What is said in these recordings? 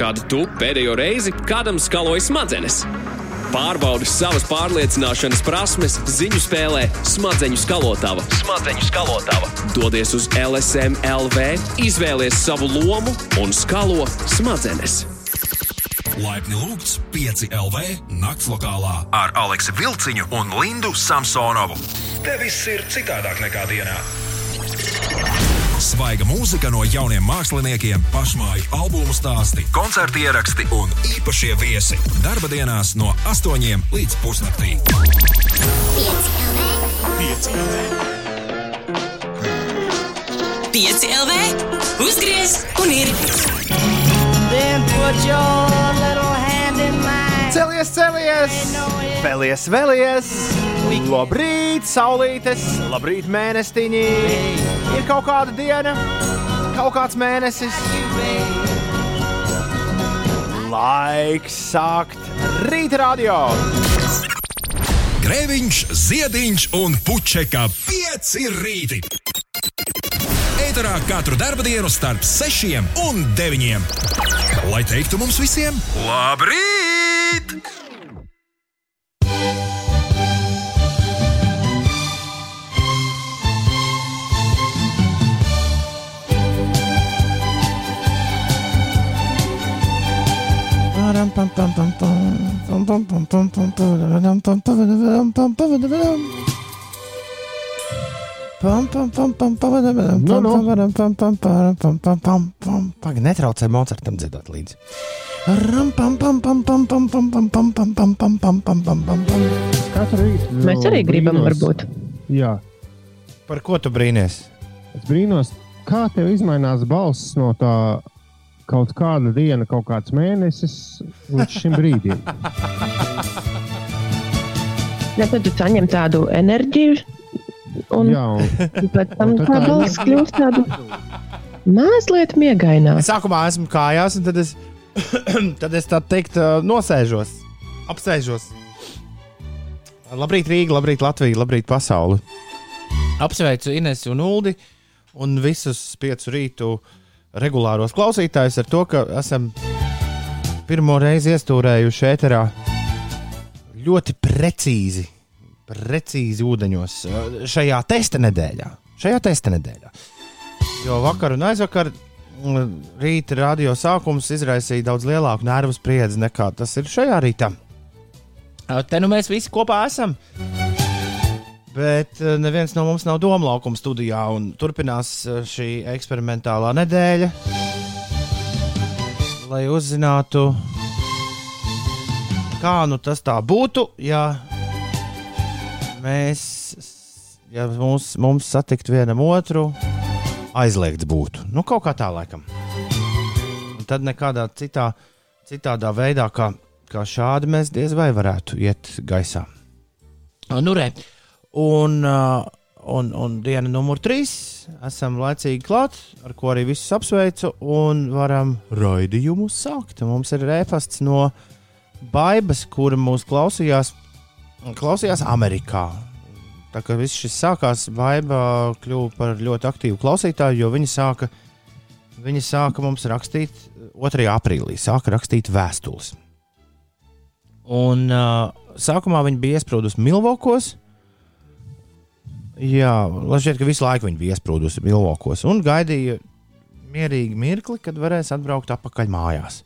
kādu tu pēdējo reizi kādam skaloji smadzenes. Pārbaudi savas pārliecināšanas prasmes ziņu spēlē Smadzeņu skalotava. Smadzeņu skalotava. Dodies uz LSM LV, izvēlies savu lomu un skalo smadzenes. Laipni lūgts 5 LV nakts lokālā ar Aleksu Vilciņu un Lindu Samsonovu. Te viss ir citādāk nekā dienā. Svaiga mūzika no jauniem māksliniekiem, pašmāju albumu stāsti, koncertu ieraksti un īpašie viesi. Darba dienās no 8 līdz pusnaktī. 5 LV, uzgriez un ir. Then put your little hand in mine. Celies, celies! Vēlies, vēlies! Labrīt, saulītes! Labrīt, mēnestiņi! Ir kaut kāda diena, kaut kāds mēnesis. Laiks sākt rīta radio! Grēviņš, ziediņš un puķeka 5 rīti. Eterā katru dienu starp 6 un 9. Lai teiktu mums visiem, labrīt! Pagaid, netraucē Mocartam dziedāt līdzi. Katru rītu. Mēs arī gribam, varbūt. Jā, Par ko tu brīnies? es brīnos, kā tev izmainās balss no tā kaut kāda diena, kaut kāds mēnesis līdz šim brīdim. Ja tad tu saņem tādu enerģiju, un Jā, un pēc tam un tad tā balss kļūst tāda mazliet miegaināka. Es sākumā esmu kājās, un tad es, tad es tā teikt, nosēžos, apsēžos. Labrīt, Rīga, labrīt, Latvija, labrīt, pasaule. Apsveicu Inesu un Uldi un visus piecu rītu regulāros klausītājus ar to, ka esam pirmo reizi iestūrējuši ēterā ļoti precīzi, precīzi ūdeņos ā, šajā testa nedēļā. Šajā testa nedēļā. Jo vakar un aizvakar mm, rīta radio sākums izraisīja daudz lielāku nervu spriedzi nekā tas ir šajā rītā. Te nu mēs visi kopā esam. Bet ā, neviens no mums nav doma laukuma studijā, un turpinās ā, šī eksperimentālā nedēļa. Lai uzzinātu, kā nu tas tā būtu, ja mēs, ja mums, mums satikt vienam otru, aizliegts būtu. Nu, kaut kā tā, laikam. Un tad nekādā citā, citādā veidā, kā, kā šādi, mēs diez vai varētu iet gaisā. Nu, re. Un, uh, un, un diena numur trīs esam laicīgi klāt, ar ko arī visus apsveicu, un varam raidījumu sākt. Mums ir rēpasts no Baibas, kura mūs klausījās, klausījās Amerikā. Tā kā viss šis sākās, Baiba kļuva par ļoti aktīvu klausītāju, jo viņa sāka, viņa sāka mums rakstīt 2. aprīlī, sāka rakstīt vēstules. Un uh, sākumā viņa bija iesprūdusi Milvokos. Jā, lai šķiet, ka visu laiku viņa bija iesprūdusi Milvokos un gaidīja mierīgi mirkli, kad varēs atbraukt atpakaļ mājās.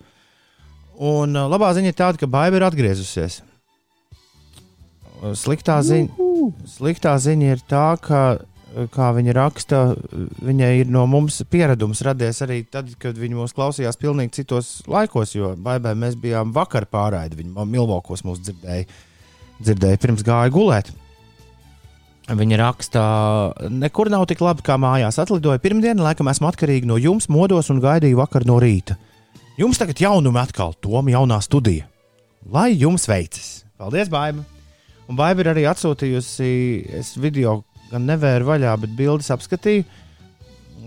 Un uh, labā ziņa ir tāda, ka Baiba ir atgriezusies. Sliktā ziņa, sliktā ziņa ir tā, ka, kā viņa raksta, viņai ir no mums pieredums radies arī tad, kad viņa mūs klausījās pilnīgi citos laikos, jo Baibai mēs bijām vakar pārraidi. Viņa Milvokos mūs dzirdēja, dzirdēja pirms gāja gulēt. Viņa raksta, nekur nav tik labi kā mājās. Atlidoju pirmdienu, laikam esmu atkarīga no jums, modos un gaidīju vakar no rīta. Jums tagad jaunumi atkal, Toma jaunā studija. Lai jums veicas! Paldies, Baiba! Un Baiba ir arī atsūtījusi, es video gan nevēru vaļā, bet bildes apskatīju.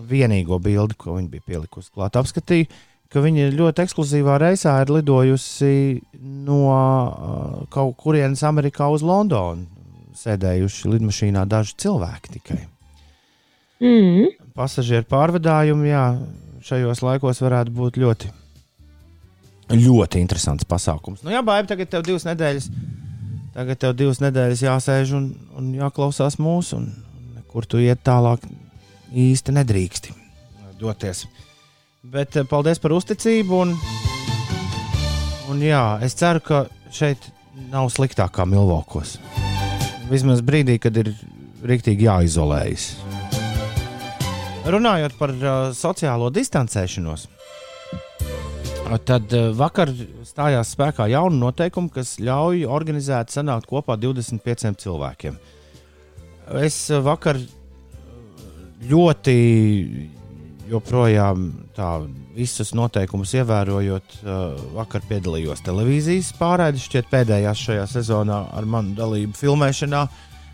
Vienīgo bildi, ko viņa bija pielikusi klāt, apskatīju, ka viņa ļoti ekskluzīvā reisā ir lidojusi no uh, kaut kurienes Amerikā uz Londonu. Sēdējuši lidmašīnā daži cilvēki tikai. Mm. Pasažieru pārvadājumi, jā, šajos laikos varētu būt ļoti, Ļoti interesants pasākums. Nu, jā, baigi, tagad tev divas nedēļas. Tagad tev divas nedēļas jāsēž un, un jāklausās mūsu, un nekur tu iet tālāk īsti nedrīksti doties. Bet eh, paldies par uzticību. Un, un jā, es ceru, ka šeit nav sliktāk kā Milvokos. Vismaz brīdī, kad ir rīktīgi jāizolējas. Runājot par uh, sociālo distancēšanos, tad uh, vakar stājās spēkā jauna noteikuma, kas ļauj organizēt sanākt kopā 25 cilvēkiem. Es uh, vakar ļoti joprojām tā, visus noteikumus ievērojot, uh, vakar piedalījos televīzijas pārraidē, šķiet pēdējās šajā sezonā ar manu dalību filmēšanā.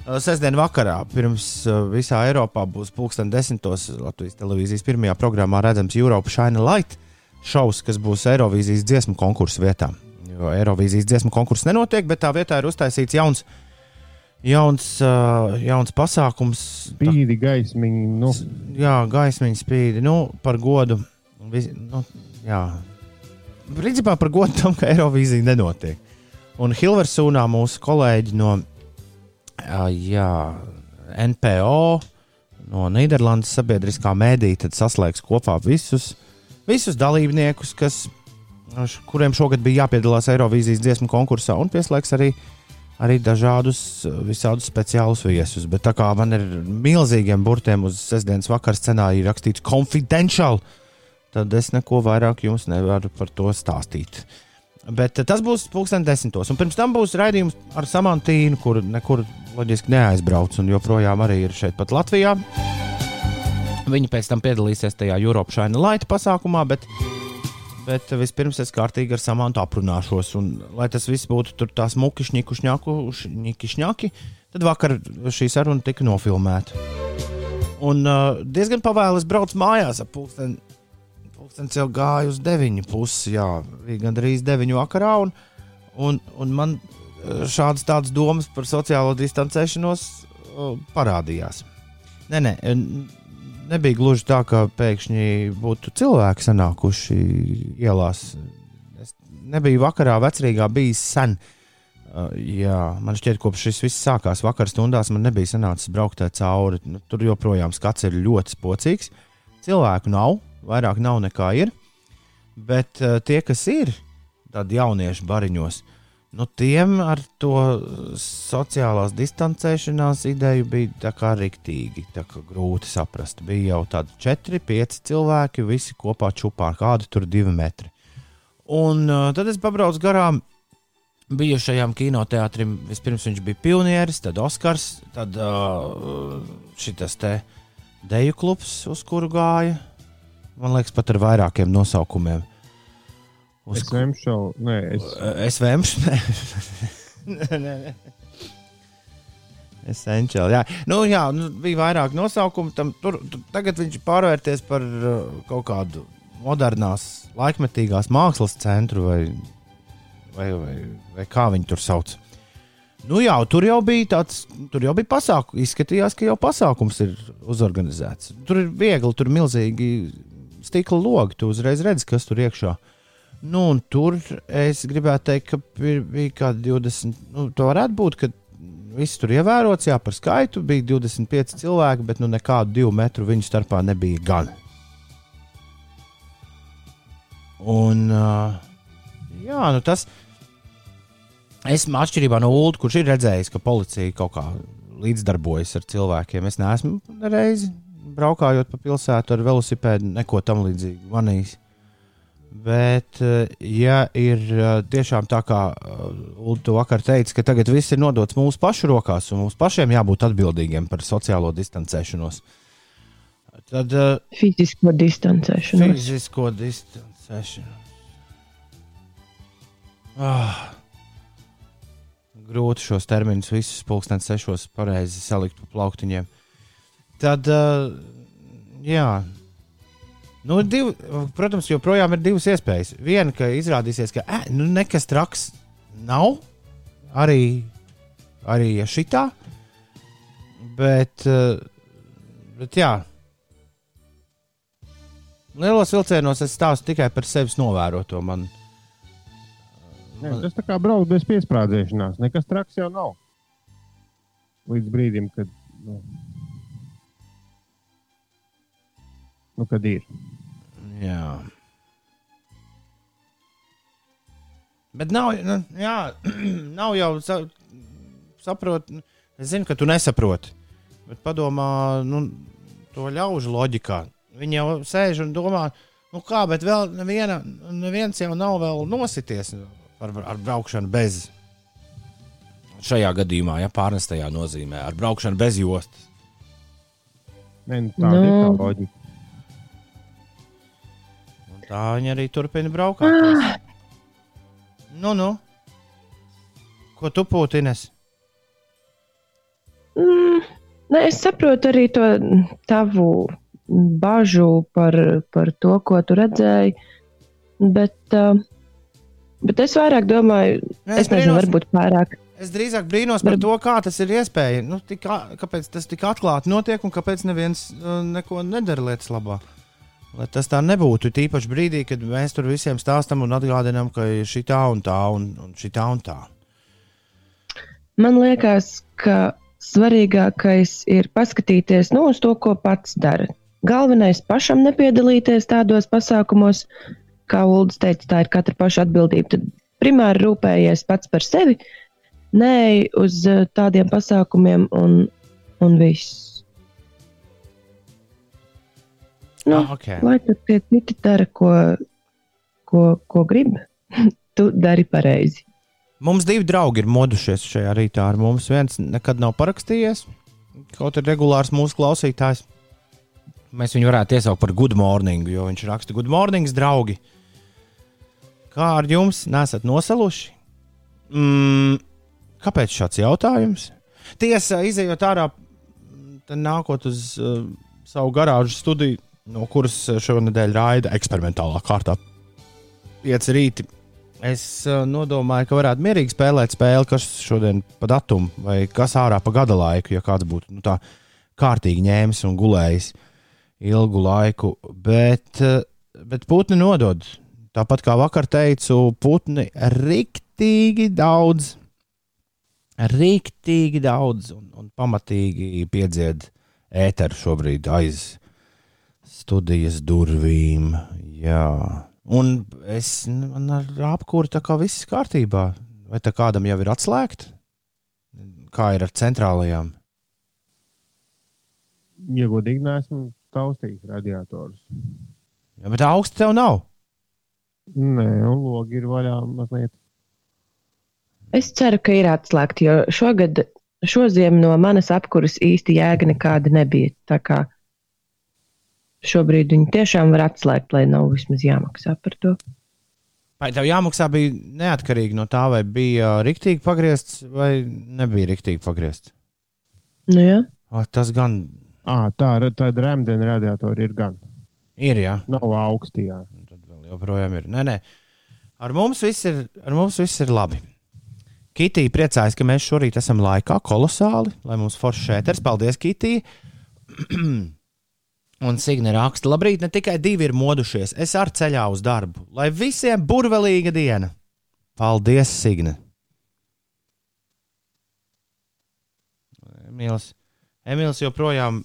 Uh, sestdien vakarā, pirms uh, visā Eiropā būs pulksten desmitos Latvijas televīzijas pirmajā programmā redzams Europe Shine Light šovs, kas būs Eirovīzijas dziesmu konkursu vietā. Jo Eirovīzijas dziesmu konkurss nenotiek, bet tā vietā ir uztaisīts jauns jauns, uh, jauns pasākums. Spīdi, gaismiņi. Nu. Jā, gaismiņa spīdi. Nu, par godu. Vis, nu, jā. Principā par godu tam, ka Eirovīzija nenotiek. Un Hilversūnā mūsu kolēģi no uh, jā, NPO, no Nīderlandes sabiedriskā mēdīte saslēgs kopā visus, visus dalībniekus, kas, kuriem šogad bija jāpiedalās Eirovīzijas dziesmu konkursā, un pieslēgs arī uh, arī dažādus visādus speciālus viesus. Bet tā kā man ir milzīgiem burtiem uz sestdienas vakara scenārija rakstīts confidential, tad es neko vairāk jums nevaru par to stāstīt. Bet tas būs pulksten desmitos. Un pirms tam būs raidījums ar Samantīnu, kur nekur loģiski neaizbrauc un joprojām arī ir šeit pat Latvijā. Viņa pēc tam piedalīsies tajā Europe Shine Light pasākumā, bet Bet vispirms es kārtīgi ar samantu aprunāšos. Un, lai tas viss būtu tur tā smuki, šņiku, šņaku, šņiki, šņaki, tad vakar šī saruna tika nofilmēta. Un uh, diezgan pavēlas braucu mājās ap pulksteni. Pulkstenis jau gāja uz deviņu pusi, jā, bija gandrīz deviņu vakarā. Un, un, un man šādas tādas domas par sociālo distancēšanos uh, parādījās. Nē, nē, nebija gluži tā, ka pēkšņi būtu cilvēki sanākuši ielās. Es nebiju vakarā vecrīgā bijis sen. Uh, jā, man šķiet, kopš šis viss sākās vakar stundās, man nebija sanācis braukt cauri. Nu, tur joprojām skats ir ļoti spocīgs. Cilvēku nav, vairāk nav nekā ir. Bet uh, tie, kas ir, tādi jaunieši bariņos, nu, tiem ar to sociālās distancēšanās ideju bija rīktīgi, grūti saprast. Bija jau tādi četri, pieci cilvēki, visi kopā čupā, kādi tur divi metri. Un uh, tad es pabraucu garām bijušajam kinoteātrim. Vispirms viņš bija pionieris, tad Oskars, tad uh, šis te deju klubs, uz kuru gāja. Man liekas, pat ar vairākiem nosaukumiem. Uz es vemšu, nē, es, es vemšu, nē. nē, nē, nē. Essential. Jā, nu, jā nu, bija vairāk nosaukumu. Tam, tur, tur, tagad viņš pārvērties par uh, kaut kādu modernās, laikmetīgās mākslas centru vai, vai, vai, vai kā viņi tur sauc. Nu, jā, tur jau bija tāds, tur jau bija pasākums. Izskatījās, ka jau pasākums ir uzorganizēts. Tur ir viegli, tur ir milzīgi stikla logi. Tu uzreiz redzi, kas tur iekšā ir Nu, tur es gribētu teikt, ka bija kaut kādi 20. Nu, tā varētu būt, ka viss tur ievērots, jā, par skaitu bija 25 cilvēki, bet nu, nekādu divu metru viņu starpā nebija gan. Un, uh, jā, nu tas. Esmu atšķirībā no Ulu, kurš ir redzējis, ka policija kaut kā līdzdarbojas ar cilvēkiem. Es neesmu reizi braukājot pa pilsētu ar velosipēdu, neko tam līdzīgu manījis. Bet, eh, ja ir eh, tiešām tā, kā eh, Ulu vakar teica, ka tagad viss ir nodots mūsu pašu rokās, un mums pašiem jābūt atbildīgiem par sociālo distancēšanos, tad. Fizisko distancēšanos. Fizisko distancēšanos. Ah, grūti šos terminus visus pulkstenes sešos pareizi salikt pa plauktiņiem. Tad, jā Nu, div, protams, joprojām ir divas iespējas. Viena, ka izrādīsies, ka eh, nu, nekas traks nav, arī, arī šitā. Bet, eh, bet jā, lielos vilcienos es stāstu tikai par sevis novēroto. Man, Ne, tas tā kā braukt bez piesprādzēšanās. Nekas traks jau nav. Līdz brīdim, kad, nu, nu, kad ir. Jā. Bet nav, nu, jā, nav jau sa, saprot. Es zinu, ka tu nesaproti. Bet padomā, nu, to ļaužu loģikā. Viņi jau sēž un domā, nu kā, bet vēl neviena, neviens jau nav vēl nosities ar, ar braukšanu bez. Šajā gadījumā, ja pārnestajā nozīmē, ar braukšanu bez jostas. Ne, nu, tā ir tā Nu. loģika. Tā viņi arī turpina braukt. Nu, nu. Ko tu pūtinies? Mm, ne, es saprotu arī to tavu bažu par, par to, ko tu redzēji. Bet, uh, bet es vairāk domāju, Nē, es nezinu, brīnos- varbūt pārāk. Es drīzāk brīnos par to, kā tas ir iespējams. Nu, tik, kāpēc tas tik atklāti notiek un kāpēc neviens uh, neko nedara lietas labā. Lai tas tā nebūtu. Tīpaši brīdī, kad mēs tur visiem stāstām un atgādinām, ka ir šī tā un tā un, un šī tā un tā. Man liekas, ka svarīgākais ir paskatīties nu, uz to, ko pats dara. Galvenais pašam nepiedalīties tādos pasākumos, kā Ulrichs teica, tā ir katra paša atbildība. Tad primāri rūpējies pats par sevi, nē, uz eh, tādiem pasākumiem un, un viss. Nu, Ah, ok. Lai tad tie citi dara, ko, ko, ko grib, tu dari pareizi. Mums divi draugi ir modušies šajā rītā ar mums. Viens nekad nav parakstījies, kaut ir regulārs mūsu klausītājs. Mēs viņu varētu iesaukt par good morning, jo viņš raksta good morning, draugi. Kā ar jums? Nesat nosaluši? Mm, kāpēc šāds jautājums? Tiesa, izējot ārā, tad nākot uz uh, savu garāžu studiju, no kuras šonadēļ raida eksperimentālā kārtā pieci rīti. Es uh, nodomāju, ka varētu mierīgi spēlēt spēli, kas šodien pa datumu, vai kas ārā pa gada laiku, ja kāds būtu nu, tā kārtīgi ņēmis un gulējis ilgu laiku. Bet, uh, bet putni nodod. Tāpat kā vakar teicu, putni riktīgi daudz, riktīgi daudz un, un pamatīgi piedzied ēteru šobrīd aiz studijas durvīm. Jā. Un es man ar apkūru tā kā viss kārtībā. Vai tā kādam jau ir atslēgta? Kā ir ar centrālajām? Ja godīgi neesmu taustījis radiatorus. Jā, bet augsts tev nav. Nē, un logi ir vaļā mazliet. Es ceru, ka ir atslēgti, jo šogad, šoziem no manas apkuras īsti jēga nekāda nebija. Tā kā šobrīd viņi tiešām var atslēgt, lai nav vismaz jāmaksā par to. Vai tev jāmaksā bija neatkarīgi no tā, vai bija rīktīgi pagriezts vai nebija rīktīgi pagriezts? Nu, jā. O, tas gan À, tā ir tāda rēmdena radiatora ir gan. ir, jā. Nav augstī. jā. Tad vēl joprojām ir. Nē, nē. Ar mums viss ir, ar mums viss ir labi. Kitija priecājas, ka mēs šorīt esam laikā kolosāli, lai mums foršs šēters. Paldies, Kitija! Un Signe raksta, labrīt, ne tikai divi ir modušies, es ar ceļā uz darbu. Lai visiem burvelīga diena! Paldies, Signe! Emīls, Emīls joprojām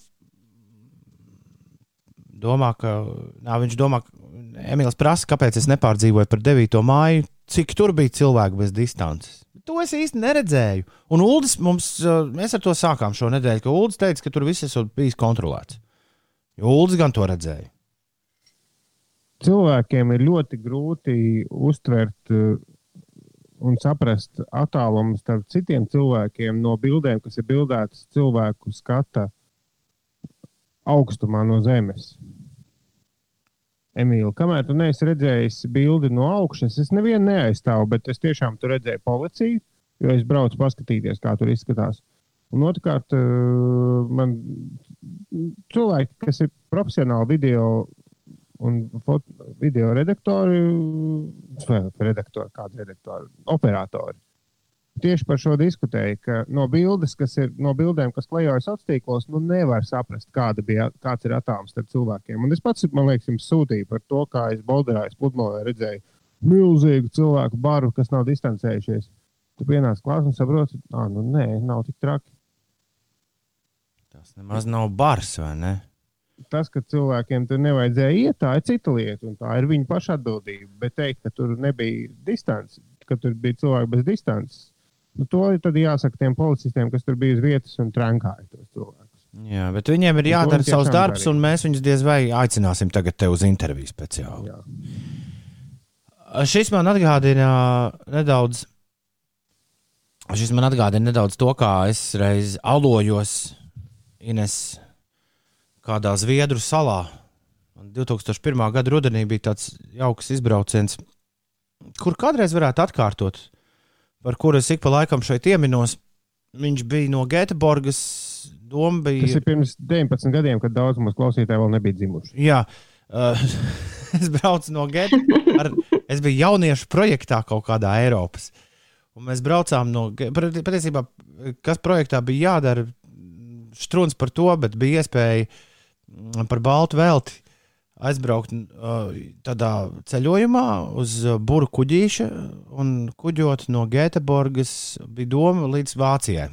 domā, ka nā, viņš domā, ka Emīls prasa, kāpēc es nepārdzīvoju par 9. māju, cik tur bija cilvēku bez distances. To es īsti neredzēju. Un Uldis mums, mēs ar to sākām šo nedēļu, ka Uldis teica, ka tur viss esot bijis kontrolēts. Jo Uldis gan to redzēja. Cilvēkiem ir ļoti grūti uztvert uh, un saprast attālumu starp citiem cilvēkiem no bildēm, kas ir bildētas cilvēku skata augstumā no zemes. Emīl, kamēr tu neesi redzējis bildi no augšas, es nevienu neaizstāvu, bet es tiešām tur redzēju policiju, jo es braucu paskatīties, kā tur izskatās. Un otrkārt, eh, man cilvēki, kas ir profesionāli video un video redaktori, vai redaktori, kādi redaktori, operatori. Tieši par šo diskutēju, ka no, bildes, ir, no bildēm, kas klejojas sociālos tīklos, nu nevar saprast, kāda bija, kāds ir attālums starp cilvēkiem. Un es pats, man liekas, jums sūtīju par to, kā es Bolderā, pludmalē redzēju milzīgu cilvēku baru, kas nav distancējušies. Tu pienāc klāt un saproti, ka nu, nē, nav tik traki. Nemaz nav bars, vai ne? Tas, ka cilvēkiem tur nevajadzēja iet, tā ir cita lieta, un tā ir viņa paša atbildība. Bet teikt, ka tur nebija distance, ka tur bija cilvēki bez distances, nu, to tad jāsaka tiem policistiem, kas tur bija uz vietas un trenkāja tos cilvēkus. Jā, bet viņiem ir jādara savs darbs, darīja. un mēs viņus diez vai aicināsim tagad te uz interviju speciāli. Jā. Šis man atgādina nedaudz. Šis man atgādina nedaudz to, kā es reiz alojos Ines kādā Zviedru salā. Un 2001. gada rudenī bija tāds jauks izbrauciens, kur kādreiz varētu atkārtot, par kuru es ik pa laikam šeit ieminos. Viņš bija no Gēteborgas. Doma bija. Tas ir pirms 19 gadiem, kad daudz mūsu klausītāju vēl nebija dzimuši. Jā, uh, es braucu no Gēta. Es biju jauniešu projektā kaut kādā Eiropas. Un mēs braucām no patiesībā, kas projektā bija jādara. Strūns par to, bet bija iespēja mm, par baltu velti aizbraukt uh, tādā ceļojumā uz Buru kuģīša un kuģot no Gēteborgas bija doma līdz Vācijai.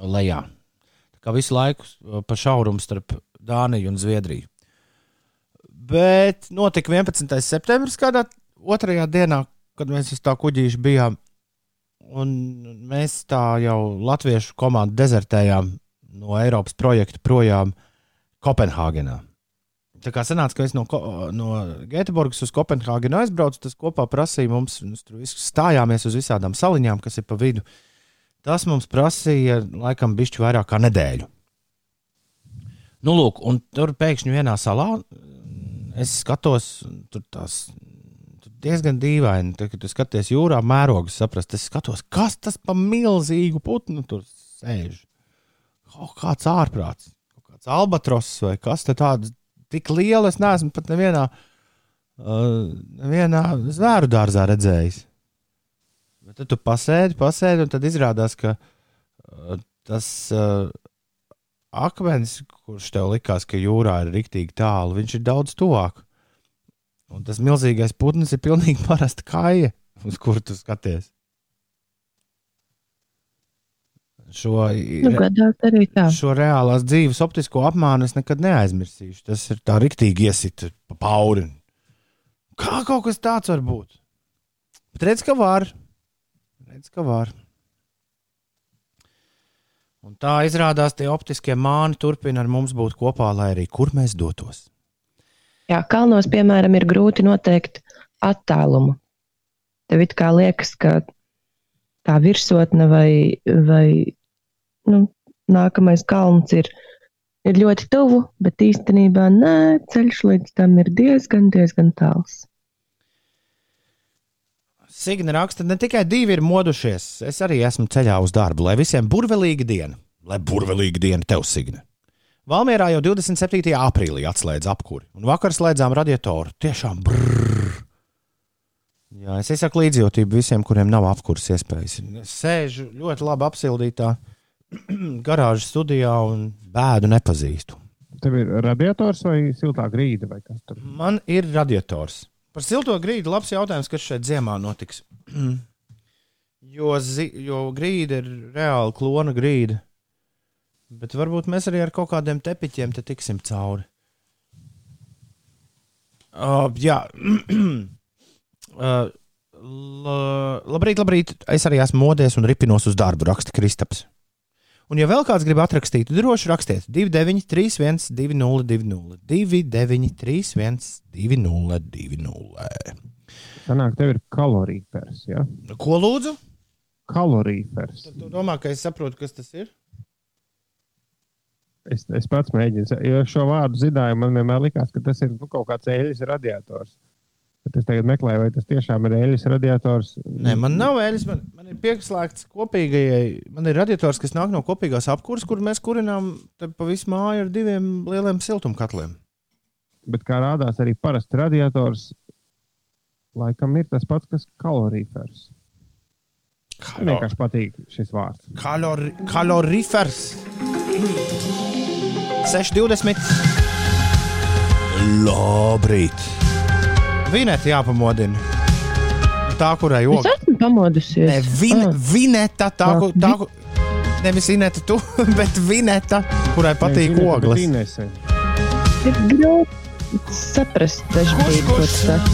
Lejā. Tā kā visu laiku pa šaurumu starp Dāniju un Zviedriju. Bet notika 11. septembris, kādā otrajā dienā, kad mēs uz tā kuģīša bijām. Un mēs tā jau latviešu komandu dezertējām no Eiropas projekta projām Kopenhāgenā. Tā kā sanāca, ka es no, no Gēteburgas uz Kopenhāgenu aizbraucu, tas kopā prasīja mums, mēs tur stājāmies uz visādām saliņām, kas ir pa vidu. Tas mums prasīja laikam bišķi vairāk kā nedēļu. Nu, lūk, un tur pēkšņi vienā salā es skatos, tur tur diezgan dīvaini. Tad, kad skaties jūrā, mērogus saprast, es skatos, kas tas pa milzīgu putnu tur sēž. Kaut kāds ārprāts, kaut kāds albatross vai kas tāds tik liela, es neesmu pat nevienā, uh, nevienā zvēru dārzā redzējis. Bet tad tu pasēdi, pasēdi, un tad izrādās, ka uh, tas uh, akmens, kurš tev likās, ka jūrā ir rīktīgi tālu, viņš ir daudz tuvāk. Un tas milzīgais putns ir pilnīgi parasta kāja, uz kuru tu skaties. Šo, Nu, tā. šo reālās dzīves optisko apmānu es nekad neaizmirsīšu. Tas ir tā rīktīgi iesit pa pauri. Kā kaut kas tāds var būt? Bet redz, ka var. Redz, ka var. Un tā izrādās, tie optiskie māni turpina ar mums būt kopā, lai arī kur mēs dotos. Jā, kalnos, piemēram, ir grūti noteikt attālumu. Tev it kā liekas, ka tā virsotne vai, vai nu, nākamais kalns ir, ir ļoti tuvu, bet īstenībā nē, ceļš līdz tam ir diezgan, diezgan tāls. Signe raksta, ne tikai divi ir modušies, es arī esmu ceļā uz darbu, lai visiem burvelīga diena. Lai burvelīga diena tev, Signe. Valmjerā jau 27. aprīlī atslēdz apkuri, un vakar slēdzām radiatoru. Tiešām brrr. Jā, es izsaku līdzjūtību visiem, kuriem nav apkuras iespējas. Es sēžu ļoti labi apsildītā garāžas studijā un bēdu nepazīstu. Tev ir radiators vai siltā grīda vai? Man ir radiators. Par silto grīdu labs jautājums, kas šeit ziemā notiks. jo, zi, jo grīda ir reāli klona grīda. Bet varbūt mēs arī ar kaut kādiem tepiķiem te tiksim cauri. Uh, jā, uh, la, labrīt, labrīt. Es arī esmu modies un ripinos uz darbu, raksta Kristaps. Un, ja vēl kāds grib atrakstīt, droši rakstiet 2931, 2020, 293, 2020. Sanāk, tev ir kalorīfers. Ja? Ko lūdzu? Kalorīfers. Tu domā, ka es saprotu, kas tas ir? Es, es pats mēģinu, jo šo vārdu zināju, man vienmēr likās, ka tas ir nu, kaut kāds eļļas radiators. Bet es tagad meklēju, vai tas tiešām ir eļļas radiators. Nē, man nav vēļas. Man, man ir pieslēgts kopīgajai. Man ir radiators, kas nāk no kopīgās apkūres, kur mēs kurinām pa visu māju ar diviem lieliem siltumkatliem. Bet kā rādās, arī parasts radiators laikam ir tas pats, kas kalorīfers. Man vienkārši patīk šis vārds. Kalori, kalorifers. 6,20. Labrīt! Vineta jāpamodina. Tā, kurai Es ogles. esmu pamodusies. Nē, vin, Ah. vineta, tā, ku- tā, ku- nevis Ineta, tu, bet vineta, kurai patīk ogles. Inese. Ir grūti saprast dažkārt, ko tas saka.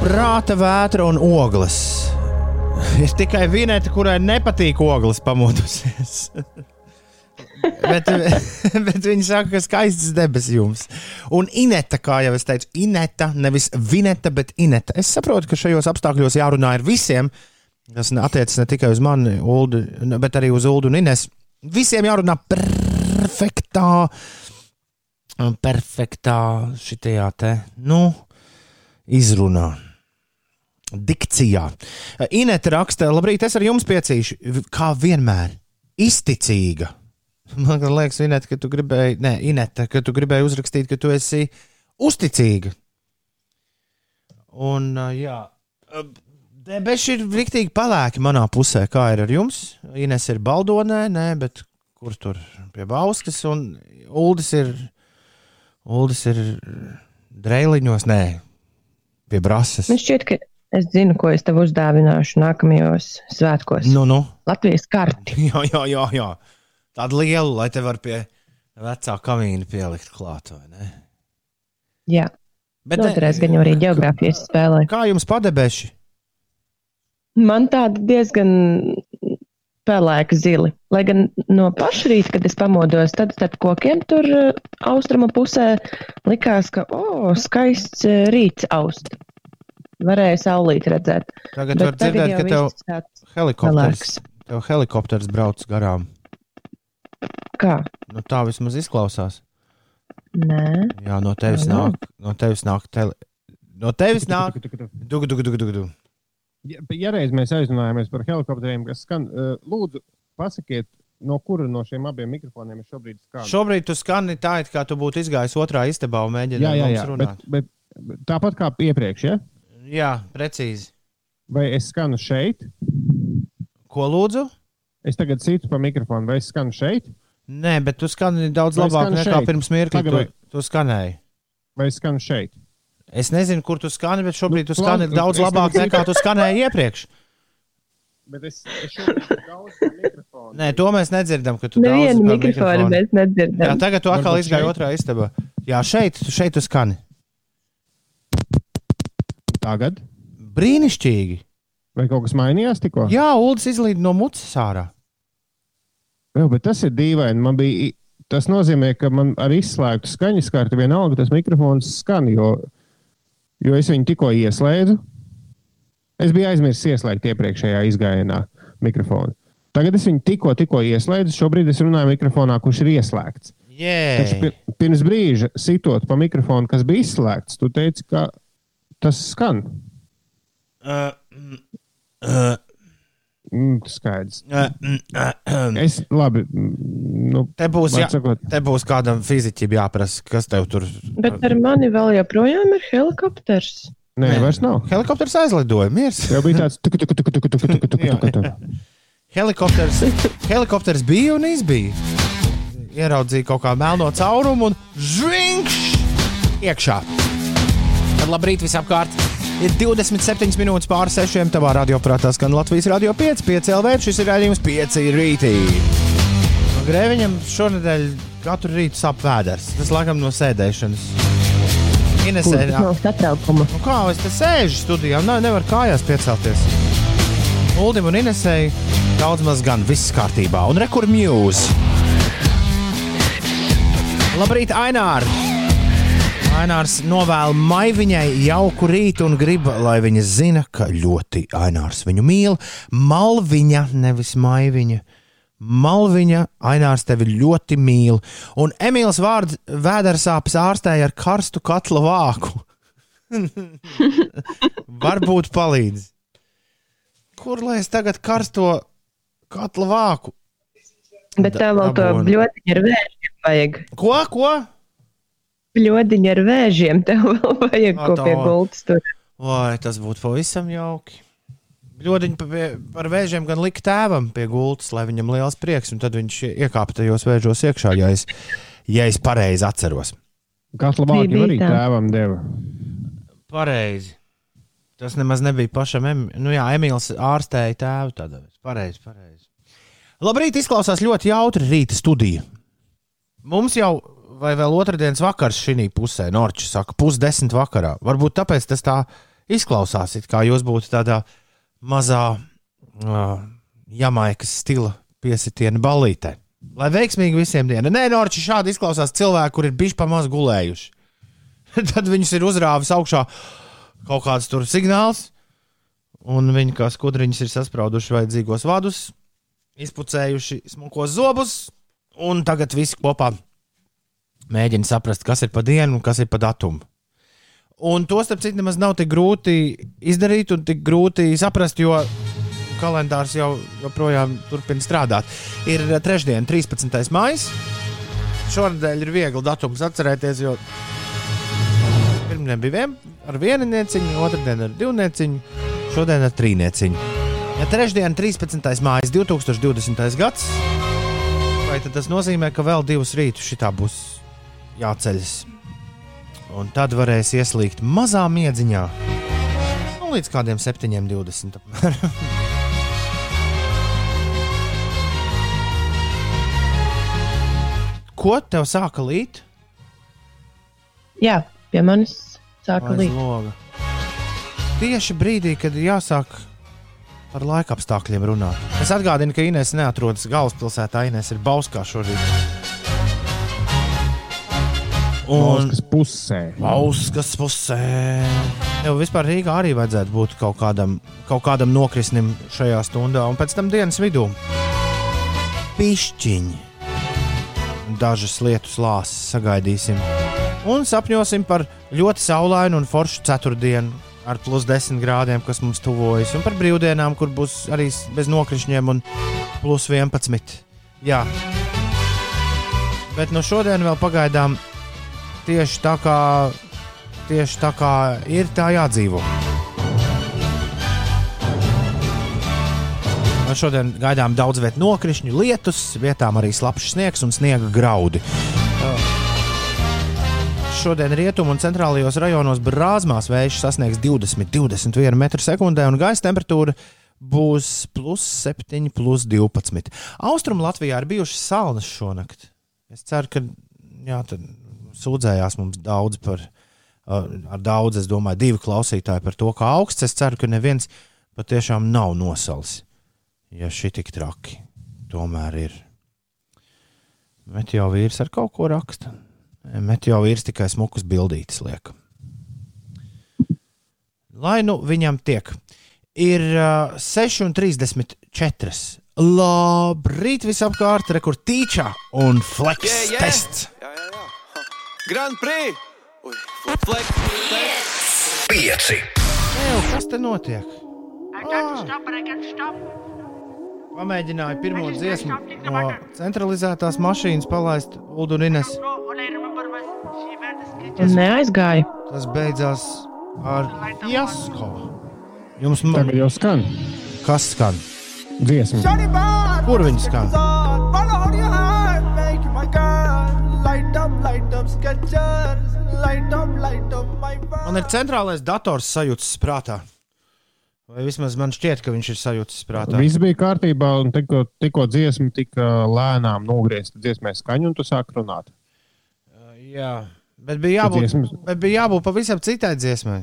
Prāta vētra un ogles. Ir tikai vineta, kurai nepatīk ogles pamodusies. bet, bet viņi saka, ka skaists debesis jums. Un Ineta, kā jau es teicu, Ineta, nevis Vineta, bet Ineta. Es saprotu, ka šajos apstākļos jārunā ar visiem, kas attiecas ne tikai uz mani, Uldu, bet arī uz Ulu un Ines. Visiem jārunā perfektā, perfektā šitajā te, nu, izrunā. Dikcijā. Inēta raksta, labrīt, es ar jums piecīšu, kā vienmēr, izticīga. Man liekas, Inēta, ka tu gribēji, nē, Inēta, ka tu gribēji uzrakstīt, ka tu esi uzticīga. Un, ā, jā, debeši ir riktīgi palēki manā pusē. Kā ir ar jums? Ines ir baldonē, nē, bet kur tur pie Bauskas, un Uldis ir, Uldis ir dreiliņos, nē, pie Brasas. Man šķiet, ka es zinu, ko es tev uzdāvināšu nākamajos svētkos. Nu, nu. Latvijas karti. Jā, jā, jā, jā. Tādu lielu, lai te var pie vecā kamīna pielikt klāt. Jā, Bet noderēs gan jau arī geogrāfijas spēlē. Kā jums padebeši? Man tāda diezgan pelēka zili. Lai gan no paša rīta, kad es pamodos, tad starp kokiem tur eh, austrumu pusē likās, ka, o, oh, skaists eh, rīts aust. Varēja saulīt redzēt. Tagad Bet var dzirdēt, ka tev helikopters, pelēks. tev helikopters brauc garām. Kā? Nu, tā vismaz izklausās. Nē, Jā, no tevis Nu, nāk, no tevis nāk, tele... no tevis nāk. Dugu, dugu, dugu, dugu, dugu. Ja, ja reiz mēs aizrunājāmies par helikopteriem, kas skan, uh, lūdzu, pasakiet, no kura no šiem abiem mikrofoniem ir šobrīd skan. Šobrīd tu skani tā, it kā tu būtu izgājis otrā istabā un mēģini jā, jā, jā. Runāt. bet, bet tāpat kā iepriekš, ja? Jā, precīzi. vai es skanu šeit, Ko lūdzu? Es tagad citu pa mikrofonu, vai es skanu šeit, Nē, bet tu skani daudz Vai labāk nekā šeit? pirms mirkļa. Tu, vai- tu skanēji. vai es skanu šeit. Es nezinu, kur tu skani, bet šobrīd Nu, tu skani labi, daudz labāk tagad- nekā tu skanēji iepriekš. Bet es, es. Nē, to mēs nedzirdam, ka tu nevienu mikrofonu mēs Jā, nedzirdam. tagad tu atkal izgāji otrā istabā. Jā, šeit, tu- šeit tu skani. Tagad? Brīnišķīgi. Vai kaut kas mainījās tikko? Jā, Ulas izlīd no mutes ārā. Jā, bet tas ir dīvaini. Man bija, tas nozīmē, ka man ar izslēgtu skaņas karti vienalga tas mikrofons skan, jo, jo es viņu tikko ieslēdzu. Es biju aizmirsis ieslēgt iepriekšējā izgājienā mikrofonu. Tagad es viņu tikko, tikko ieslēdzu. Šobrīd es runāju mikrofonā, kurš ir ieslēgts. Taču pirms brīža sitot pa mikrofonu, kas bija izslēgts, tu teici, ka tas skan. Uh, uh, Mm, skaidrs. uh. Es labi. mm, Nu, Te būs, jā, sakot, te būs kādam fiziķim jāprasa, kas tev tur. Bet ar mani vēl joprojām ir helikopters. nē, vairs nav. Helikopters aizlidoja, miers. Jau bija tāds tuku, tuku, tuku, tuku, tuku, tuku, tuku, tuku, tuku. Helikopters, helikopters bija un izbija. Ieraudzīja kaut kā melno caurumu un žvingš iekšā. Tad labrīt visapkārt! Ir 27 minūtes pāri sešiem. Tavā radioaparātā skan Latvijas radio 5, 5 LV. Šis ir raidījums 5 rītī. Grēviņam šonadēļ katru rītu sāp vēders. Tas laikam no sēdēšanas. Inesē, nav satraukuma. Nu kā es te sēžu studijā, ne, nevaru kājās piecelties. Uldim un Inesēji daudz maz gan viss kārtībā. Un rekur muse. Labrīt, Ainār! Ainārs novēl maiviņai jauku rītu un grib, lai viņa zina, ka ļoti Ainārs viņu mīl. Malviņa, nevis maiviņa. Malviņa, Ainārs tevi ļoti mīl. Un Emīls vārds vēdersāpes ārstēja ar karstu katla vāku. Varbūt palīdz. Kur lai es tagad karsto katla vāku? Bet tev vēl to bļodiņu ar vēžiem vajag. Ko? ko? Bļodiņu ar vēžiem tev vēl vajag, ko pie gultas tur. Vai tas būtu pavisam jauki? Ļoti par vēžiem gan lika tēvam pie gultas, lai viņam liels prieks, un tad viņš iekāpa tajos vēžos iekšā, ja es, ja es pareizi atceros. Kas labāk bija arī tēvam deva? Pareizi. Tas nemaz nebija pašam. Em... Nu, jā, Emīls ārstēja tēvu. Tādā. Pareizi, pareizi. Labrīt, izklausās ļoti jautri rīta studija. Mums jau, vai vēl otrdienas vakars šī pusē, Norčs saka, pusdesmit vakarā. Varbūt tāpēc tas tā izklausās, it kā jūs būtu tādā mazā uh, jamaikas stila piesitiena balītē. Lai veiksmīgi visiem diena. Nē, Norčs šādi izklausās cilvēki, kur ir bijuši pamaz gulējuši. Tad viņus ir uzrāvis augšā kaut kāds tur signāls, un viņi kā skudriņus ir sasprauduši vajadzīgos vadus, izpucējuši smukos zobus, un tagad visi kopā mēģina saprast, kas ir pa dienu un kas ir pa datumu. Un to starp citu nemaz nav tik grūti izdarīt un tik grūti saprast, jo kalendārs jau joprojām turpina strādāt. Ir trešdiena, 13. maija. Šonadēļ ir viegli datums atcerēties, jo pirmdien bija vien, ar vienu nieciņu, otrdien ar divu nieciņu, šodien ar trīs nieciņu. Ja trešdiena, 13. maija, 2020. gads, vai tas nozīmē, ka vēl divus rītus šitā būs jāceļas? Un tad varēs ieslīgt mazā miedziņā. Nu, līdz kādiem 7,20. Ko tev sāka līt? Jā, pie manis sāka līt. loga. Tieši brīdī, kad ir jāsāk par laika apstākļiem runāt. Es atgādinu, ka Inês neatrodas galvaspilsētā. Inês ir Bauskā šorīt. Mauskas pusē. Bauskas pusē. Jau vispār Rīgā arī vajadzētu būt kaut kādam, kaut kādam nokrisnim šajā stundā, un pēc tam dienas vidū pišķiņi. Dažas lietu lāses sagaidīsim. Un sapņosim par ļoti saulainu un foršu ceturtdienu ar plus 10 grādiem, kas mums tuvojas, un par brīvdienām, kur būs arī bez nokrišņiem un plus 11. Jā. Bet no šodien vēl pagaidām tieši tā kā, tieši tā kā ir, tā jādzīvo. Un šodien gaidām daudz vietu nokrišņu, lietus, vietām arī slapjš sniegs un sniega graudi. Šodien rietumu un centrālajos rajonos brāzmās vējš sasniegs 20-21 m2, un gaisa temperatūra būs plus 7, plus 12. Austrumu Latvijā ir bijušas salnas šonakt. Es ceru, ka jā, tad sūdzējās mums daudz par, ar daudz, es domāju, divi klausītāji par to, kā augsts. Es ceru, ka neviens patiešām nav nosals. Ja šī tik traki tomēr ir. Bet jau vīrs ar kaut ko raksta. Met jau vīrs tikai smukas bildītas liek. Lai nu viņam tiek. Ir uh, 6,34. Labrīt, visapkārt, rekurtīčā un flex Yeah, yeah. tests. Grand Prix! Pieci. Ew, kas te notiek? Pamēģināju pirmo dziesmu no centralizētās mašīnas palaist Ulu un neaizgāja. Tas beidzās ar Jasko. Jums ma- Tagad jau skan kas skan? dziesma. Kur viņi skan? Man ir centrālais dators sajūtas prātā. Vai vismaz man šķiet, ka viņš ir sajūtas prātā. Viss bija kārtībā, un tikko, tikko dziesma tika lēnām nogriezta dziesmai skaņa, un tu sāk runāt. Jā, bet bija jābūt, bet bija jābūt pavisam citai dziesmai.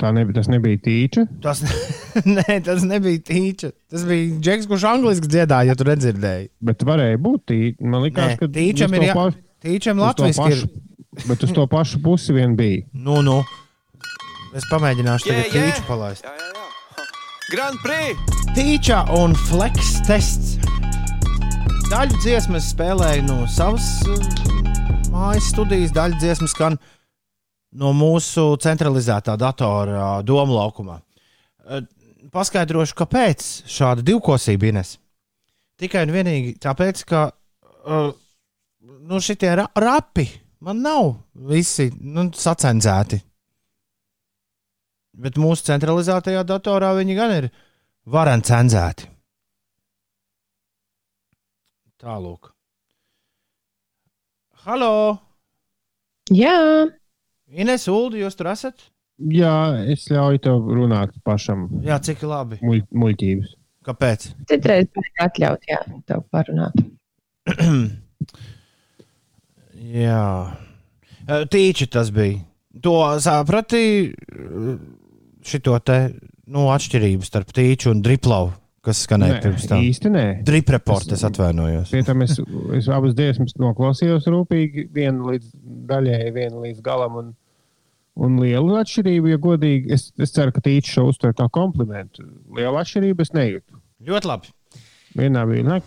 Tā nebija, tas nebija tīča. Tas, nē, tas nebija tīča. Tas bija Džeks, kurš angliski dziedāja, ja tu nedzirdēji. Bet varēja būt tīča. Man liekas, ka tīčam ir to jā- pašu- Tīčam latviešu ir. Bet uz to pašu pusi vien bija. Nu, nu. Es pamēģināšu Yeah, tagad yeah. tīču palaist. Jā, jā, jā. Grand Prix! Tīča un flex tests. Daļu dziesmas spēlēju no savas uh, mājas studijas, daļu dziesmas skan no mūsu centralizētā datora uh, domu laukumā. Uh, Paskaidrošu, kāpēc šāda divkosība ienes. Tikai un vienīgi tāpēc, ka uh, nu, šitie ra rapi man nav visi nu, sacensēti. Bet mūsu centralizētajā datorā viņi gan ir vareni cenzēti. Tālāk. Halo! Jā, Ines, Ulu, jūs tur esat? Jā, es ļauju tev runāt pašam. Jā, cik labi. Muļ, muļķības. Kāpēc? Citreiz vajag atļaut, jā, tev parunāt. Jā, tīči tas bija. To saprati, šito te nu, atšķirību starp tīču un driplau, kas skanēja pirms tam. īsti nē. Drip report, es atvainojos. Pie tam es, es abas dziesmas noklausījos rūpīgi, vienu līdz daļai, vienu līdz galam. Un, un lielu atšķirību, ja godīgi, es, es ceru, ka tīčs šo uztver kā komplimentu. Lielu atšķirību es nejūtu. Ļoti labi. Vienā bija.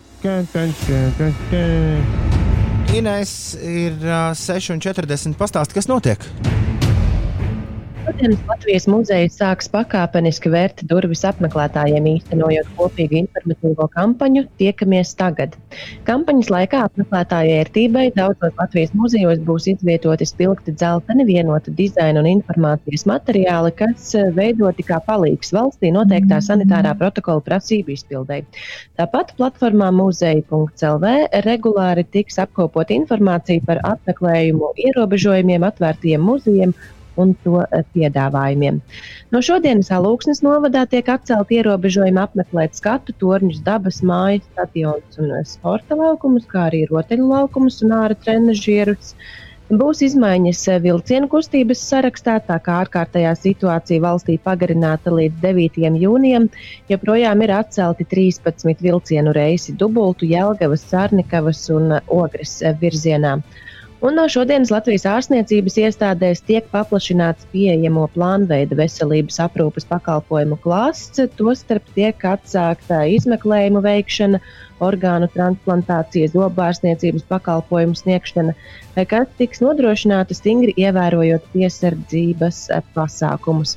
Ines ir uh, 6,40. Pastāsti, kas notiek? Šodienas Latvijas muzejs sāks pakāpeniski vērt durvis apmeklētājiem, īstenojot kopīgu informatīvo kampaņu Tiekamies tagad. Kampaņas laikā apmeklētāju ērtībai daudzos Latvijas muzejos būs izvietoti spilgti dzelteni, vienota dizaina un informācijas materiāli, kas eh, veidoti kā palīgs valstī noteiktā sanitārā protokola prasību izpildēji. Tāpat platformā muzeja.lv regulāri tiks apkopot informācija par apmeklējumu ierobežojumiem atvērtiem muzejiem un to eh, piedāvājumiem. No šodienas Alūksnes novadā tiek atcelti ierobežojumi apmeklēt skatu torņus, dabas mājas, stadionus un eh, sporta laukumus, kā arī rotaļu laukumus un ārā trenižierus. Būs izmaiņas eh, vilcienu kustības sarakstā, tā kā ārkārtējā situācija valstī pagarināta līdz 9. jūnijam, joprojām ir atcelti 13 vilcienu reisi dubultu Jelgavas, Sārnikavas un Ogres virzienā. Un no šodienas Latvijas ārstniecības iestādēs tiek paplašināts pieejamo plānveida veselības aprūpes pakalpojumu klāsts, tostarp tiek atsākta izmeklējumu veikšana, orgānu transplantācija, zobārstniecības pakalpojumu sniegšana, kas tiks nodrošināta stingri ievērojot piesardzības pasākumus.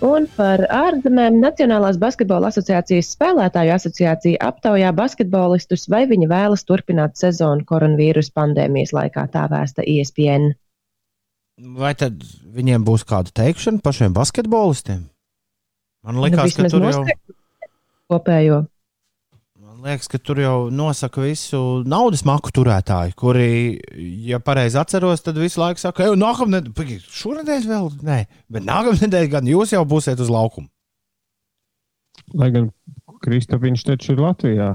Un par ārzemēm Nacionālās basketbola asociācijas spēlētāju asociācija aptaujā basketbolistus, vai viņi vēlas turpināt sezonu koronavīrus pandēmijas laikā, tā vēsta ESPN. Vai tad viņiem būs kāda teikšana pašiem basketbolistiem? Man liekas, ka vismaz tur jau, noslēgt Kopējo. Man liekas, ka tur jau nosaka visu naudas maku turētāju, kuri, ja pareizi atceros, tad visu laiku saka, ej, nākamā nedēļa, šonadēļ vēl nē, bet nākamā nedēļa gan jūs jau būsiet uz laukumu. Lai gan Kristofiņš taču ir Latvijā.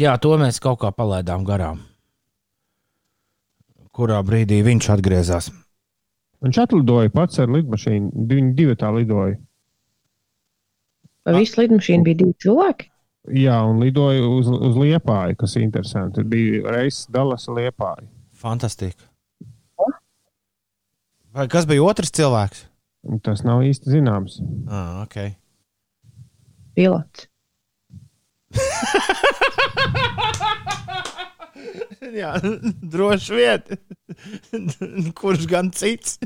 Jā, to mēs kaut kā palaidām garām. Kurā brīdī viņš atgriezās? Viņš atlidoja pats ar lidmašīnu. Viņi divi tā lidoja. Vai visu lidmašīnu bija divi cilvēki? Jā, un lidoja uz, uz Liepāju, kas ir interesanti. Tur bija reizes Dallas Liepāja. Fantastiski. Vai kas bija otrs cilvēks? Un Tas nav īsti zināms. Ah, okay. Pilots. Jā, droši vien. Kurš gan cits?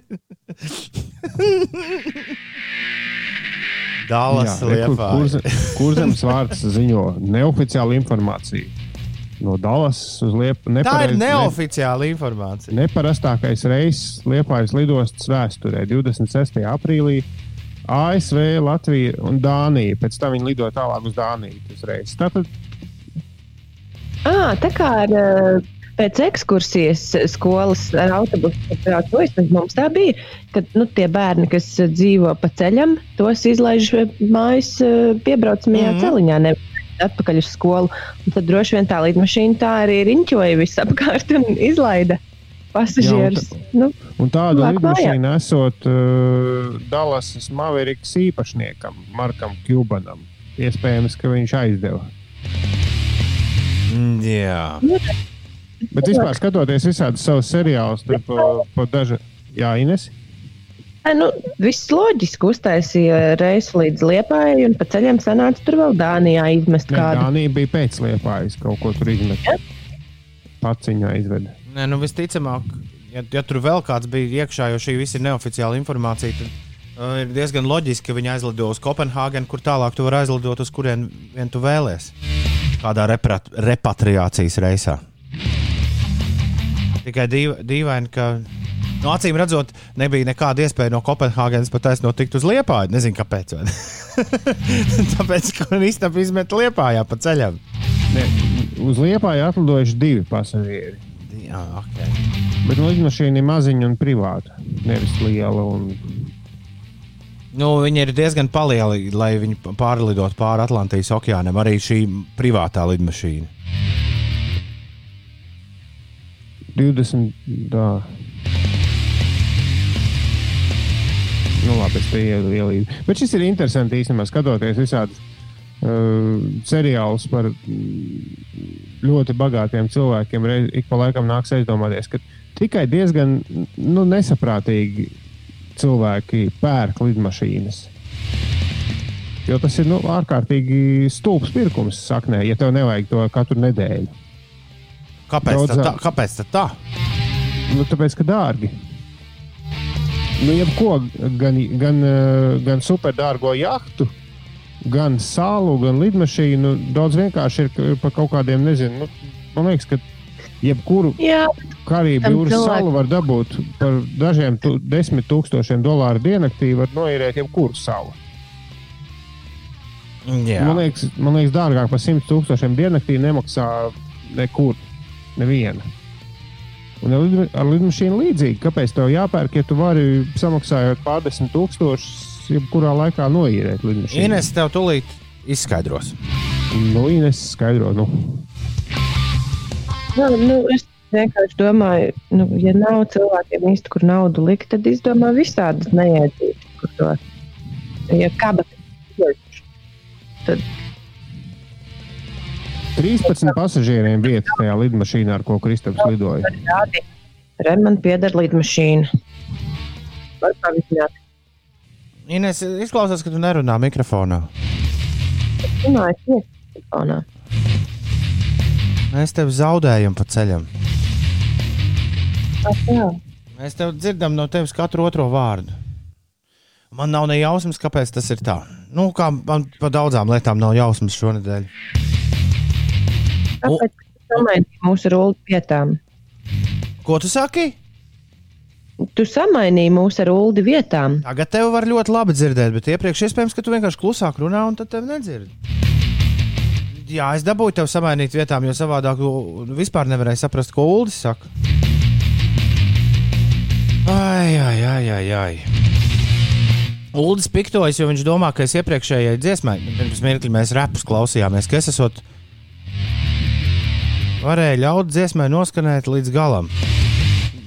Dālas kur, liepā. kur, kur zemes vārds ziņo neoficiālu informāciju. No Dallas uz Liepu. Tā ir neoficiāla informācija. Neparastākais reiss Liepājas lidostas vēsturē 26. aprīlī. ASV, Latvija un Dānija. Pēc tam viņi lidoja tālāk uz Dāniju. Tas reizes. Tātad À, tā kā ar, eh, pēc ekskursijas skolas ar autobusu to vismaz mums tā bija, kad nu, tie bērni, kas eh, dzīvo pa ceļam, tos izlaiž eh, mājas eh, piebraucamajā mm. -hmm. celiņā. Ne atpakaļ uz skolu. Un tad droši vien tā lidmašīna tā arī riņķoja visapkārt un izlaida pasažierus. Nu, Un tādu lidmašīnu esot uh, Dallasas Mavericks īpašniekam, Markam Kubanam. Iespējams, ka viņš aizdeva. Mm, Jā, Bet vispār skatoties visādus savus seriālus, tur pa, pa dažu. Jā, Ines. Nē, nu, viss loģiski uztaisīja reisu līdz Liepājai, un pa ceļam sanāca tur vēl Dānijā izmest Nē, kādu. Dānija bija pēc liepājas kaut ko tur izmet. Paciņā izveda. Nē, nu visticamāk, ja, ja tur vēl kāds bija iekšā, jo šī viss ir neoficiāla informācija, tad uh, ir diezgan loģiski, ka viņi aizlido uz Kopenhāgenu, kur tālāk tu vari aizlidot uz kurien vien tu vēlēsies. Kādā repatriācijas reisā. Tikai dīva, dīvaini, ka no acīm redzot, nebija nekāda iespēja no Kopenhāgenes pat aizsnot tikt uz Liepāju. Nezinu, kāpēc. Tāpēc, ka viņi īstenībā izmet Liepājā pa ceļam. Ne, uz liepāju atlidojuši divi pasažieri. Jā, okay. Bet lidmašīna ir maziņa un privāta, nevis liela. Un... Nu, viņi ir diezgan lieli, lai viņi pārlidotu pāri Atlantijas okeānam. Arī šī privātā lidmašīna. 20. Tā. Nu, labi, es te ielīdu. Bet šis ir interesanti īstenībā skatoties visādus uh, seriālus par ļoti bagātiem cilvēkiem. Reiz, ik pa laikam nāks aizdomāties, ka tikai diezgan nu, nesaprātīgi cilvēki pērk lidmašīnas. Jo tas ir nu, ārkārtīgi stulbs pirkums saknē, ja tev nevajag to katru nedēļu. Kāpēc, Daudzā- tad tā, kāpēc tad tā? Nu, tāpēc, ka dārgi. Nu, jebko, gan, gan, eh, gan superdārgo jahtu, gan salu, gan lidmašīnu. Daudz vienkārši ir par kaut kādiem, nezinu, nu, man liekas, ka jebkuru Jā, Karību jūras salu var dabūt par dažiem tu, desmit tūkstošiem dolāru diennaktī, var noīrēt jebkuru salu. Jā, Man liekas, man liekas, dārgāk par 100 tūkstošiem diennaktī nemaksā nekur. Neviena. Un ar lidma- ar lidmašīnu līdzīgi. Kāpēc tev jāpērk, ja tu vari samaksājot pārdesmit tūkstošus, jebkurā laikā noīrēt lidmašīnu? Ines tev tūlīt izskaidros. Nu, Ines skaidro. Nu. nu, nu, es vienkārši domāju, nu, ja nav cilvēkiem īsti, kur naudu likt, tad izdomā visādas neiedzības, kur to ja kaba. Tad 13 pasažieriem vieta tajā lidmašīnā, ar ko Kristaps lidoja. rādi, re, man pieder lidmašīna. Ines, izklausās, ka tu nerunā mikrofonā. Runāju, telefonā. Mēs tevi zaudējam pa ceļam. Jā. Mēs tev dzirdam no tevis katru otro vārdu. Man nav ne jausmas, kāpēc tas ir tā. Nu, kā man par daudzām lietām nav jausmas šonadēļ. Kāpēc tu samainīji mūsu rulli vietām? Ko tu saki? Tu samainīji mūsu ar ULDI vietām. Tagad tev var ļoti labi dzirdēt, bet iepriekš iespējams, ka tu vienkārši klusāk runā un tad tev nedzird. Jā, es dabūju tev samainīt vietām, jo savādāk tu vispār nevarēji saprast, ko Ulas saka. Ai, ai, ai, ai. ai. Ulas piktojas, jo viņš domā, ka es iepriekšējai dziesmai, pirms mirkli mēs repus klausījāmies, ka es esot varēju ļaut dziesmai noskanēt līdz galam.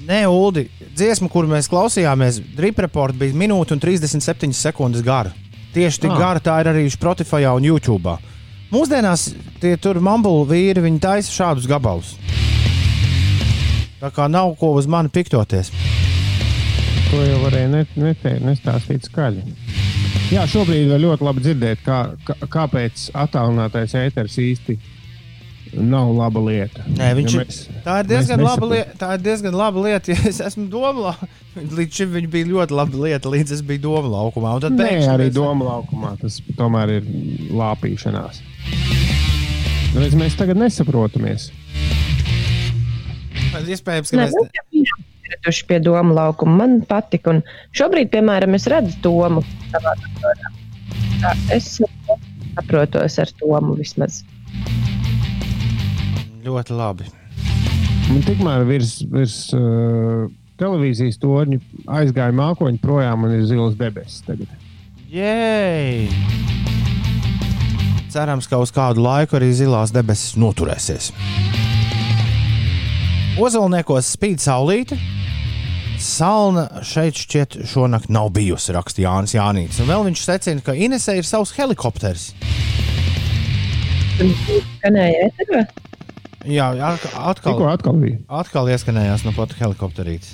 Nē, Ulu, dziesma, kuru mēs klausījāmies, Drip Report bija minūte un 37 sekundes gara. Tieši tik Ah. gara tā ir arī Spotify un YouTube. Mūsdienās tie tur mambulu vīri, viņi taisa šādus gabalus. Tā kā nav ko uz mani piktoties. To jau varēja net, nete, nestāstīt skaļi. Jā, šobrīd var ļoti labi dzirdēt, kā, kā, kāpēc attālinātais ēteris īsti nav laba lieta. Nē, viņš Ja mēs- Tā ir diezgan, mēs laba lieta, tā ir diezgan laba lieta. Ja es esmu domā, līdz šim viņa bija ļoti laba lieta, līdz es biju doma laukumā. un tad Nē, arī mēs- doma laukumā tas tomēr ir lāpīšanās. Nu, redz, mēs tagad nesaprotamies. Iespējams, ka Nē, mēs. bijām pieraduši pie doma laukuma. Man patika. Un šobrīd, piemēram, es redzu domu savā datorā. Es saprotos ar domu vismaz. Ļoti labi. Un tikmēr virs, virs uh, televīzijas torņa aizgāja mākoņi projām un ir zilas debesis. Tagad. Jēj! Cerams, ka uz kādu laiku arī zilās debesis noturēsies. Ozolniekos spīd saulīte. Salna šeit šķiet šonakt nav bijusi, raksta Jānis Jānis. Un vēl viņš secina, ka Inesē ir savs helikopters. Skanēja ēterā? Jā, at- atkal, Tikko atkal bija. atkal ieskanējās no pat helikopterītes.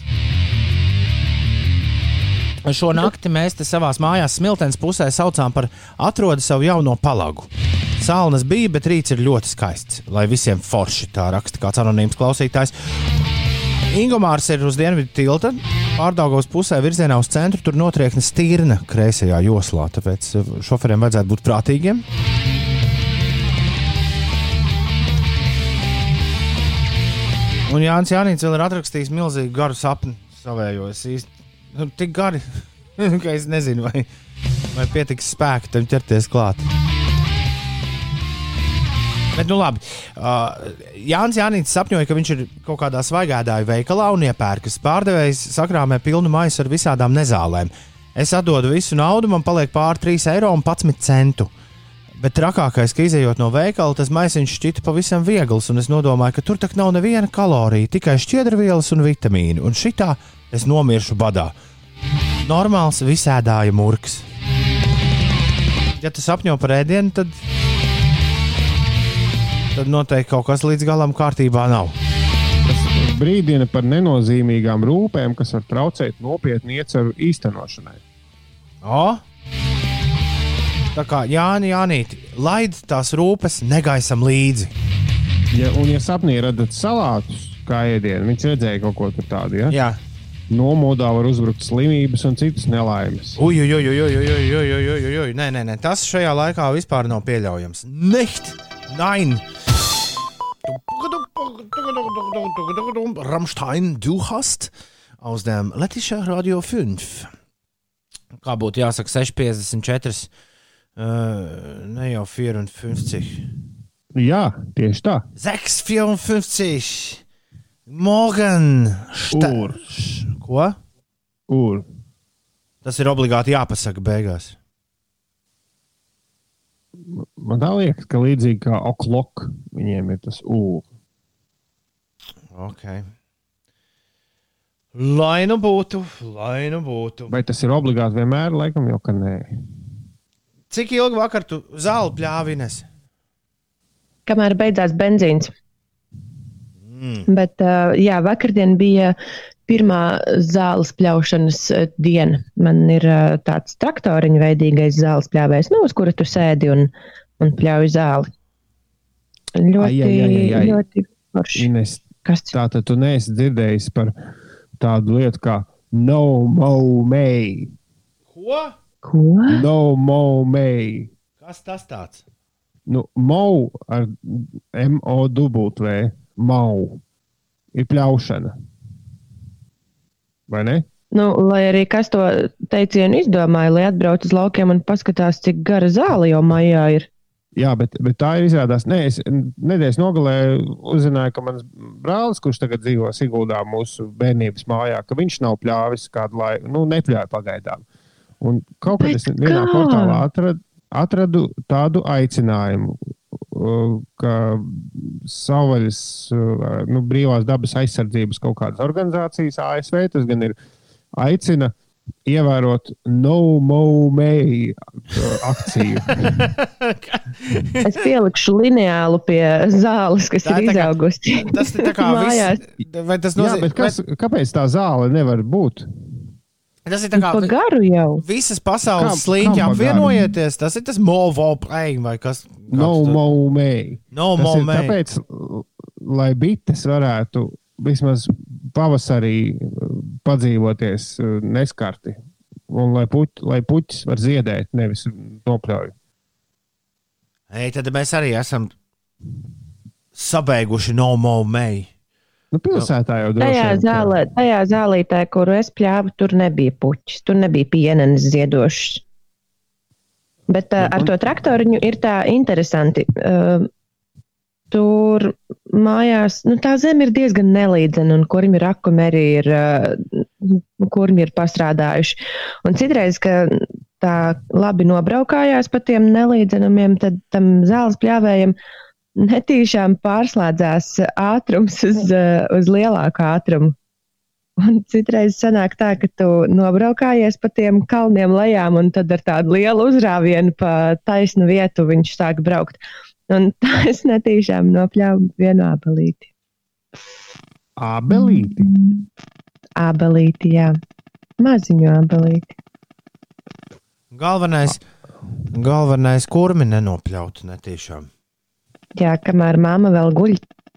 Šo nakti mēs te savā mājās, smiltens pusē, saucām par atrodi savu jauno palagu. Sālnes bija, bet rīts ir ļoti skaists. Lai visiem forši tā raksta kāds anonīms klausītājs. Ingūns ir uz dienvidu tilta, pārdaugos pusē virzienā uz centru. Tur notriekne stīrna kreisajā joslā, tāpēc šoferiem vajadzētu būt prātīgiem. Un Jānis Jānis vēl ir atrakstījis milzīgu garu sapni savējo. Es īsti nu, tik gari, ka es nezinu, vai, vai pietiks spēka tam ķerties klāt. Bet, nu, labi. Uh, Jānis Jānis sapņoja, ka viņš ir kaut kādā svaigādāju veikalā un iepērkas. Pārdevējs sakrāmē pilnu maisu ar visādām nezālēm. Es atdodu visu naudu, man paliek pāri 3 eiro un 11 centu. Bet trakākais, ka izējot no veikala, tas maisiņš šķita pavisam viegls, un es domāju, ka tur tak nav neviena kalorija, tikai šķiedrvielas un vitamīni. Un šitā es nomiršu badā. Normāls visēdāja murgs. Ja tu sapņo par ēdienu, tad tad noteikti kaut kas līdz galam kārtībā nav. Tas brīdina par nenozīmīgām rūpēm, kas var traucēt nopietnu ieceru īstenošanai. O? Tā kā Jānis Janīti, laid tās rūpes negaisam līdzi. Ja, un, ja sapnī redzat salātus kā ēdienu, viņš redzēja kaut ko tādu. Ja? Jā. Nomodā var uzbrukt slimības un citas nelaimes. Ui, Eh, ne ja, 54. Ja, tieši tā. 6,54. Morgan. Urs. Ko? Ur. Tas ir obligāti jāpasaka beigās. Man tā liekas, ka līdzīgi kā Oklok, viņiem ir tas ūr. Ok. Lai nu būtu, lai nu būtu. Vai tas ir obligāti vienmēr, laikam jau, ka nē. Cik ilgi vakar tu zāli pļāvines? Kamēr beidzās benzīns. Mm. Bet, uh, jā, vakardien bija pirmā zāles pļaušanas diena. Man ir uh, tāds traktoriņa veidīgais zāles pļāvējs, nu, uz kura tu sēdi un, un pļauj zāli. Ļoti, Ai, ai, ai, ai, ļoti forši. Ines, Kas tas tā tad tu neesi dzirdējis par tādu lietu kā no mo may. Ko? Ko? No mo may. Kas tas tāds? Nu, mo ar M-O-W. Mau ir pļaušana. Vai ne? Nu, lai arī kas to teicienu izdomāja, lai atbrauc uz laukiem un paskatās, cik gara zāle jau maijā ir. Jā, bet, bet tā ir izrādās. Nē, es nedēļas nogalē uzzināju, ka mans brālis, kurš tagad dzīvo Siguldā, mūsu bērnības mājā, ka viņš nav pļāvis kādu laiku, nu, nepļāva pagaidām. Un kaut kad Bet es vienā kā? portālā atradu, atradu tādu aicinājumu, uh, ka savvaļas, uh, nu, brīvās dabas aizsardzības kaut kādas organizācijas ASV, tas gan ir aicina ievērot no may uh, akciju. Es pielikšu lineālu pie zāles, kas Tā ir ir izaugusi. Tas ir tā kā Mājās. viss. Vai tas Jā, nozīmē, bet kas, kāpēc tā zāle nevar būt? Tas ir tā kā Pa garu jau. visas pasaules slīņķi apvienojieties? Tas ir tas movo play vai kas? No kāds tu- mo may. No Tas mo ir may. tāpēc, lai bites varētu vismaz pavasarī uh, padzīvoties uh, neskarti. Un lai, puķ, lai puķis var ziedēt, nevis nopļauj. Ei, tad mēs arī esam sabeiguši no mo may. Nu, pilsētā jau droši Tajā, zālē, tajā zālītē, kuru es pļāvu, tur nebija puķis, tur nebija pienenes ziedošs. Bet uh, ar to traktoriņu ir tā interesanti. Uh, tur mājās nu, tā zeme ir diezgan nelīdzena, un kuriem ir akumi arī ir, uh, kuriem ir pastrādājuši. Un citreiz, ka tā labi nobraukājās pa tiem nelīdzenumiem, tad tam zāles pļāvējiem netīšām pārslēdzās ātrums uz, uh, uz lielāku ātrumu. Un citreiz sanāk tā, ka tu nobraukājies pa tiem kalniem lejām, un tad ar tādu lielu uzrāvienu pa taisnu vietu viņš sāk braukt. Un tā es netīšām nopļāvu vienu abelīti. Ābelīti. Abelīti, jā. Maziņu abelīti. Galvenais, galvenais kurmi nenopļaut netīšām. Jā, kamēr māma vēl guļ,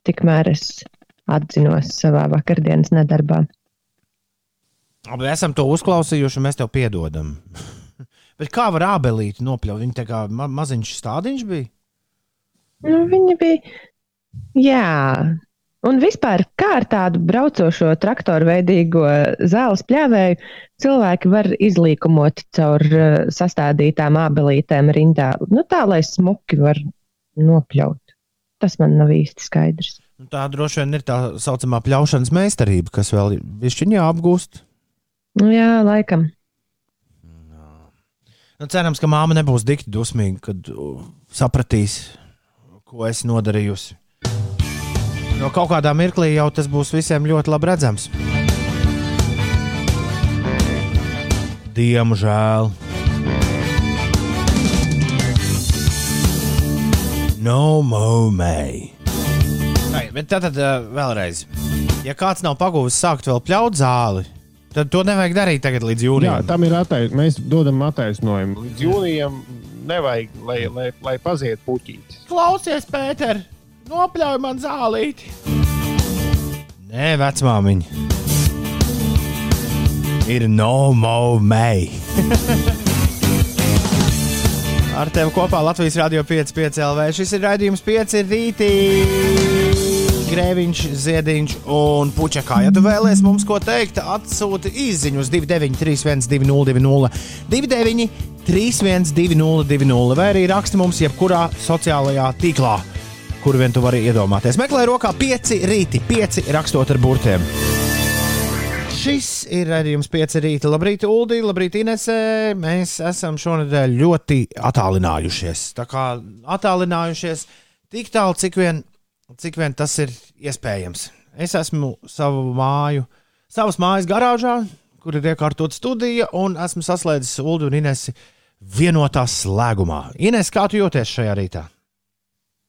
tikmēr es atzinos savā vakardienas nedarbā. Labi, esam to uzklausījuši, mēs tev piedodam. Bet kā var ābelīti nopļaut? Viņa tā kā ma maziņš stādiņš bija. Nu, viņa bija. Jā. Un vispār, kā ar tādu braucošo traktoru veidīgo zāles pļāvēju, cilvēki var izlīkumot caur uh, sastādītām abelītēm rindā. Nu, tā, lai smuki var nopļaut. Tas man nav īsti skaidrs. Nu, Tā droši vien ir tā saucamā pļaušanas meistarība, kas vēl višķiņā apgūst. Nu, jā, laikam. Nu, cerams, ka māma nebūs dikti dusmīga, kad sapratīs, ko es nodarījusi. No kaut kādā mirklī jau tas būs visiem ļoti labi redzams. Diemžēl. No. Ai, bet tad, tad uh, vēlreiz. Ja kāds nav pagūvis sākt vēl pļaut zāli, tad to nevajag darīt tagad līdz Jā, jūnijam. tam ir attaisnojums. Mēs dodam attaisnojumu. Līdz jūnijam nevajag, lai, lai, lai paziet puķītis. Klausies, Pēter, nopļauj man zālīti. Nē, vecmāmiņa. Ir no may. Ar tevi kopā Latvijas Rādio 5,5 LV. Šis ir raidījums 5 rītī. Grēviņš, Ziediņš un Puķakā. Ja tu vēlies mums ko teikt, atsūti īsiņu uz 293, 202, 293, 202, vai arī raksti mums jebkurā sociālajā tīklā, kur vien tu vari iedomāties. Meklē rokā 5 rīti, 5 rakstot ar burtiem. Šis ir redzējums pieci rīta. Labrīt, Uldi, labrīt, Inesē. Mēs esam šonadēļ ļoti attālinājušies. Tā kā attālinājušies tik tālu, cik vien, cik vien tas ir iespējams. Es esmu savu māju, savas mājas garāžā, kur ir iekārtota studija, un esmu saslēdzis Uldu un Inesi vienotā slēgumā. Ines, kā tu jūties šajā rītā?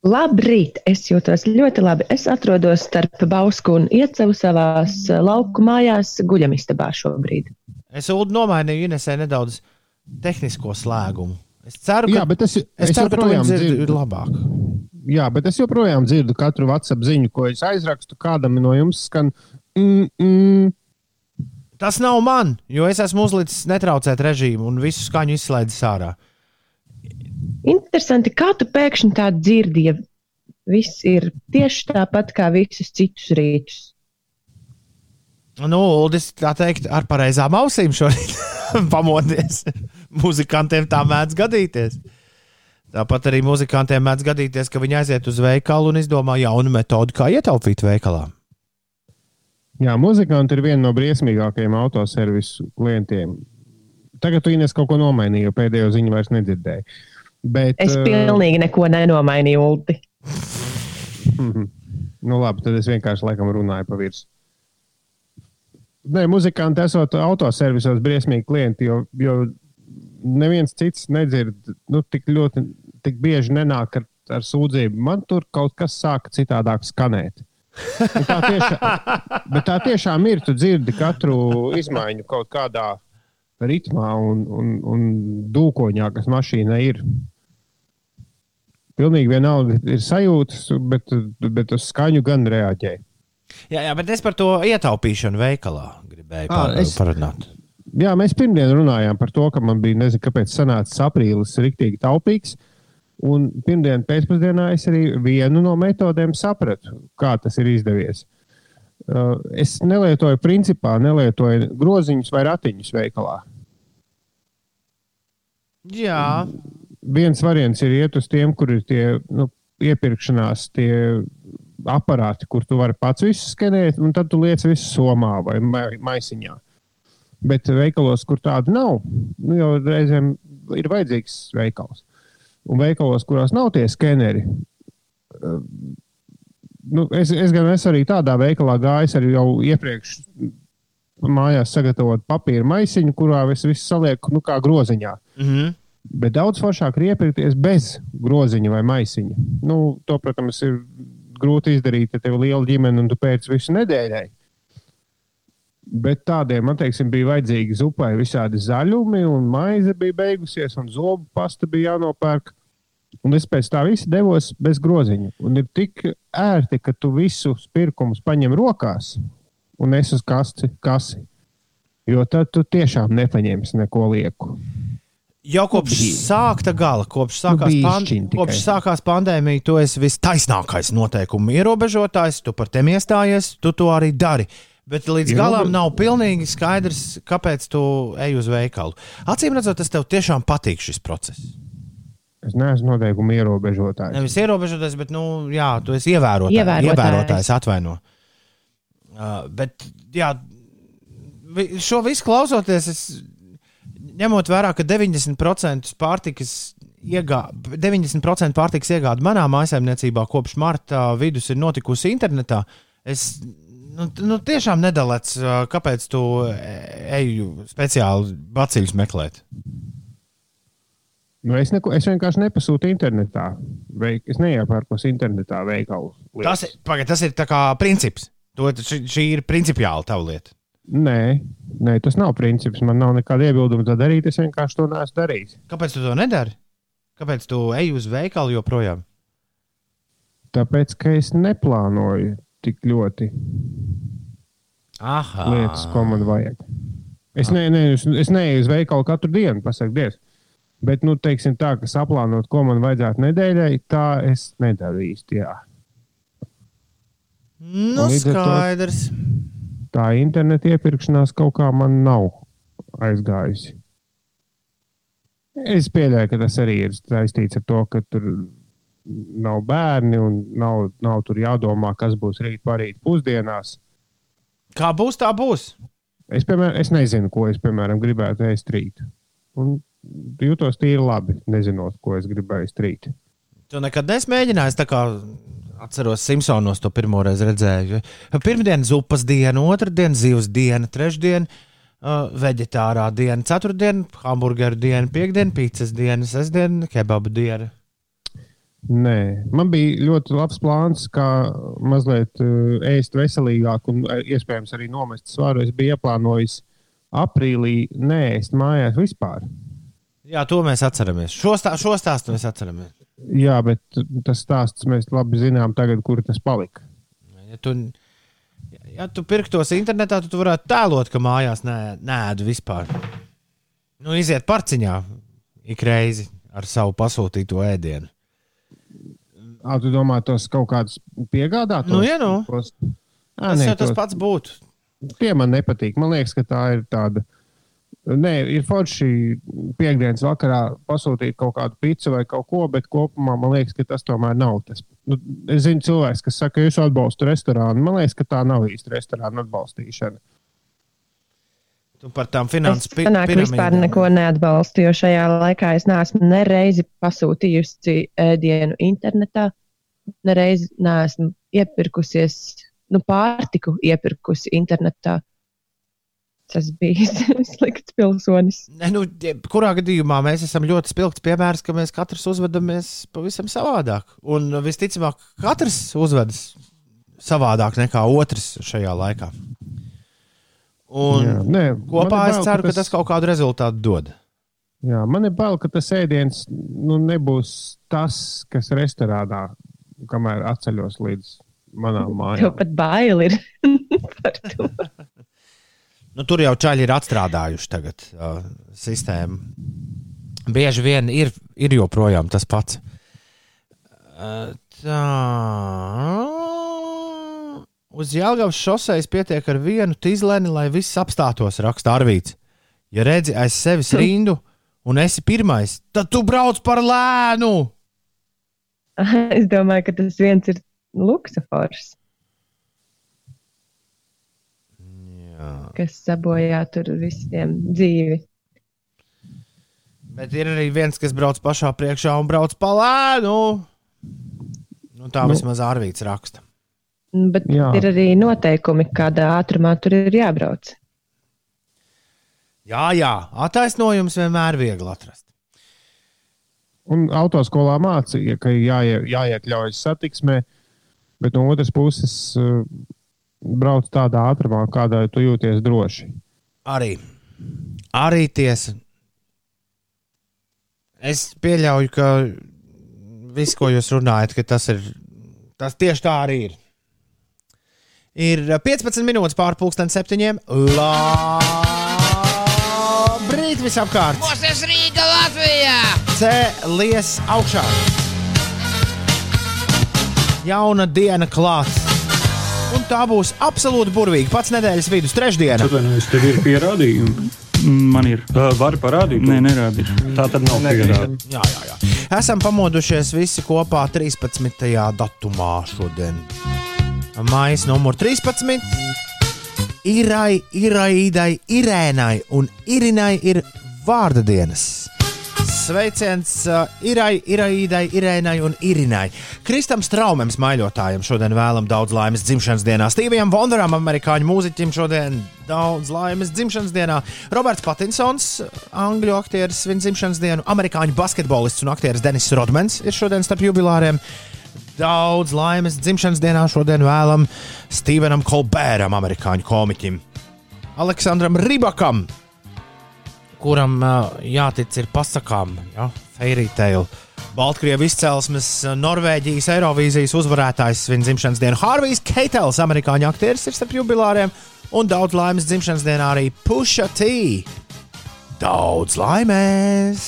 Labrīt! Es jūtos ļoti labi. Es atrodos starp Bausku un Iecevu savās eh, lauku mājās, guļamistabā šobrīd. Es Uldu nomainīju Inesē nedaudz tehnisko slēgumu. Es ceru, ka, Jā, bet es, es es ceru, ka tu dzirdi labāk. jā, bet es joprojām dzirdu katru WhatsApp ziņu, ko es aizrakstu. Kādam no jums skan. Mm, mm, Tas nav man, jo es esmu uzlicis netraucēt režīmu un visu skaņu izslēdzis ārā. Interesanti, kā tu pēkšņi tā dzirdi, ja viss ir tieši tāpat kā visus citus rītus. Nu, Uldis, tā teikt, ar pareizām ausīm šorīt pamodies. Muzikantiem tā mēdz gadīties. Tāpat arī muzikantiem mēdz gadīties, ka viņi aiziet uz veikalu un izdomā jaunu metodi, kā ietaupīt veikalā. jā, muzikanti ir viena no briesmīgākajiem autoservisu klientiem. Tagad tu Ines kaut ko nomainīji, jo pēdējo ziņu vairs nedzirdēji. Bet, Es eh, pilnīgi neko nenomainīju. Mhm. Nu, labi, tad es vienkārši laikam runāju pa virsmu. Nē, muzikanti esot autoservisos briesmīgi klienti, jo, jo neviens cits nedzird, nu, tik ļoti, tik bieži nenāk ar, ar sūdzību. Man tur kaut kas sāka citādāk skanēt. Un Tā tiešām, bet tā tiešām ir. Tu dzirdi katru izmaiņu kaut kādā ritmā un, un, un dūkoņā, kas mašīnai ir. Pilnīgi vienalga ir sajūtas, bet, bet uz skaņu gan reaģē. Jā, jā, bet es par to ietaupīšanu veikalā gribēju Ā, par, es- parunāt. Jā, mēs pirmdien runājām par to, ka man bija, nezinu, kāpēc sanācis aprīlis rīktīgi taupīgs. Un pirmdien pēcpusdienā es arī vienu no metodēm sapratu, kā tas ir izdevies. Uh, es nelietoju, principā, nelietoju groziņus vai ratiņus veikalā. Jā, Viens variants ir iet uz tiem, kur ir tie nu, iepirkšanās, tie aparāti, kur tu vari pats visu skenēt, un tad tu liec visu somā vai mai- maisiņā. Bet veikalos, kur tādu nav, nu, jau reizēm ir vajadzīgs veikals. Un veikalos, kurās nav tie skeneri, eh, nu, es, es gan esmu arī tādā veikalā gājis, arī jau iepriekš mājās sagatavot papīra maisiņu, kurā es visu salieku nu, kā groziņā. mhm. Bet daudz foršāk ir iepirkties bez groziņa vai maisiņa. Nu, to, protams, ir grūti izdarīt, ja tev ir liela ģimene un tu pēc visu nedēļai. Bet tādiem, man teiksim, bija vajadzīgi zupai visādi zaļumi, un maize bija beigusies, un zobu pasta bija jānopērk. Un es pēc tā visa devos bez groziņa. Un ir tik ērti, ka tu visus pirkumus paņem rokās un es uz kasti. kasi. Jo tad tu tiešām nepaņemsi neko lieku. Jau kopš sākta gala, kopš sākās, Nu, pan bišķiņ tikai. kopš sākās pandēmija, tu esi vistaisnākais noteikumu ierobežotājs, tu par tiem iestājies, tu to arī dari. Bet līdz Ierobe- galam nav pilnīgi skaidrs, kāpēc tu ej uz veikalu. Acīm redzot, tas tev tiešām patīk šis process. Es neesmu noteikuma ierobežotājs. Nevis ierobežotais, bet, nu, jā, tu esi ievērotājs. Ievērotājs. ievērotājs atvaino. Uh, bet, jā, vi- šo visu klausoties, es ņemot vērā, ka 90% pārtikas. Iegā, 90% pārtikas iegāde manā mājsaimniecībā kopš marta vidus ir notikusi internetā. Es nu, nu, tiešām nedalēts, kāpēc tu e- eju speciāli baciļus meklēt. Nu, es, neko, es vienkārši nepasūtu internetā. Veik, es neiepērkos internetā veikalu. lietas. Tas, ir- pagaid, tas ir kā princips. To, šī, šī ir principiāli tava lieta. Nē, nē, tas nav princips. Man nav nekāda iebilduma to darīt. Es vienkārši to neesmu darījis. Kāpēc tu to nedari? Kāpēc tu ej uz veikalu joprojām? Tāpēc, ka es neplānoju tik ļoti Aha, lietas, ko man vajag. Es, ne, ne, es, es neeju uz veikalu katru dienu, pasak, Dievs. Bet, nu, teiksim tā, ka saplānot, ko man vajadzētu nedēļai, tā es nedaru īsti. Jā. Nu, ar to- skaidrs. Tā interneta iepirkšanās kaut kā man nav aizgājusi. Es pieļauju, ka tas arī ir saistīts ar to, ka tur nav bērni un nav, nav tur jādomā, kas būs rīt, parīt, pusdienās. Kā būs, tā būs. Es, piemēram, es nezinu, ko es piemēram, gribētu ēst rīt. Un jūtos tīri labi, nezinot, ko es gribēju ēst rīt. Tu nekad neesi mēģinājis tā kā. Atceros, Simpsonos to pirmo reizi redzēju. Pirmdiena zupas diena, otrdiena zivs diena, trešdiena uh, vegetārā diena, ceturtdiena hamburgeru diena, piekdiena pīcis diena, sestdiena kebabu diena. Nē, man bija ļoti labs plāns, kā mazliet uh, ēst veselīgāk un uh, iespējams arī nomest svaru. Es biju ieplānojis aprīlī neēst mājās vispār. Jā, to mēs atceramies. Šo, stā, šo stāstu mēs atceramies. Jā, bet tas stāsts mēs labi zinām, tagad, kur tas palika. Ja tu, ja tu pirktos internetā, tad tu varētu tēlot, ka mājās nē, nēdu vispār. Nu, iziet parciņā ik reizi ar savu pasūtīto ēdienu. Ā, tu domā, tos kaut kādus piegādātos? Nu, ja nu. Tos... Ā, Tas nē, jau tas tos- pats būtu. Tie man nepatīk. Man liekas, ka tā ir tāda. Nē, ir forši piekdienas vakarā pasūtīt kaut kādu pizzu vai kaut ko, bet kopumā man liekas, ka tas tomēr nav tas. Nu, es zinu, cilvēks, kas saka, ka es atbalstu restorānu. Man liekas, ka tā nav īsti restorāna atbalstīšana. Tu par tām Es finanses sanāk, vispār neko neatbalstu, jo šajā laikā es neesmu nereizi pasūtījusi ēdienu internetā, nereizi neesmu iepirkusies, nu, pārtiku iepirkusi internetā. Tas bija slikts pilsonis. Ne, nu, kurā gadījumā mēs esam ļoti spilgts piemērs, ka mēs katrs uzvedamies pavisam savādāk. Un visticamāk, katrs uzvedas savādāk nekā otrs šajā laikā. Un Jā, nē, kopā ir es bail, ceru, ka ka tas kaut kādu rezultātu dod. Jā, man ir bail, ka tas ēdiens nu, nebūs tas, kas restorānā, kamēr atceļos līdz manām Tev mājām. pat bail ir par to. Nu, tur jau čaļi ir atstrādājuši tagad, uh, sistēmu. Bieži vien ir, ir joprojām tas pats. Uh, tā. Uz Jālgavas šoseis pietiek ar vienu tīzleni, lai viss apstātos, raksta Arvīts. Ja redzi aiz sevis rindu un esi pirmais, tad tu brauc par lēnu. Es domāju, ka tas viens ir luksafors, Jā. kas sabojā tur visiem dzīvi. Bet ir arī viens, kas brauc pašā priekšā un brauc pa lēnu. Nu, tā Nu. vismaz Arvīts raksta. Bet Jā. ir arī noteikumi, kādā ātrumā tur ir jābrauc. Jā, jā, attaisnojums vienmēr ir viegli atrast. Un autoskolā mācīja, ka jāie, jāiekļaujas satiksmē, bet no otras puses brauc tādā ātrumā, kādā tu jūties droši. Arī, arī tiesa. Es pieļauju, ka viss, ko jūs runājat, ka tas ir. Tas tieši tā arī ir. Ir 15 minūtes pārpusdienas septiņiem. Labrīt visapkārt! Mūsu Rīga Latvijā! Cēlies augšā! Jauna diena klāta! Un tā būs absolūti burvīga. Pats nedēļas vidus, trešdiena. Atvainojos, tev ir pierādījumi. Man ir. Uh, Vari parādīt? Nē, nerādīšu. Tā tad nav pierādīta. Jā, jā, jā. Esam pamodušies visi kopā 13. datumā šodien. Mājas numur 13. Irai, Iraidai, Irēnai un Irinai ir vārda dienas. Sveiciens uh, Irai, Iraidai, Irēnai un Irinai. Kristam Straumam, smaiļotājam, šodien vēlam daudz laimes dzimšanas dienā. Stīvijam Vonderam, amerikāņu mūziķim, šodien daudz laimes dzimšanas dienā. Roberts Patinsons, angļu aktieris, viņa dzimšanas dienu. Amerikāņu basketbolists un aktieris Denis Rodmans ir šodien starp jubilāriem. Daudz laimes dzimšanas dienā šodien vēlam Stevenam Kolbēram, amerikāņu komiķim. Aleksandram Rībakam, kuram jātic ir pasakām, ja? Fairy Tale. Baltkrievijas izcelsmes Norvēģijas Eirovīzijas uzvarētājs svin dzimšanas dienu. Harvijs Keitels, amerikāņu aktieris, ir starp jubilāriem, un daudz laimes dzimšanas dienā arī Pusha T. Daudz laimes!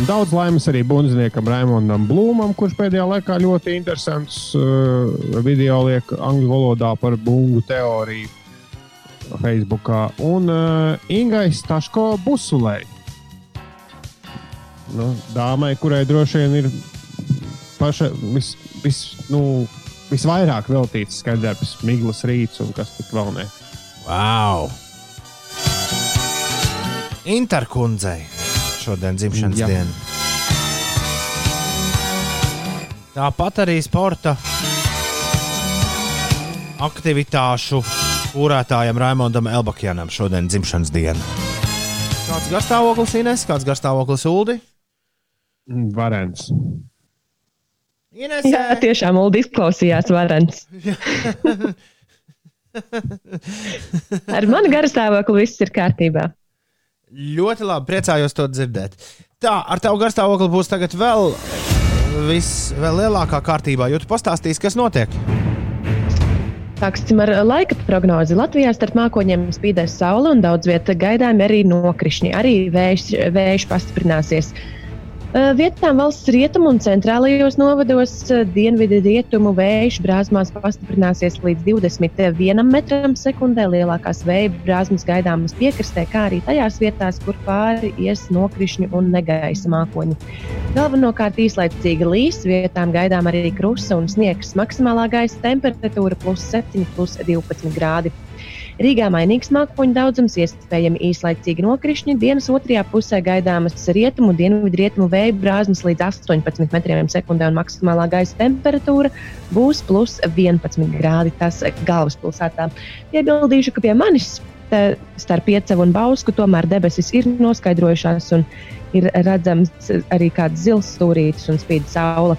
Un Daudz laimes arī bundzniekam Raimondam Blūmam, kurš pēdējā laikā ļoti interesants uh, video liek angļu valodā par bungu teoriju Facebookā. Un uh, Ingai Staško Busulei. Nu, dāmai, kurai droši vien ir paša vis, vis, nu, visvairāk veltīts skaidrs, Miglas rīts un kas tik vēl ne. Wow! Interkundzei šodien dzimšanas Jā. diena. Tāpat arī sporta aktivitāšu kūrētājam Raimondam Elbakjanam šodien dzimšanas diena. Kāds garstāvoklis Ines, kāds garstāvoklis Uldi? Varens. Ines, Jā, tiešām Uldi izklausījās varants. Ar mani garastāvokli viss ir kārtībā. Ļoti labi, priecājos to dzirdēt. Tā, ar tavu garstāvokli būs tagad vēl, vis, vēl lielākā kārtībā, jo tu pastāstīsi, kas notiek. Sāksim ar laika prognozi. Latvijā starp mākoņiem spīdēs saule un daudz vietā gaidāmi arī nokrišņi. Arī vējš, vējš pastiprināsies. Uh, Vietām valsts rietumu un centrālajos novados uh, dienvidu rietumu vējš brāzmās pastiprināsies līdz 21 metram sekundē. Lielākās vēja brāzmas gaidāmas piekrastē, kā arī tajās vietās, kur pāri ies nokrišņu un negaisa mākoņi. Galvenokārt īslaicīgi līs, vietām gaidām arī krusta un sniegs. Maksimālā gaisa temperatūra plus 7, plus 12 grādi. Rīgā mainīgs mākoņu daudzums, iespējami īslaicīgi nokrišņi. Dienas otrajā pusē gaidāmas rietumu, dienvidu rietumu vēja brāzmas līdz 18 metriem sekundē, un maksimālā gaisa temperatūra būs plus 11 grādi. Tas galvaspilsētā. Piebildīšu, ka pie manis starp Piecavu un Bausku tomēr debesis ir noskaidrojušās. un Ir redzams arī kāds zils stūrītis un spīd saule.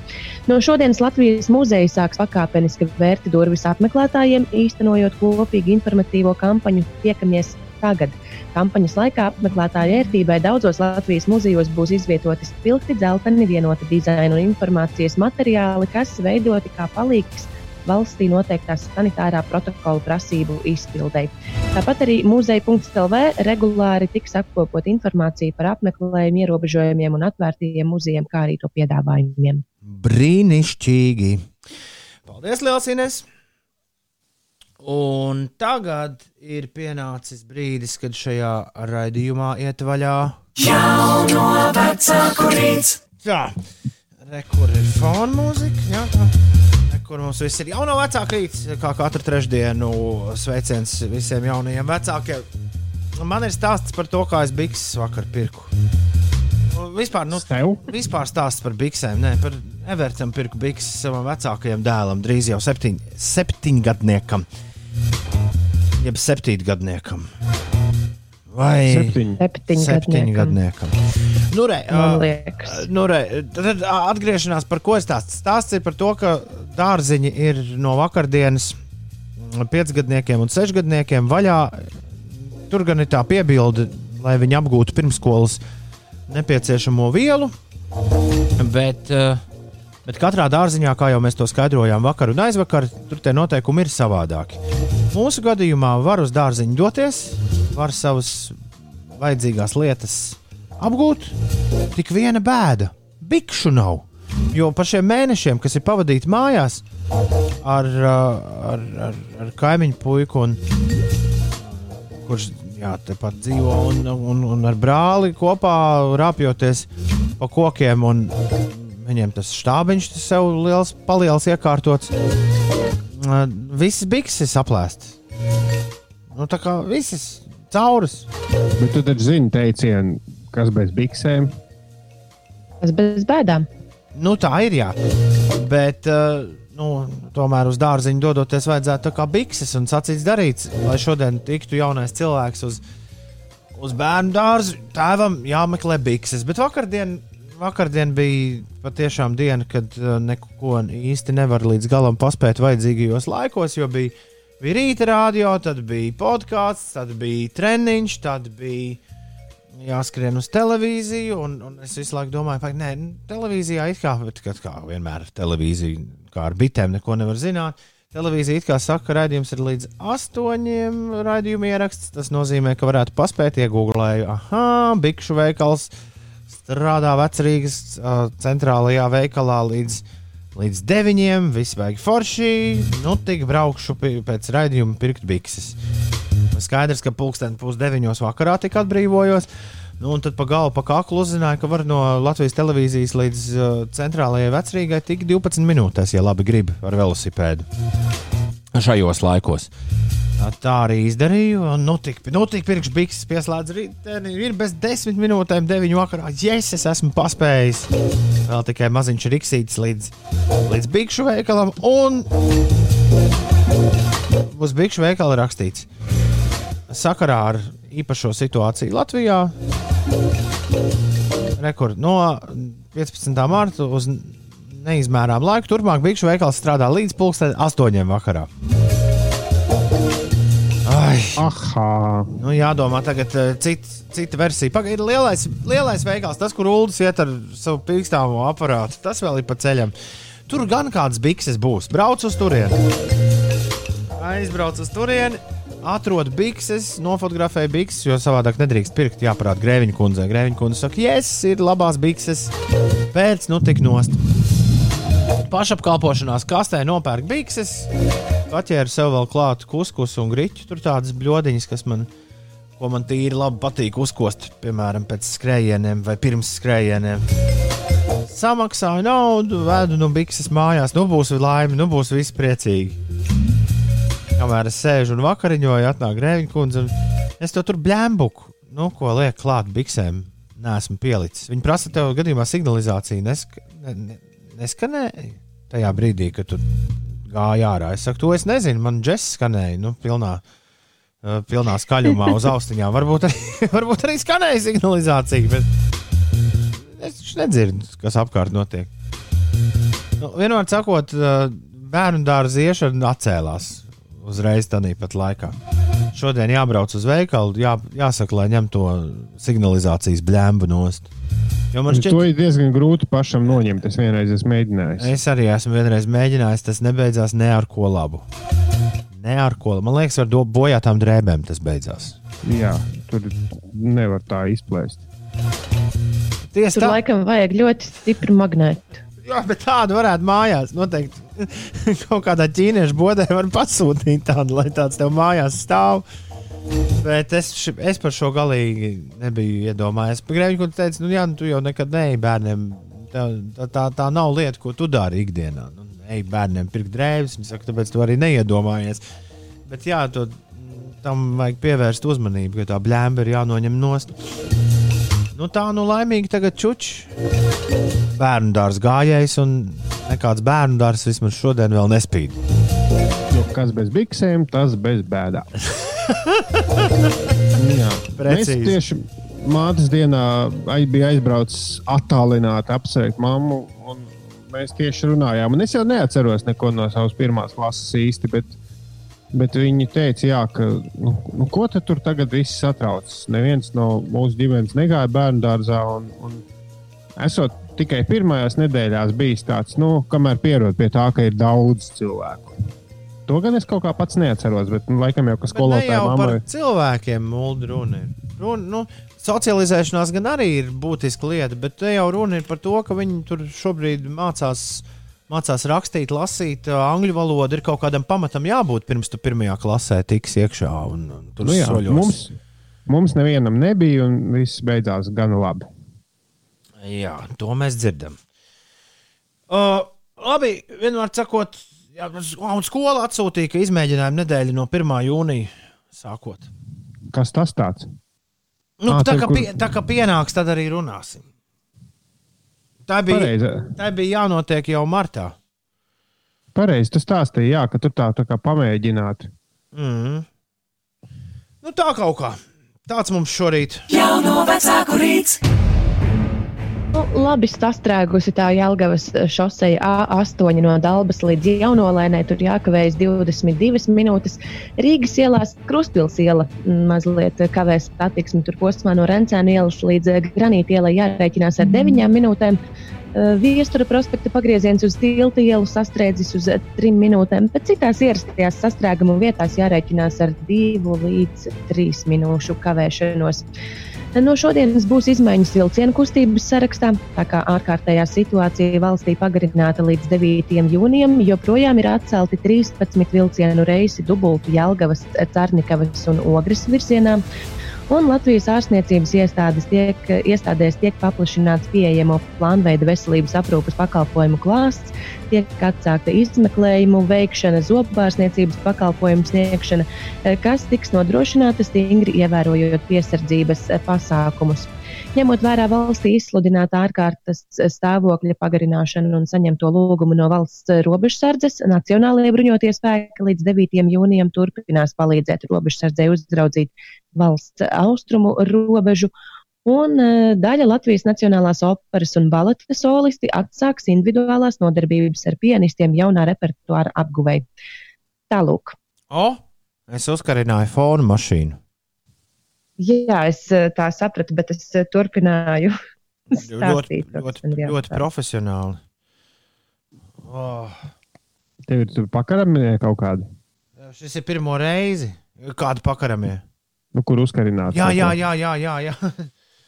No šodienas Latvijas muzeja sāks pakāpeniski vērti durvis apmeklētājiem, īstenojot kopīgu informatīvo kampaņu Tiekamies tagad. Kampaņas laikā apmeklētāju ērtībai daudzos Latvijas muzejos būs izvietoti spilgti, dzelteni, vienota dizaina un informācijas materiāli, kas veidoti kā palīgs valstī noteiktās sanitārā protokola prasību izpildēji. Tāpat arī muzeja.lv regulāri tiks apkopot informācija par apmeklējumu ierobežojumiem un atvērtajiem muzejiem, kā arī to piedāvājumiem. Brīnišķīgi! Paldies, Lielsines! Un tagad ir pienācis brīdis, kad šajā raidījumā iet vaļā Jauno vecāku rīts. Tā, re, kur ir fona mūzika? Jā, tā. Kur mums viss ir jauno vecāku rīts, kā katru trešdienu sveiciens visiem jaunajiem vecākiem. Man ir stāsts par to, kā es bikses vakar pirku. Vispār, nu, Tev? vispār stāsts par biksēm. Nē, par Evertam pirku bikses savam vecākajam dēlam, drīz jau septiņ, septiņgadniekam. Jeb septītgadniekam. Vai. Septiņgadniekam. septiņgadniekam. Nu, re, liekas. Nu, re, tad atgriešanās par ko es stāstu. Stāsts ir par to, ka dārziņi ir no vakardienas piecgadniekiem un sešgadniekiem vaļā. Tur gan ir tā piebilde, lai viņi apgūtu pirmskolas nepieciešamo vielu. Bet, eh, bet katrā dārziņā, kā jau mēs to skaidrojām vakar un aizvakar, tur tie noteikumi ir savādāki. Mūsu gadījumā var uz dārziņu doties, var savas vajadzīgās lietas apgūt. Tik viena bēda - bikšu nav. Jo par šiem mēnešiem, kas ir pavadīti mājās ar, uh, ar, ar, ar kaimiņu puiku, un, kurš jā, tepat dzīvo un, un, un ar brāli kopā rāpjoties pa kokiem. Un viņiem tas štābiņš tas sev liels, paliels iekārtots. Uh, Visas bikses aplēstas. Nu, tā kā visas caurus. Bet tu taču zini teicienu, kas bez biksēm. Tas bez bēdām. Nu, tā ir, jā. Bet, uh, nu, tomēr uz dārziņu dodoties, vajadzētu tā kā bikses un sacīts darīts, lai šodien tiktu jaunais cilvēks uz, uz bērnu dārzu. Tēvam jāmeklē bikses. Bet vakardien, vakardien bija patiešām diena, kad uh, neko īsti nevar līdz galam paspēt vajadzīgajos laikos, jo bija, bija rīta radio, tad bija podkāsts, tad bija treniņš, tad bija jāskrien uz televīziju. Un, un es visu laiku domāju, ka nē, nu, televīzijā ir kā, kad, kā vienmēr televīzija, kā ar bitēm, neko nevar zināt. Televīzija it kā saka, ka raidījums ir līdz astoņiem raidījuma ieraksts. Tas nozīmē, ka varētu paspēt iegūglēt, ah, bikšu veikals strādā vecrīgas uh, centrālajā veikalā līdz, līdz deviņiem. Viss vajag forši. Nu, tik braukšu pēc raidījuma pirkt bikses. Skaidrs, ka pulksten pusdeviņos vakarā tika atbrīvojos. Nu, un tad pa galu, pa kaklu uzzināju, ka var no Latvijas televīzijas līdz uh, centrālajai vecrīgai tik 12 minūtēs, ja labi grib, ar velosipēdu. Šajos laikos. Tā, tā arī izdarīju. un Nu, tik, nu, tik pirkšu bikses pieslēdz rītdienā. Ir bez 10 minūtēm, 9 vakarā. Yes, es esmu paspējis. Vēl tikai maziņš riksītis līdz, līdz bikšu veikalam. Un uz bikšu veikala rakstīts sakarā ar īpašo situāciju Latvijā. Rekord no 15. mārta uz neizmērām laiku. Turpmāk Bikšu veikals strādā līdz pulksten 8. vakarā. Ai, Aha, nu jādomā, tagad uh, cit, cita versija. Pagaid, lielais, lielais veikals, tas, kur Ulas iet ar savu pīkstāmo aparātu, tas vēl ir pa ceļam. Tur gan kādas bikses būs. Brauc uz turieni. Aizbrauc uz turieni, atrod bikses, nofotografēja bikses, jo savādāk nedrīkst pirkt. Jāparāda Grēviņa kundzei. Grēviņa kundze saka, yes, ir labās bikses. Pēc nu tik nost. Pašapkalpošanās kastē nopērk bikses, atķēra sev vēl klātu kuskus un griķu. Tur tādas bļodiņas, kas man, ko man tīri labi patīk uzkost, piemēram, pēc skrējieniem vai pirms skrējieniem. Samaksāju naudu, vedu no bikses mājās, nu būs laime, nu būs viss priecīgi. Kamēr es sēžu un vakariņoju, atnāk Grēviņa kundze. un Es to tur bļēmbuku, nu, ko liek klāt biksēm, neesmu pielicis. Viņi prasa tev gadījumā signalizāciju, nesk ne, ne, neskanēja tajā brīdī, kad tu gāji ārā. Es saku, to es nezinu, man džeks skanēja, nu, pilnā, uh, pilnā skaļumā uz austiņām. Varbūt arī, varbūt arī skanēja signalizācija, bet es nedzirdu, kas apkārt notiek. Nu, vienmēr sakot, uh, bērnu dārza iešana atcēlās uzreiz tādā pat laikā. Šodien jābrauc uz veikalu, jā, jāsaka, lai ņem to signalizācijas blēmbu nost. Jo man šķiet... šķiet, to ir diezgan grūti pašam noņemt. Es vienreiz esmu mēģinājis. es arī esmu vienreiz mēģinājis, tas nebeidzās ne ar ko labu. Ne ar ko. Man liekas, ar do- bojātām drēbēm tas beidzās. Jā, tur nevar tā izplēst. Tieši Tur tā, laikam vajag ļoti stipru magnētu. jā, bet tādu varētu mājās. Noteikti kaut kādā ķīniešu bodē var pasūtīt tādu, lai tāds tev mājās stāv. Bet es, es par šo galīgi nebiju iedomājies. Grēviņš teica, nu, jā, nu, tu jau nekad neej bērniem. Tā, tā, tā, nav lieta, ko tu dari ikdienā. Nu, ej bērniem pirkt drēbes, viņi saka, tāpēc tu arī neiedomājies. Bet jā, to, tam vajag pievērst uzmanību, ka tā blēma ir jānoņem nost. Nu, tā nu laimīgi tagad čučs. Bērnu dārza gājējs un nekāds bērnu dārzs vismaz šodien vēl nespīd. Jo kas bez biksēm, tas bez bēdām. Jā, mēs Precīzi. tieši mātes dienā ai- bija aizbraucis attālināti apsveikt mammu. un Mēs tieši runājām, un es jau neatceros neko no savas pirmās klases īsti. Bet, bet viņi teica, jā, ka nu, nu, ko tad tur tagad viss satrauc. Neviens no mūsu ģimenes negāja bērnu dārzā. Un, un esot tikai pirmajās nedēļās bijis tāds, nu, kamēr pierod pie tā, ka ir daudz cilvēku. To gan es kaut kā pats neatceros, bet nu, laikam jau, ka Bet ne skolotāja jau par mammai. cilvēkiem mūlda runa. Runa, nu, socializēšanās gan arī ir būtiska lieta, bet te jau runa ir par to, ka viņi tur šobrīd mācās. Mācās rakstīt, lasīt, angļu valodu ir kaut kādam pamatam jābūt pirms tu pirmajā klasē tiks iekšā un, un tur Nu jā, soļos. mums, Mums nevienam nebija, un viss beidzās gan labi. Jā, to mēs dzirdam. Uh, labi, vienmēr sakot, jā, un skola atsūtīja, ka izmēģinājuma nedēļa no 1. jūnija sākot. Kas tas tāds? Nu, Ā, tā, kā kur- pie, tā kā pienāks, tad arī runāsim. Tā bija, Pareizi. tā bija jānotiek jau martā. Pareizi, tu stāstīji, jā, ka tur tā, tā kā pamēģināt. Mm. Nu, tā kaut kā. Tāds mums šorīt. Jauno vecāku rīts. Nu, labi sastrēgusi tā Jālgavas šoseja A8 no Dabas līdz Jaunolēnai. Tur jākavējas 22 minūtes. Rīgas ielās Kruspils iela mm, mazliet kavēs satiksmi. Tur posmā no Rencēna ielas līdz Granīta ielai jārēķinās ar 9 minūtēm. Eh, Viestura prospekta pagrieziens uz tilta ielu sastrēdzis uz 3 minūtēm, bet citās ierastajās sastrēguma vietās jārēķinās ar 2 līdz 3 minūšu kavēšanos. No šodienas būs izmaiņas vilcienu kustības sarakstā, tā kā ārkārtējā situācija valstī pagarināta līdz 9. jūnijam, joprojām ir atcelti 13 vilcienu reisi dubultu Jelgavas, Cārnikavas un Ogres virzienā. Un Latvijas ārstniecības iestādes tiek, iestādēs tiek paplašināts pieejamo plānveida veselības aprūpas pakalpojumu klāsts, tiek atsākta izmeklējumu veikšana, zobārstniecības pakalpojumu sniegšana, eh, kas tiks nodrošināta stingri ievērojot piesardzības eh, pasākumus. Ņemot vērā valstī izsludināta ārkārtas stāvokļa pagarināšanu un saņemto lūgumu no valsts robežsardzes, Nacionālajie bruņotie spēki līdz 9. jūnijam turpinās palīdzēt robežsardzei uzraudzīt valsts austrumu robežu. Un uh, daļa Latvijas Nacionālās operas un baleta solisti atsāks individuālās nodarbības ar pianistiem jaunā repertuāra apguvēja. Tālūk. O, es uzkarināju fonu mašīnu. Jā, es eh, tā sapratu, bet es eh, turpināju. Ļoti, ļoti, ļoti profesionāli. Oh, Tev ir tur pakaramie kaut kādi, šis ir pirmo reizi. Kādu pakaramie? Nu, kur uzkarināt. Jā, jā, jā, jā, jā, jā.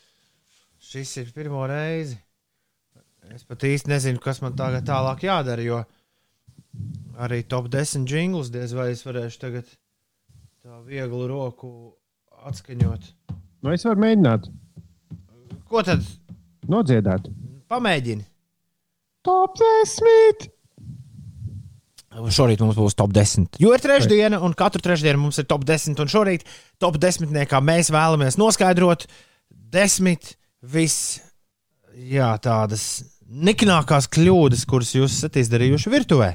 Šis ir pirmo reizi. Es pat īsti nezinu, kas man tagad tālāk jādara, jo arī top 10 jingls diez vai es varēšu tagad tā vieglu roku atskaņot. Nu, es varu mēģināt Ko tad nodziedāt. pamēģini? Top 10! Šorīt mums būs top 10. Jo ir trešdiena, un katru trešdienu mums ir top 10. Un šorīt top 10. mēs vēlamies noskaidrot desmit vis, jā, tādas niknākās kļūdas, kuras jūs esat izdarījuši virtuvē.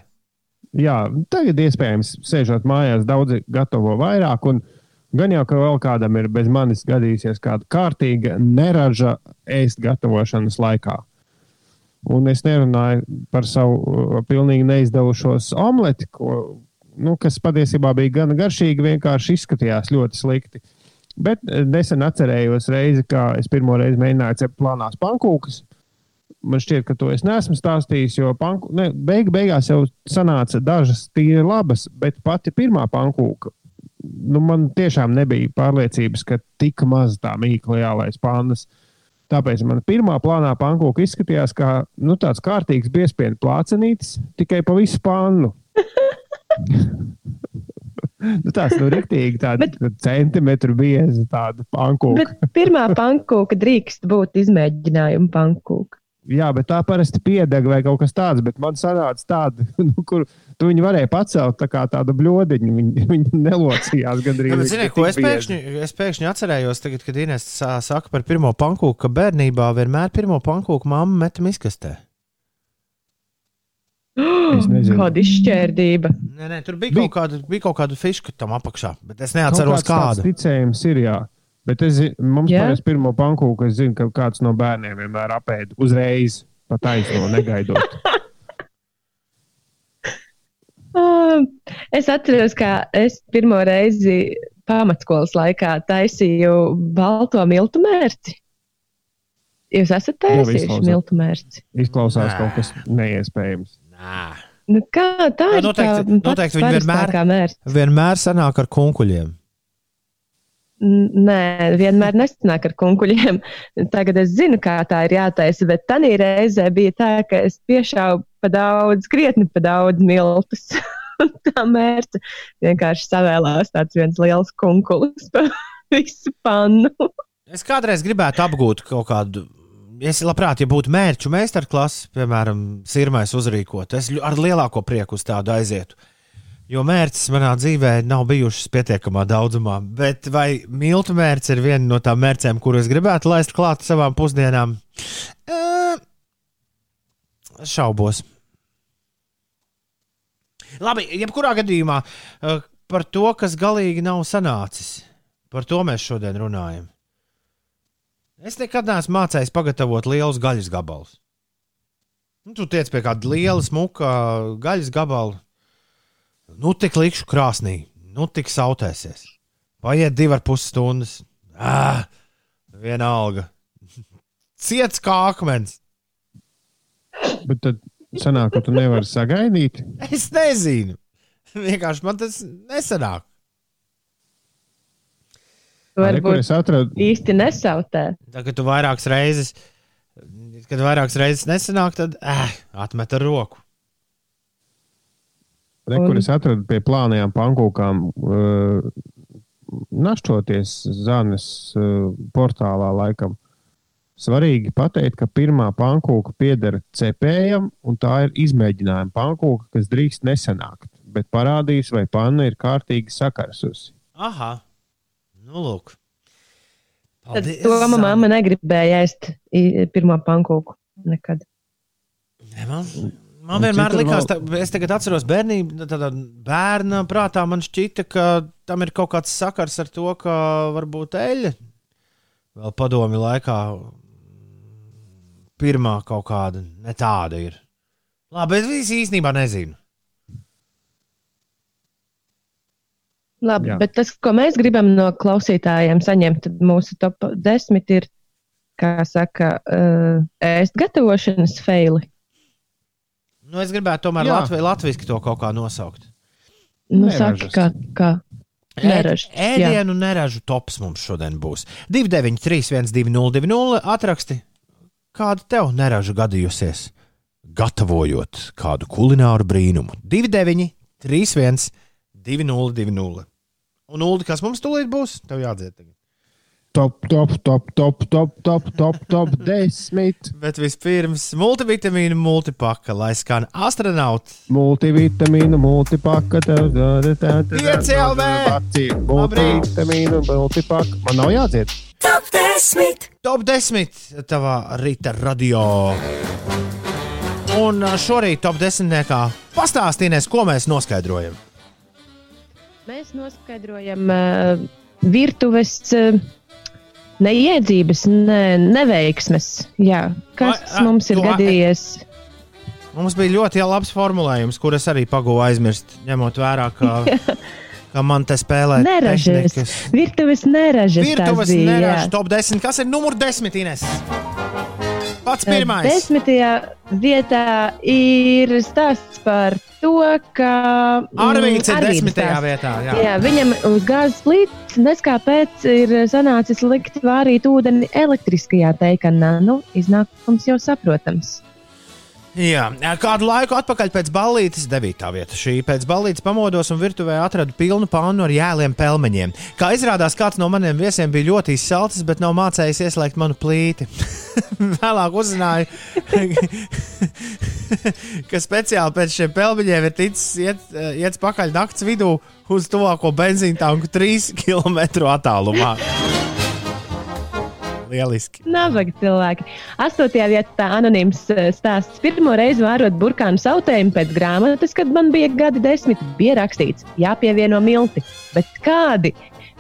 Jā, tagad iespējams, sēžot mājās, daudzi gatavo vairāk. Un gan jau, ka vēl kādam ir bez manis gadījusies kāda kārtīga neraža ēst gatavošanas laikā. Un es nerunāju par savu uh, pilnīgi neizdevušos omleti, ko, nu, kas patiesībā bija gan garšīgi, vienkārši izskatījās ļoti slikti. Bet eh, nesen atcerējos reizi, kā es pirmo reizi mēģināju cept plānās pankūkas. Man šķiet, ka to es neesmu stāstījis, jo panku, ne, beig, beigās jau sanāca dažas tīri labas, bet pati pirmā pankūka. Nu, man tiešām nebija pārliecības, ka tik maz tā mīkla jālaiž pannas. Tāpēc man pirmā plānā pankūka izskatījās kā nu, tāds kārtīgs biespienu plācenītis, tikai pa visu pannu. nu, tās nu rīktīgi, tāda Bet... centimetru bieza tāda pankūka. Pirmā pankūka drīkst būt izmēģinājuma pankūka. Jā, bet tā parasti piedeg vai kaut kas tāds, bet man sanāca tāda, nu, kur tu viņu varēji pacelt tā kā tādu bļodiņu. Viņi, viņi nelocījās gandrīz. Jā, bet, zini, ko es pēkšņi, es pēkšņi atcerējos, tagad, kad Inês saka par pirmo pankūku, ka bērnībā vienmēr pirmo pankūku mamma metam izkastē. nezinu. Kāda izšķērdība. Nē, nē, tur bija, bija. Kaut, kāda, bija kaut kāda fiška tam apakšā, bet es neatceros, kādu. Ticējums ir, jā. Bet es, mums yeah. pirmo pankūku, es zinu, ka kāds no bērniem vienmēr apēda uzreiz, pa taisno negaidot. Es atceros, kā es pirmo reizi pamatskolas laikā taisīju balto miltu mērci. Jūs esat taisījuši miltu mērci? Izklausās Nē. kaut kas neiespējams. Nā. Nu, kā tā Jā, ir? noteikti- tā noteikti viņi vienmēr-. Vienmēr sanāk ar kunkuļiem. Nē, vienmēr nesanāk ar kunkuļiem. Tagad es zinu, kā tā ir jātaisa, bet tā reizē bija tā, ka es piešāvu pa daudz, krietni pa daudz miltus. Tā mērķa vienkārši savēlās tāds viens liels kunkulis pa, visu pannu. Es kādreiz gribētu apgūt kaut kādu. Es labprāt, ja būtu mērķu meistarklase, piemēram, sirmais uzrīkot, es ar lielāko prieku uz tādu aizietu. Jo mērķis manā dzīvē nav bijušas pietiekamā daudzumā, bet vai miltu mērķis ir viena no tām mērķiem, kuras gribētu laist klāt savām pusdienām? Ē, Šaubos. Labi, jebkurā gadījumā par to, kas galīgi nav sanācis, par to mēs šodien runājam. Es nekad neesmu mācījis pagatavot lielus gaļas gabalus. Nu, tu tiec pie kāda liela, smuka gaļas gabala. Nu, tik likšu krāsnī, nu, tik sautēsies. Paiet divi ar pus stundas. Ah, viena alga. Ciets kā akmens. Bet tad sanāk, ka tu nevari sagaidīt. Es nezinu. Vienkārši man tas nesanāk. Kur es Varbūt atradu, īsti nesautē. Tā, kad tu vairākas reizes, kad vairākas reizes nesanāk, tad eh, atmet ar roku. Re, kur es atradu pie plānajām pankūkām, uh, našķoties Zanes uh, portālā laikam. Svarīgi pateikt, ka pirmā pankūka pieder cepējam, un tā ir izmēģinājuma pankūka, kas drīkst nesanākt, bet parādīs, vai panna ir kārtīgi sakarsusi. Aha, nu lūk. Tad Paldies, to Zana. mamma negribēja ēst pirmo pankūku. Nekad. Ne, Man, vienmēr likās, vēl- tā, es tagad atceros bērnību, tādā bērna prātā man šķita, ka tam ir kaut kāds sakars ar to, ka varbūt eļļa vēl padomi laikā pirmā kaut kāda ne tāda ir. Labi, bet es īstenībā nezinu. Labi, Jā. bet tas, ko mēs gribam no klausītājiem saņemt, mūsu top 10 ir, kā saka, uh, ēst gatavošanas feili. Nu, es gribētu tomēr Jā. Latvi, latviski to kaut kā nosaukt. Nu, saka, kā, kā neražas. jā. Ēdienu neražu tops mums šodien būs. 293, 1202, atraksti, kāda tev neraža gadījusies, gatavojot kādu kulināru brīnumu. 29, 31, 2020. Un Ulu, kas mums tūlīt būs? Tev jādzied. Tagad. Top, top, top, top, top, top, top, top, desmit. Bet vispirms multivitamīnu multipaka, lai skan astronauts. Multivitamīnu, multipaka, tev Pieci LV. Multivitamīnu, multipaka. Man nav jādzied. Top 10. Top 10 tavā rīta radio. Un šorīt top 10. pastāstīnies, ko mēs noskaidrojam. Mēs noskaidrojam uh, virtuves uh, neiedzības, ne, neveiksmes. Jā, kas Vai, a, mums ir tu- a- gadījies? Mums bija ļoti labs formulējums, kurus arī pagūvu aizmirst, ņemot vērā, ka, ka man te spēlē Neražas. Virtuves neražas. Virtuves neražas top 10. Kas ir numur 10? Ines? Pats pirmais. Desmitajā vietā ir stāsts par to, ka. mm, Arvīts ir desmitajā vietā. Jā. Jā, viņam uz gāzes plīts neskāpēc ir sanācis likt vārīt ūdeni elektriskajā teikanā. Nu, iznākums jau saprotams. Jā, kādu laiku atpakaļ pēc ballītes, 9. vieta. Šī pēc ballītes pamodos un virtuvē atradu pilnu pannu ar jēliem pelmeņiem. Kā izrādās, kāds no maniem viesiem bija ļoti izsalcis, bet nav mācējis ieslēgt manu plīti. Vēlāk uzzināju, ka speciāli pēc šiem pelmeņiem ir ticis iet, iet pakaļ naktas vidū uz tuvāko benzīna tanku 3 km attālumā. Lieliski! Nabaga cilvēki. Astotajā vietā anonīms eh, stāsts. Pirmo reizi vērot burkānu sautējumu pēc grāmatas, kad man bija gadi desmit, bija rakstīts, jāpievieno milti. Bet kādi?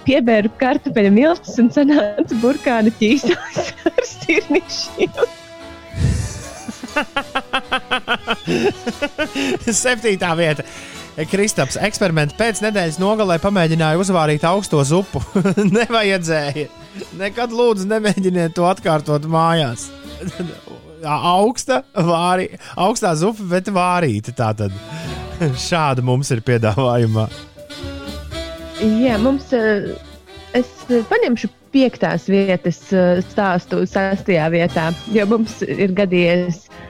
Piebēru kartupeļu miltus un sanāca burkānu ķīsels ar sirnišķiem. Septītā vieta. Kristaps eksperiments pēc nedēļas nogalē pamēģināja uzvārīt augsto zupu. Nevajadzēja. Nekad lūdzu nemēģiniet to atkārtot mājās. Augsta, vāri, augstā zupa, bet vārīta. Tātad šāda mums ir piedāvājumā. Jā, mums. eh, Es paņemšu piektās vietas eh, stāstu sastajā vietā, jo mums ir gadījies uh,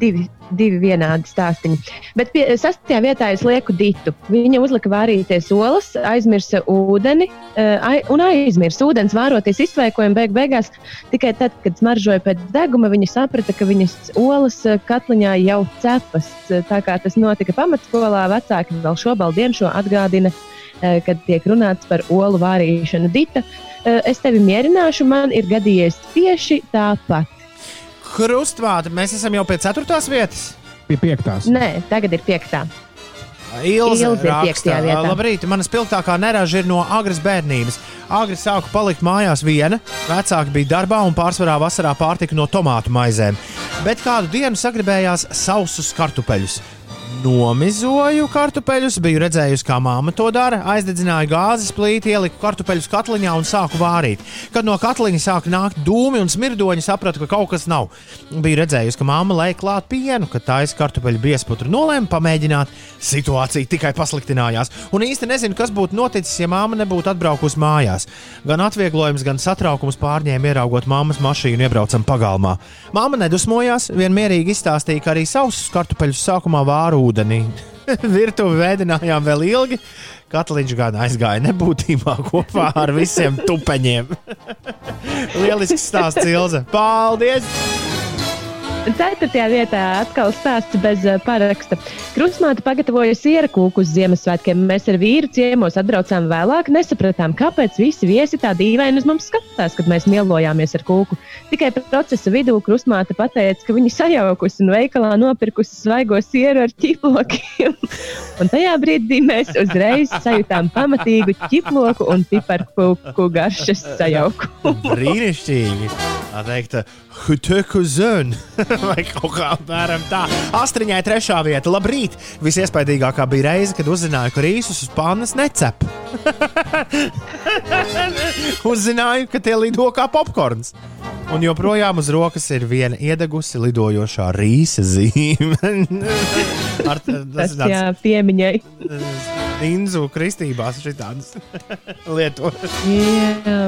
divi, divi vienādi stāstīņi. Bet pie, sastajā vietā es lieku ditu. Viņa uzlika vārīties olas, aizmirsa ūdeni uh, ai, un aizmirsa ūdens vāroties iztveikojumu beig beigās. Tikai tad, kad smaržoja pēc deguma, viņa saprata, ka viņas olas uh, katliņā jau cepas. Tā kā tas notika pamatskolā, vecāki vēl šobrīd šo atgādina, kad tiek runāts par olu vārīšanu. Dita, es tevi mierināšu, man ir gadījies tieši tāpat. Krustvāte, mēs esam jau pie ceturtās vietas. Pie piektās. Nē, tagad ir piektā. Ilze Ilze ir raksta, piektajā vietā. Labrīt, mana spilgtākā neraža ir no agras bērnības. Agri sāku palikt mājās viena, vecāki bija darbā un pārsvarā vasarā pārtika no tomātu maizēm. Bet kādu dienu sagribējās sausus kartupeļus. Nomizoju kartupeļus, biju redzējusi, kā māma to dara. Aizdedzināju gāzes plīti, ieliku kartupeļus katliņā un sāku vārīt. Kad no katliņa sāka nākt dūmi un smirdoņi, sapratu, ka kaut kas nav. Biju redzējusi, ka māma lej klāt pienu, kad taisa kartupeļu biesputru. Nolēmu pamēģināt. Situācija tikai pasliktinājās. Un īsti nezinu, kas būtu noticis, ja māma nebūtu atbraukusi mājās. Gan atvieglojums, gan satraukums pārņēma ieraugot māmas mašīnu, iebraucam pagalmā. Māma nedusmojās, vienmērīgi izstāstīja, ka arī savus kartupeļus sākumā vāru ūdenī. Virtuvi vēdinājām vēl ilgi. Katliņš gan aizgāja nebūtībā kopā ar visiem tupeņiem. Lielisks stāsts, Ilze. Paldies! Ceturtajā vietā atkal stāsts bez uh, paraksta. Krustmāte pagatavoja siera kūku uz Ziemassvētkiem. Mēs ar vīru ciemos atbraucām vēlāk, nesapratām, kāpēc visi viesi tā dīvaini uz mums skatās, kad mēs mielojāmies ar kūku. Tikai procesa vidū krustmāte pateica, ka viņa sajaukusi un veikalā nopirkusi svaigo sieru ar ķiplokiem. un tajā brīdī mēs uzreiz sajūtām pamatīgu ķiploku un piparkūku garšas sajaukumu. Brīnišķīgi! Tā teikt, Huteku zön, vai kaut kā apmēram tā. Astriņai trešā vieta. Labrīt! Visiespaidīgākā bija reize, kad uzzināju, ka rīsus uz pannas necep. Uzzināju, ka tie lido kā popkorns. Un joprojām uz rokas ir viena iedegusi lidojošā rīsa zīme. Ar Tas jā, piemiņai. Inzu kristībās šitādas lietotas. Jā.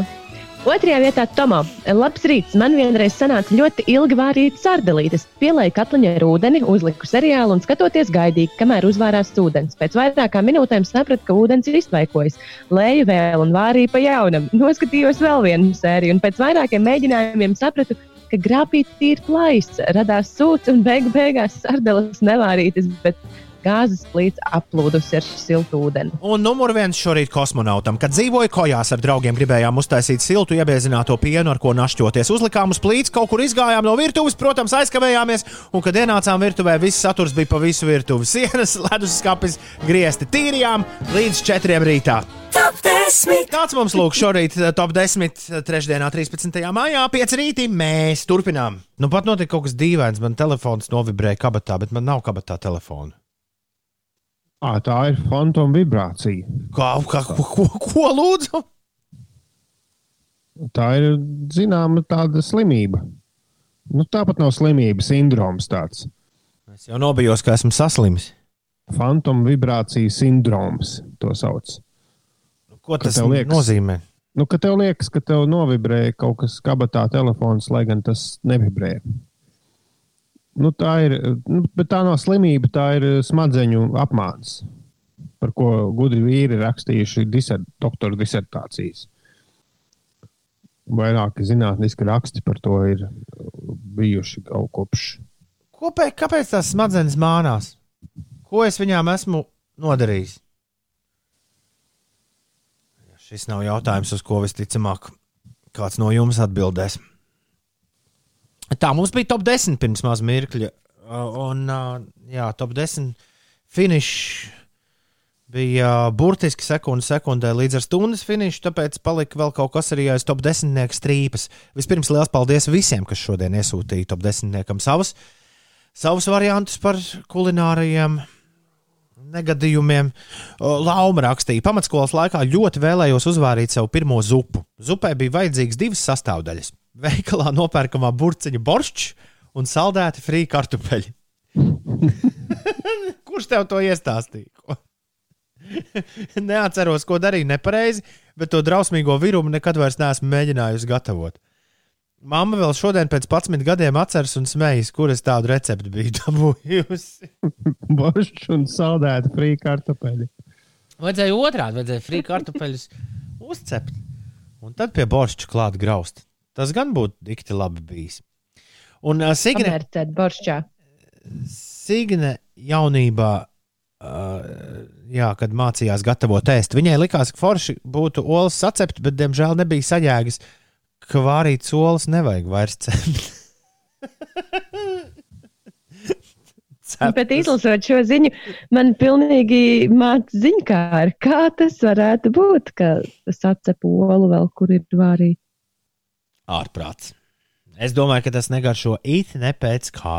Otrajā vietā Tomo. Labs rīts. Man vienreiz sanāca ļoti ilgi vārīt sardelītes. Pielēju katliņā ar ūdeni, uzliku seriālu un skatoties gaidīju, kamēr uzvārās ūdens. Pēc vairākām minūtēm sapratu, ka ūdens ir iztvaikojis. Lēju vēl un vārīju pa jaunam. Noskatījos vēl vienu sēriju un pēc vairākiem mēģinājumiem sapratu, ka grāpīte ir plaisa. Radās sūds un beigu beigās sardeles nevārītas. Bet gāzes plīts aplūdusi ar siltu ūdeni. Un numur viens šorīt kosmonautam. Kad dzīvoju kojās ar draugiem, gribējām uztaisīt siltu, iebiezināto pienu, ar ko našķoties. Uzlikām uz plīts, kaut kur izgājām no virtuves, protams, aizkavējāmies. Un, kad ienācām virtuvē, viss saturs bija pa visu virtuvi. Sienas, leduskapis, griezti tīrījām līdz četriem rītā. Top 10. Tāds mums lūk šorīt eh, top 10. trešdienā, 13. maijā, 5 rītī. Mēs turpinām. Nu, pat notika kaut kas dīvains. Man telefons novibrēja kabatā, bet man nav kabatā telefona. À, tā ir fantoma vibrācija. Kā, kā, ko, ko, ko lūdzu? Tā ir zināma tāda slimība. Nu, tāpat nav slimība, sindroms tāds. Es jau nobijos, ka esmu saslimis. Fantoma vibrācija sindroms to sauc. Ko Ka tas liekas? nozīmē? Nu, ka tev liekas, ka tev novibrē kaut kas kabatā telefons, lai gan tas nevibrē. Nu, tā ir, nu, bet tā nav slimība, tā ir smadzeņu apmāns, par ko gudri vīri rakstījuši diser, doktora disertācijas. Vairāki zinātniski raksti par to ir bijuši kaut kopš. Kopēji, kāpēc tās smadzenes mānās? Ko es viņām esmu nodarījis? Šis nav jautājums, uz ko visticamāk kāds no jums atbildēs. Tā mums bija top 10 pirms maz mirkļa. Un, jā, top 10 finišs bija burtiski sekunde sekundē līdz ar stundas finišu, tāpēc palika vēl kaut kas arī aiz top 10 strīpas. Vispirms liels paldies visiem, kas šodien iesūtīja top 10 savus, savus variantus par kulinārajiem negadījumiem. Lauma rakstīja, pamatskolas laikā ļoti vēlējos uzvārīt savu pirmo zupu. Zupai bija vajadzīgas divas sastāvdaļas. Veikalā nopērkamā burciņa boršs un saldēti frī kartupeļi. Kurš tev to iestāstīja? Neatceros, ko darīju nepareizi, bet to drausmīgo virumu nekad vairs neesmu mēģinājusi gatavot. Mamma vēl šodien pēc 11 gadiem atceras un smejas, kur es tādu recepti biju dabūjusi. Boršs un saldēta frīka kartupeļi. Vajadzēja otrādi, vajadzēja frī kartupeļus uzcept. Un tad pie boršča klāt graust. Tas gan būtu dikti labi bijis. Un uh, Signe, Pamērcēt boršķā. Signe jaunībā, uh, jā, kad mācījās gatavot ēst, viņai likās, ka forši būtu olas sacept, bet, diemžēl, nebija sajēgas, ka vārītas olas nevajag vairs cept. Bet izlasot šo ziņu, man pilnīgi māca ziņkāri, kā tas varētu būt, ka es atcepu olu vēl, kur ir vārīta. Ārprāts. Es domāju, ka tas negaršo it ne pēc kā.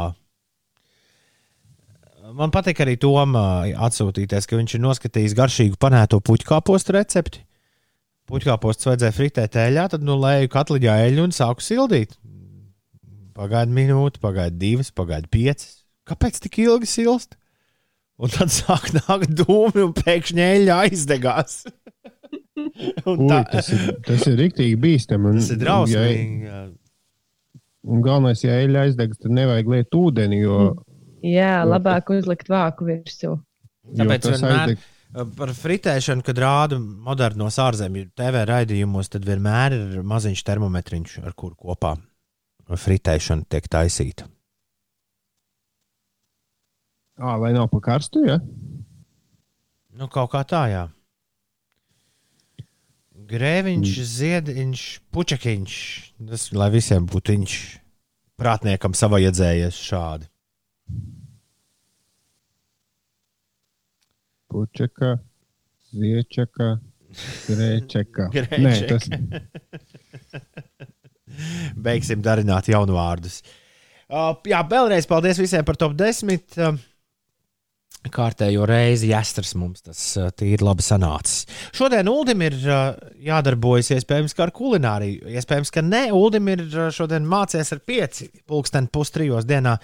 Man patīk arī Tomā atsūtīties, ka viņš ir noskatījis garšīgu panēto puķkāpostu recepti. Puķkāpostus vajadzēja fritēt eļļā, tad nu lēju katliņā eļļu un sāku sildīt. Pagaida minūte, pagaida divas, pagaida piecas. Kāpēc tik ilgi silst? Un tad sāk nākt dūmi, un pēkšņi eļļa aizdegās. Un Ui, tas ir, tas ir rīktīgi bīstami. un- Tas ir drausmīgi. jā. Un galvenais, ja eļļa aizdegs, tad nevajag liet ūdeni, jo, Jā, labāk uzlikt vāku virsū. jo Tāpēc vienmēr aizdeg. par fritēšanu, kad rāda modernos ārzemju TV raidījumos, tad vienmēr ir maziņš termometriņš, ar kuru kopā fritēšana tiek taisīta. Ā, lai nav pa karstu, ja? Nu, kaut kā tā, jā. Grēviņš, ziediņš, puķakiņš. Tas, lai visiem būtu viņš prātniekam savajadzējies šādi. Pučeka, ziečeka, grēčeka. Grēčeka. Nē, tas Beigsim darināt jaunu vārdus. Uh, jā, vēlreiz paldies visiem par top 10. Uh, kārtējo reizi jāstras mums tas uh, tīri labi sanācis. Šodien Ulim ir uh, jādarbojas iespējams ar kulināriju. Iespējams, ka ne. Ulim ir uh, šodien mācījies ar pieci pulksteni pustrijos dienā.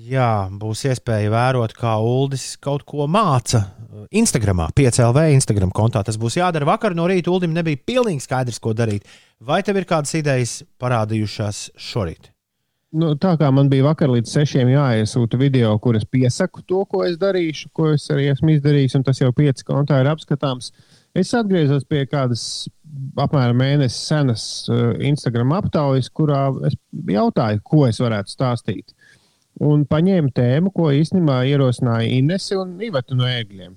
Jā, būs iespēja vērot, kā Uldis kaut ko māca. Instagramā, 5LV Instagram kontā. Tas būs jādara vakar no rīta. Uldim nebija pilnīgi skaidrs, ko darīt. Vai tev ir kādas idejas parādījušās šorīt? Nu, tā kā man bija vakar līdz sešiem jāiesūta video, kur es piesaku to, ko es darīšu, ko es arī esmu izdarījis, un tas jau pieci kontā ir apskatāms. Es atgriezos pie kādas apmēram mēnesis senas uh, Instagram aptaujas, kurā es jautāju, ko es varētu stāstīt. Un paņēmu tēmu, ko īstenībā ierosināja Inese un Iveta no ēgļiem.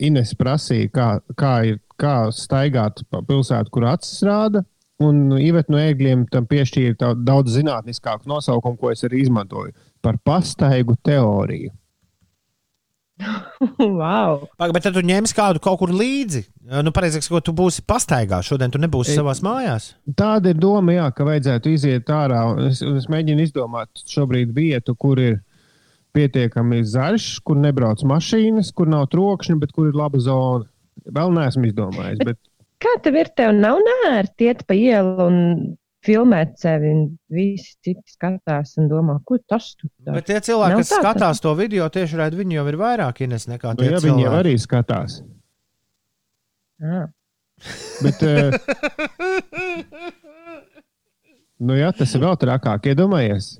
Ines prasīja, kā, kā, ir, kā staigāt pa pilsētu, kur acis rāda. Un Iveta no ēgļiem tam piešķīra tā- daudz zinātniskāku nosaukumu, ko es arī izmantoju par pastaigu teoriju. wow! Paga, bet tad tu ņemsi kādu kaut kur līdzi. Nu, pareizāk sakot, tu būsi pastaigā. Šodien tu nebūsi E- savā mājās. Tāda ir doma, jā, ka vajadzētu iziet ārā. un Es, es mēģinu izdomāt šobrīd vietu, kur ir pietiekami zaļš, kur nebrauc mašīnas, kur nav trokšņa, bet kur ir laba zona. Vēl neesmu izdomājis. Bet Kā tev ir? Tev nav nērti iet pa ielu un filmēt sevi, un visi citi skatās un domā, ko tas tur dara. Bet tie cilvēki, Nav kas tā, ka- skatās to video tieši redz, viņi jau ir vairāk ines nekā nu, tie ja, viņi jau cilvēki. arī skatās. Ah. Bet, eh, nu, jā, tas ir vēl trakāk. Iedomājies,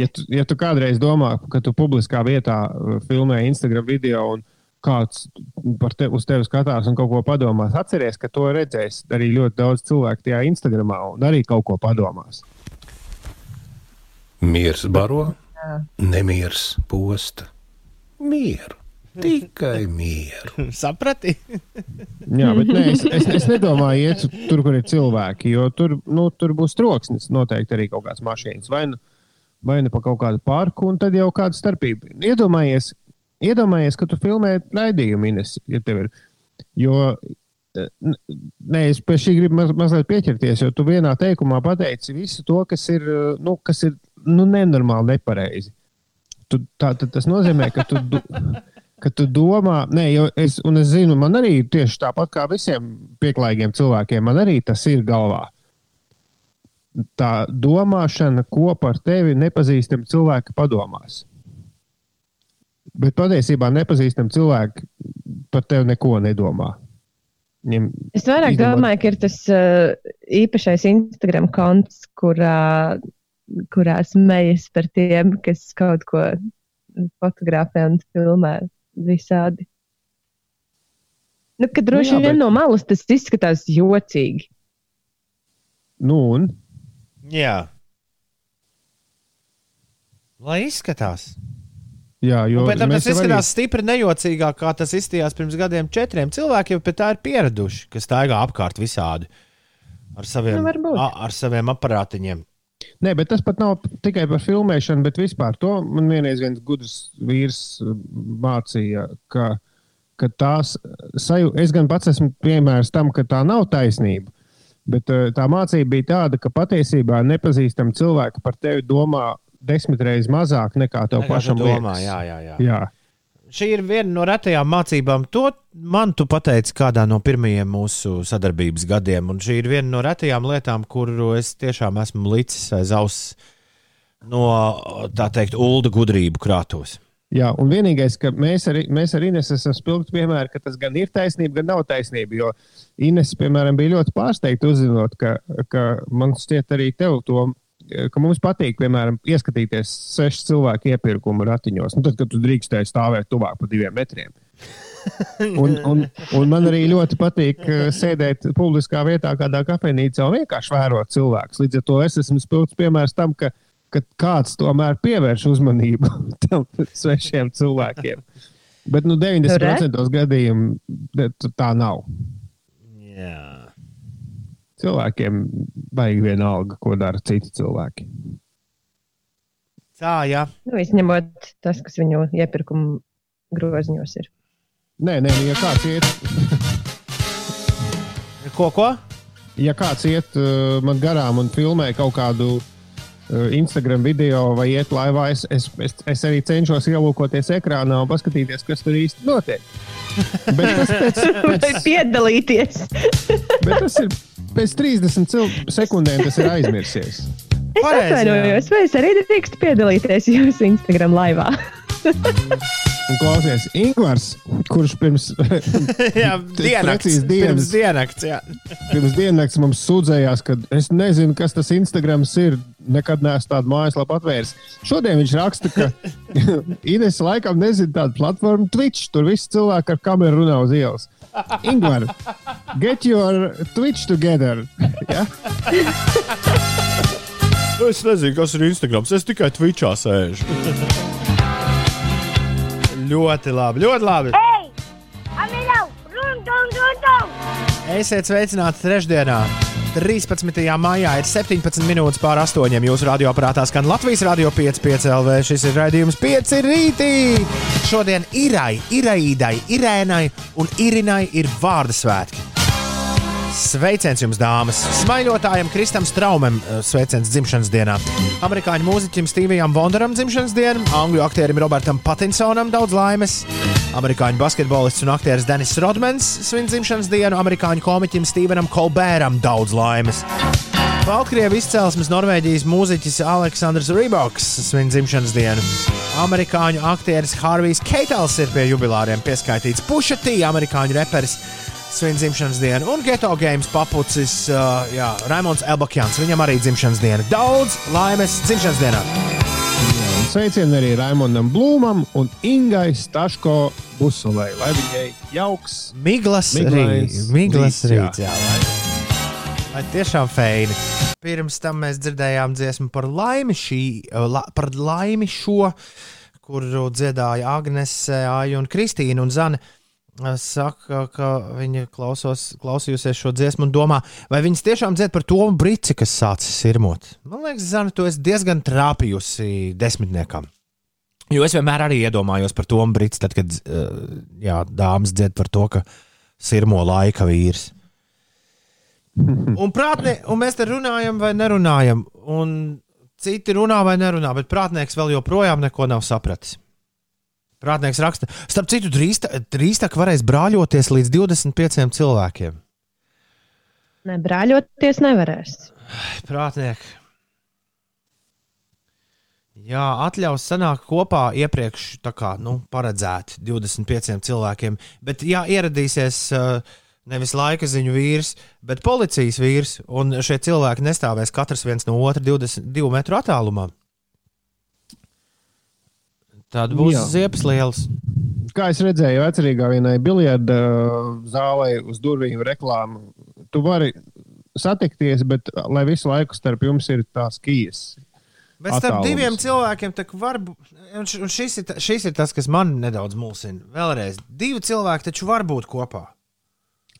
ja tu, ja tu kādreiz domā, ka tu publiskā vietā uh, filmē Instagram video un kāds par te, uz tevi skatās un kaut ko padomās, atceries, ka to redzēs arī ļoti daudz cilvēku tajā Instagramā un arī kaut ko padomās. Miers baro, nemiers posta. Mieru, tikai mieru. Saprati? Jā, bet nē, es, es, es nedomāju, iet tur, kur ir cilvēki, jo tur, nu, tur būs troksnis. Noteikti arī kaut kāds mašīnas vai nu, vai nu pa kaut kādu parku, un tad jau kāda starpība. Iedomājies, iedomājies ka tu filmē raidījumu, Ines, ja tev ir. Jo, eh, nē, es pie šī gribu maz, mazliet pieķerties, jo tu vienā teikumā pateici visu to, kas ir, eh, nu, kas ir nu, nenormāli nepareizi. Tu, tā, tad tas nozīmē, ka tu, ka tu domā, nē, jo es, es zinu, man arī tieši tāpat kā visiem pieklājīgiem cilvēkiem, man arī tas ir galvā. Tā domāšana, ko par tevi nepazīstami cilvēki padomās. Bet patiesībā nepazīstami cilvēki par tevi neko nedomā. Viņam Es vairāk Izdomāt. domāju, ka ir tas uh, īpašais Instagram konts, kurā, kurā smējas par tiem, kas kaut ko fotografē un filmē visādi. Nu, kad droši jā, vien bet- no malas tas izskatās jocīgi. Nu, un Jā. Lai izskatās. Jā, jo Un pēc tam tas jau arī- izskatās stipri nejocīgāk, kā tas izskatījās pirms gadiem. Četriem cilvēkiem pie tā ir pieraduši, kas staigā apkārt visādi ar saviem, Nu, a, ar saviem aparātiņiem. Nē, bet tas pat nav tikai par filmēšanu, bet vispār to man vienreiz viens gudrs vīrs uh, mācīja, ka, ka tās sajūta, es gan pats esmu piemērs tam, ka tā nav taisnība. Bet uh, tā mācība bija tāda, ka patiesībā nepazīstami cilvēki par tevi domā desmit reizes mazāk nekā tev Nekā pašam domā, liekas. jā, jā, jā. jā. Šī ir viena no retajām mācībām. To man tu pateici kādā no pirmajiem mūsu sadarbības gadiem. Un šī ir viena no retajām lietām, kuru es tiešām esmu licis aiz auss no tā teikt, ULDA gudrību krātos. Jā, un vienīgais, ka mēs arī, mēs arī Ines esam spilgti piemēri, ka tas gan ir taisnība, gan nav taisnība. Jo Ines, piemēram, bija ļoti pārsteigta uzzinot, ka, ka man šķiet arī tev to. Ka mums patīk, piemēram, ieskatīties sešu cilvēku iepirkuma ratiņos. Nu, tad, kad tu drīkstēji stāvēt tuvāk par diviem metriem. Un, un, un man arī ļoti patīk eh, sēdēt publiskā vietā, kādā kafejnīcā un vienkārši vērot cilvēkus. Līdz ar to es esmu spilgts piemērs tam, ka, ka kāds tomēr pievērš uzmanību tam svešiem cilvēkiem. Bet nu, 90% gadījumu de- t- tā nav. Jā. Cilvēkiem vajag vienalga, ko dara citi cilvēki. Tā, jā. Nu, izņemot tas, kas viņu iepirkuma groziņos ir. Nē, nē, ja kāds iet, Ko, ko? ja kāds iet uh, man garām un filmē kaut kādu uh, Instagram video vai iet laivā, es, es, es, es arī cenšos ielūkoties ekrānā un paskatīties, kas tur īsti notiek. Bet tas, pēc, Vai pēc, piedalīties? bet tas ir pēc 30 cil- sekundēm, tas ir aizmirsies. Es atvainojos, vai es arī drīkstu piedalīties jūsu Instagram laivā? Un klausies, Ingūns, kurš pirms, dienas. Pirms diennakts, jā. pirms dienas mums sūdzējās, ka es nezinu, kas tas Instagrams ir. Nekad neesmu tādu mājaslapu atvēris. Šodien viņš raksta, ka Ines laikam nezina tādu platformu Twitch. Tur viss cilvēki ar kameru runā uz ielas. Ingūns, get your Twitch together. ja? Es nezinu, kas ir Instagram. Es tikai Twitchā sēžu. Ļoti labi, ļoti labi. Esiet sveicināti trešdienā. 13. maijā ir 17 minūtes pār 8. Jūsu radioaparātā skan Latvijas radio 5,5 LV. Šis ir raidījums 5 rītī. Šodien Irai, Iraidai, Irēnai un Irinai ir vārdu svētki. Sveiciens jums, dāmas! Smaiļotājam Kristam Straumam eh, sveiciens dzimšanas dienā. Amerikāņu mūziķim Stevijam Vonderam dzimšanas diena, angļu aktierim Robertam Patinsonam daudz laimes. Amerikāņu basketbolists un aktieris Denis Rodmans svin dzimšanas dienu, amerikāņu komiķim Stevenam Kolbēram daudz laimes. Baltkrievu izcelsmes Norvēģijas mūziķis Aleksandrs Rīboks svin dzimšanas dienu. Amerikāņu aktieris Harvijs Keitels ir pie jubilāriem pieskaitīts. Pušatī, amerikāņu reperis svin dzimšanas dienu, un Geto Games papucis uh, jā, Raimons Elbakjans. Viņam arī dzimšanas diena. Daudz laimes dzimšanas dienā! Sveicieni arī Raimondam Blūmam un Ingai Staško Busolei. Lai viņai jauks, Miglas Miglains rīts. Miglas rīts, jā. jā. Lai, tiešām feini. Pirms tam mēs dzirdējām dziesmu par laimi, šī, la, par laimi šo, kuru dziedāja Agnese, Aija un Kristīna un Zane. Saka, ka viņa klausos, klausījusies šo dziesmu un domā, vai viņas tiešām dzied par to brīci, kas sācis sirmot. Man liekas, Zana, tu esi diezgan trāpījusi desmitniekam. Jo es vienmēr arī iedomājos par to brīdi, tad, kad uh, jā, dāmas dzied par to, ka sirmo laika vīrs. Un, prātnie, un mēs te runājam, vai nerunājam, un citi runā vai nerunā, bet prātnieks vēl joprojām neko nav sapratis. Prātnieks raksta, starp citu, drīz, drīz tā varēs brāļoties līdz 25 cilvēkiem. Ne, brāļoties nevarēs. Prātnieki. Jā, atļaus sanākt kopā iepriekš kā, nu, paredzēti 25 cilvēkiem. Bet, ja ieradīsies Nevis laika ziņu vīrs, bet policijas vīrs. Un šie cilvēki nestāvēs katrs viens no otra 22 metru attālumā. Tad būs Jā. ziepes liels. Kā es redzēju, vecrīgā vienai biljarda zālē uz durvīm reklāmu. Tu vari satikties, bet lai visu laiku starp jums ir tās kijas. Bet starp Attālums. diviem cilvēkiem tā var būt. Šis, ir, šis ir tas, kas man nedaudz mulsina. Vēlreiz, divi cilvēki taču var būt kopā.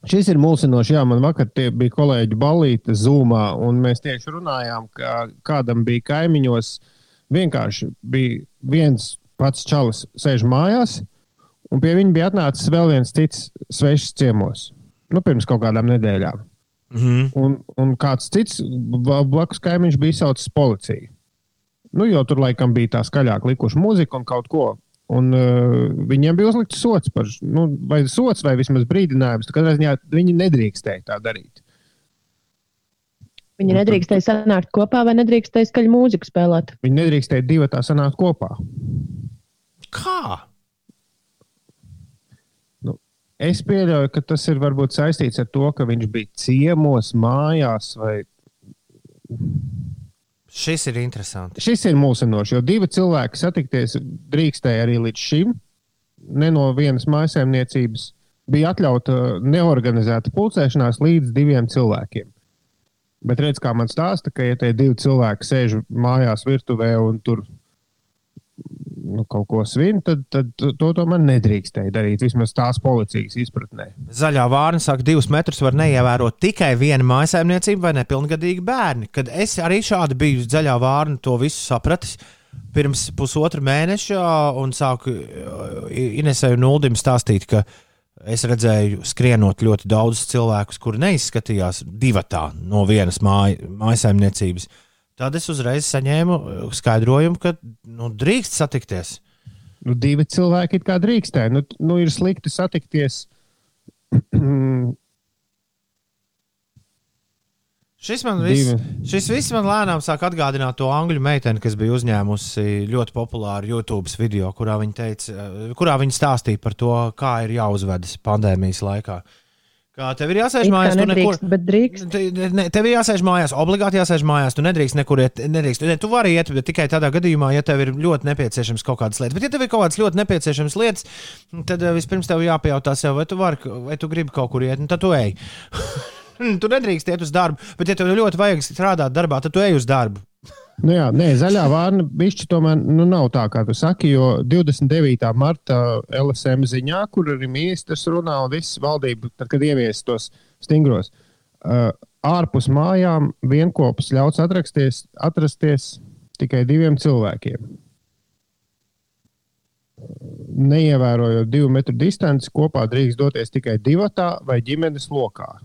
Šis ir mulsinoši. Jā, man vakar tie bija kolēģi balīti Zoomā, un mēs tieši runājām, ka kādam bija kaimiņos. Vienkārši bija viens pats čalis, sēž mājās, un pie viņa bija atnācis vēl viens cits svešs ciemos. Nu, pirms kaut kādām nedēļām. Mm -hmm. Un, un kāds cits bla- blakus kaimiņš bija saucis policiju. Nu, jo tur laikam bija tā skaļāk likuši mūzika un kaut ko. Un, uh, viņiem bija uzlikts sots par nu, vai sots, vai vismaz brīdinājums. Katrā ziņā viņi nedrīkstēja tā darīt. Viņi nedrīkstēja sanākt kopā vai nedrīkstēja skaļu mūziku spēlēt. Viņi nedrīkstēja divi tā sanākt kopā. Kā? Es pieļauju, ka tas ir varbūt saistīts ar to, ka viņš bija ciemos, mājās. Vai... Šis ir interesants. Šis ir mulsinoši, jo divi cilvēki satikties drīkstēja arī līdz šim. Ne no vienas mājsaimniecības bija atļauta neorganizēta pulcēšanās līdz diviem cilvēkiem. Bet redz, kā man stāsta, ka, ja tie divi cilvēki sēž mājās virtuvē un tur nu, kaut ko svin, tad, tad to tomēr nedrīkstēja darīt. Vismaz tās policijas izpratnē. Zaļā vārna saka, divus metrus var neievērot tikai viena mājsaimniecība vai nepilngadīgi bērni. Kad es arī šādi biju zaļā vārna, to visu sapratis. Pirms pusotra mēneša, un sāku uh, Inesai un Uldim stāstīt, ka es redzēju, skrienot ļoti daudz cilvēku, kuri neizskatījās divatā no vienas māj, mājsaimniecības. Tad es uzreiz saņēmu uh, skaidrojumu, ka nu, drīkst satikties. Nu, divi cilvēki it kā drīkstēja. Nu, nu, ir slikti satikties. Šis, man viss, Divi. šis viss man lēnām sāk atgādināt to angļu meiteni, kas bija uzņēmusi ļoti populāru YouTube video, kurā viņa, teica, eh, kurā viņa stāstīja par to, kā ir jāuzvedas pandēmijas laikā. Kā tev ir jāsēž mājās, tu nekur. nedrīkst, bet drīkst. Te- ne- Tev ir jāsēž mājās, obligāti jāsēž mājās. Tu nedrīkst nekur iet. Nedrīkst. Ne, tu vari iet, bet tikai tādā gadījumā, ja tev ir ļoti nepieciešams kaut kādas lietas. Bet, ja tev ir kaut kādas ļoti nepieciešamas lietas, tad eh, vispirms tev jāpajautā sev, vai tu, vari, vai tu gribi kaut kur iet, un tad tu ej. tu nedrīkst iet uz darbu, bet, ja tev ļoti vajag strādāt darbā, tad tu ej uz darbu. Nu jā, nē, zaļā vārna bišķi tomēr nu, nav tā, kā tu saki, jo 29. marta LSM ziņā, kur arī ministrs runā un viss valdība, tad, kad ievies tos stingros, uh, ārpus mājām vienopus ļauts atrasties, atrasties tikai diviem cilvēkiem. Neievērojot divu metru distanci, kopā drīkst doties tikai divatā vai ģimenes lokā.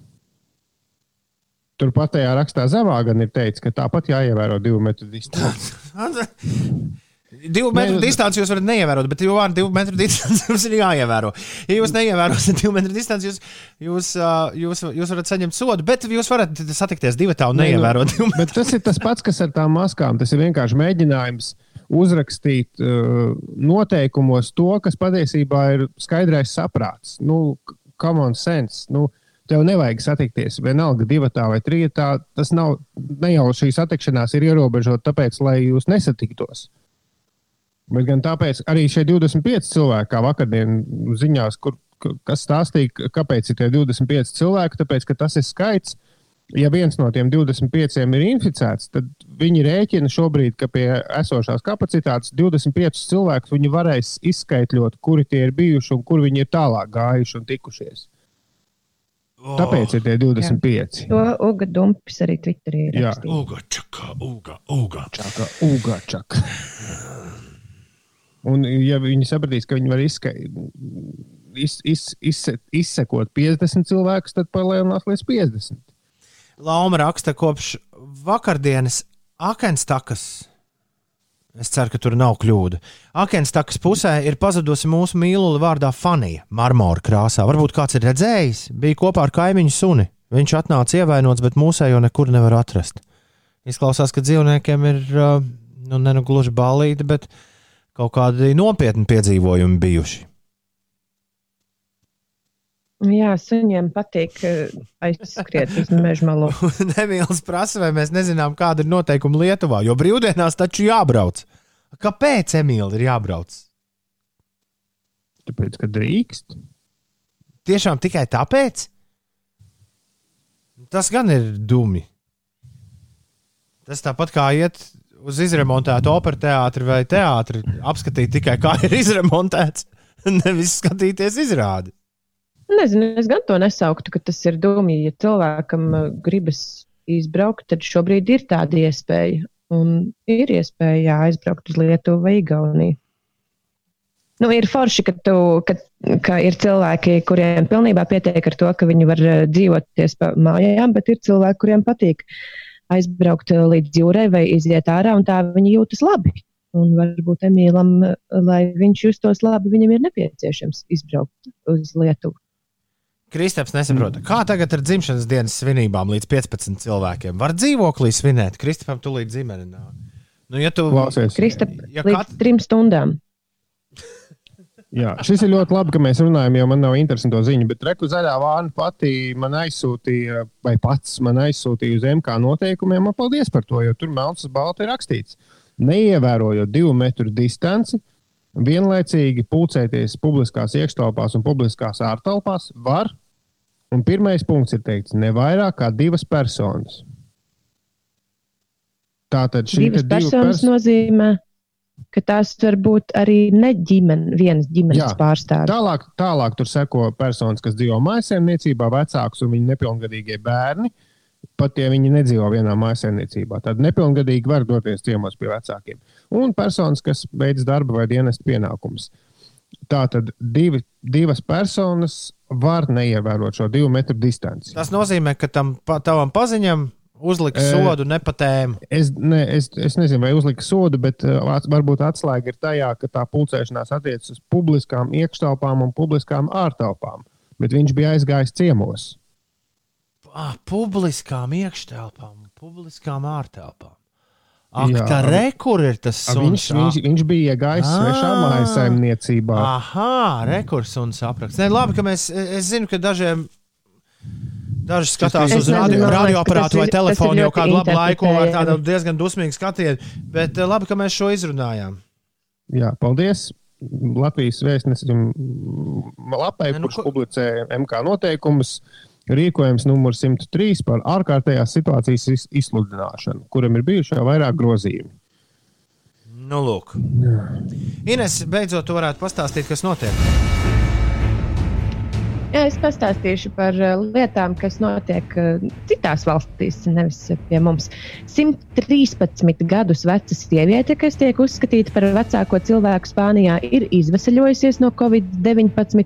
Turpat tajā rakstā zemā gan ir teikts, ka tāpat jāievēro divu metru distance. Divu metru Nē, distanci jūs varat neievērot, bet jau ar divu metru distanci jums ir jāievēro. Ja jūs neievērosiet divu metru distanci, jūs, jūs, ā, jūs, jūs varat saņemt sodu, bet jūs varat satikties divi tā un Nē, nu, neievērot divu metru. Bet tas ir tas pats, kas ar tām maskām. Tas ir vienkārši mēģinājums uzrakstīt uh, noteikumos to, kas patiesībā ir skaidrais saprāts. Nu, common sense. Nu, Tev nevajag satikties vienalga divatā vai trijotā. Tas nav ne jau šī satikšanās ir ierobežota tāpēc, lai jūs nesatiktos. Bet gan tāpēc arī šie 25 cilvēki, kā vakardienas ziņās, kur, kas stāstīja, kāpēc ir tie 25 cilvēki, tāpēc, ka tas ir skaits. Ja viens no tiem 25 ir inficēts, tad viņi rēķina šobrīd, ka pie esošās kapacitātes 25 cilvēkus viņi varēs izskaidrot, kuri tie ir bijuši un kur viņi ir tālāk gājuši un tikušies. Tāpēc ir tie 25. To Uga Dumpis arī Twitterī ir. Jā. rakstījis. Uga, čaka, uga, uga. Čaka, uga, čaka. Un, ja viņi sapratīs, ka viņi var izskai, iz, iz, iz, izsekot 50 cilvēkus, tad palielinās līdz 50. Lauma raksta kopš vakardienas Akenstakas. Es ceru, ka tur nav kļūda. Akenstakas pusē ir pazudusi mūsu mīlule vārdā Fanija, marmora krāsā. Varbūt kāds ir redzējis, bija kopā ar kaimiņu suni. Viņš atnāca ievainots, bet mūsējo nekur nevar atrast. Izklausās, ka dzīvniekiem ir uh, nu, ne nu gluži balīti, bet kaut kādi nopietni piedzīvojumi bijuši. Jā, suņiem patīk eh, aizskriet uz meža malu. Nemīlis prasa, vai mēs nezinām, kāda ir noteikuma Lietuvā, jo brīvdienās taču jābrauc. Kāpēc Emīlija ir jābrauc? Tāpēc, ka drīkst. Tiešām tikai tāpēc? Tas gan ir dumi. Tas tāpat kā iet uz izremontētu operas teātri vai teātri, apskatīt tikai kā ir izremontēts, nevis skatīties izrādi. Nezinu, es gan to nesauktu, ka tas ir dūmi. Ja cilvēkam uh, gribas izbraukt, tad šobrīd ir tāda iespēja. Un ir iespēja jā, aizbraukt uz Lietuvu vai Igauniju. Nu, ir forši, ka, tu, ka, ka ir cilvēki, kuriem pilnībā pietiek ar to, ka viņi var uh, dzīvoties pa mājām, bet ir cilvēki, kuriem patīk aizbraukt uh, līdz jūrai vai iziet ārā, un tā viņi jūtas labi. Un varbūt Emīlam, lai viņš justos labi, viņam ir nepieciešams izbraukt uz Lietuvu. Kristaps nesaprot, kā tagad ar dzimšanas dienas svinībām līdz 15 cilvēkiem. Var dzīvoklī svinēt, Kristapam tūlīt dzimene nāk. Nu, ja tu Klausies. Kristap, Ja līdz kat- trim stundām. Jā, šis ir ļoti labi, ka mēs runājam, jo man nav interesanto ziņu. Bet Reku zaļā vāna pati man aizsūtīja, vai pats man aizsūtīja uz MK noteikumiem. Man paldies par to, jo tur melns uz balta ir rakstīts. Neievērojot divu metru distanci, vienlaicīgi pulcēties publiskās iekštelpās un publiskās ārtelpās var. Un pirmais punkts ir teikts, ne vairāk kā divas personas. Tātad šī Divas personas pers- nozīmē, ka tās var būt arī ne ģimene, vienas ģimenes Jā. pārstāvji. Tālāk, tālāk tur seko personas, kas dzīvo mājsaimniecībā, vecāks un viņa nepilngadīgie bērni. Pat ja viņi nedzīvo vienā mājsaimniecībā, tad nepilngadīgi var doties ciemos pie vecākiem. Un personas, kas veids darba vai dienesta pienākumus. Tā tad divi, divas personas var neievērot šo divu metru distanci. Tas nozīmē, ka tam pa, tavam paziņam uzliks E, sodu nepatēmu. Es, ne, es, es nezinu, vai uzlika sodu, bet varbūt atslēga ir tajā, ka tā pulcēšanās attiecas uz publiskām iekštelpām un publiskām ārtelpām. Bet viņš bija aizgājis ciemos. Ah, publiskām iekštelpām, publiskām ārtelpām. Ak, Jā. tā re, kur ir tas A, suns? Viņš, viņš, viņš bija iegājis Ah. svešā mājsaimniecībā. Aha, rekurs un sapraksts. Nē, labi, ka mēs, es zinu, ka dažiem. Daži skatās uz radio, radioaparātu vai telefonu jau kādu labu laiku ar tādu diezgan dusmīgu skatienu. Bet labi, ka mēs šo izrunājām. Jā, paldies. Latvijas vēstnesim lapai, nu kurš ko- publicē MK noteikumus. Rīkojums numur 103 par ārkārtējās situācijas iz- izsludināšanu, kuram ir bijuši jau vairāk grozījumi. Nu, lūk. Ines, beidzot, tu varētu pastāstīt, kas notiek. Jā, es pastāstīšu par uh, lietām, kas notiek uh, citās valstīs, nevis pie mums. 113 gadus veca sieviete, kas tiek uzskatīta par vecāko cilvēku Spānijā, ir izvesaļojusies no Covid-19.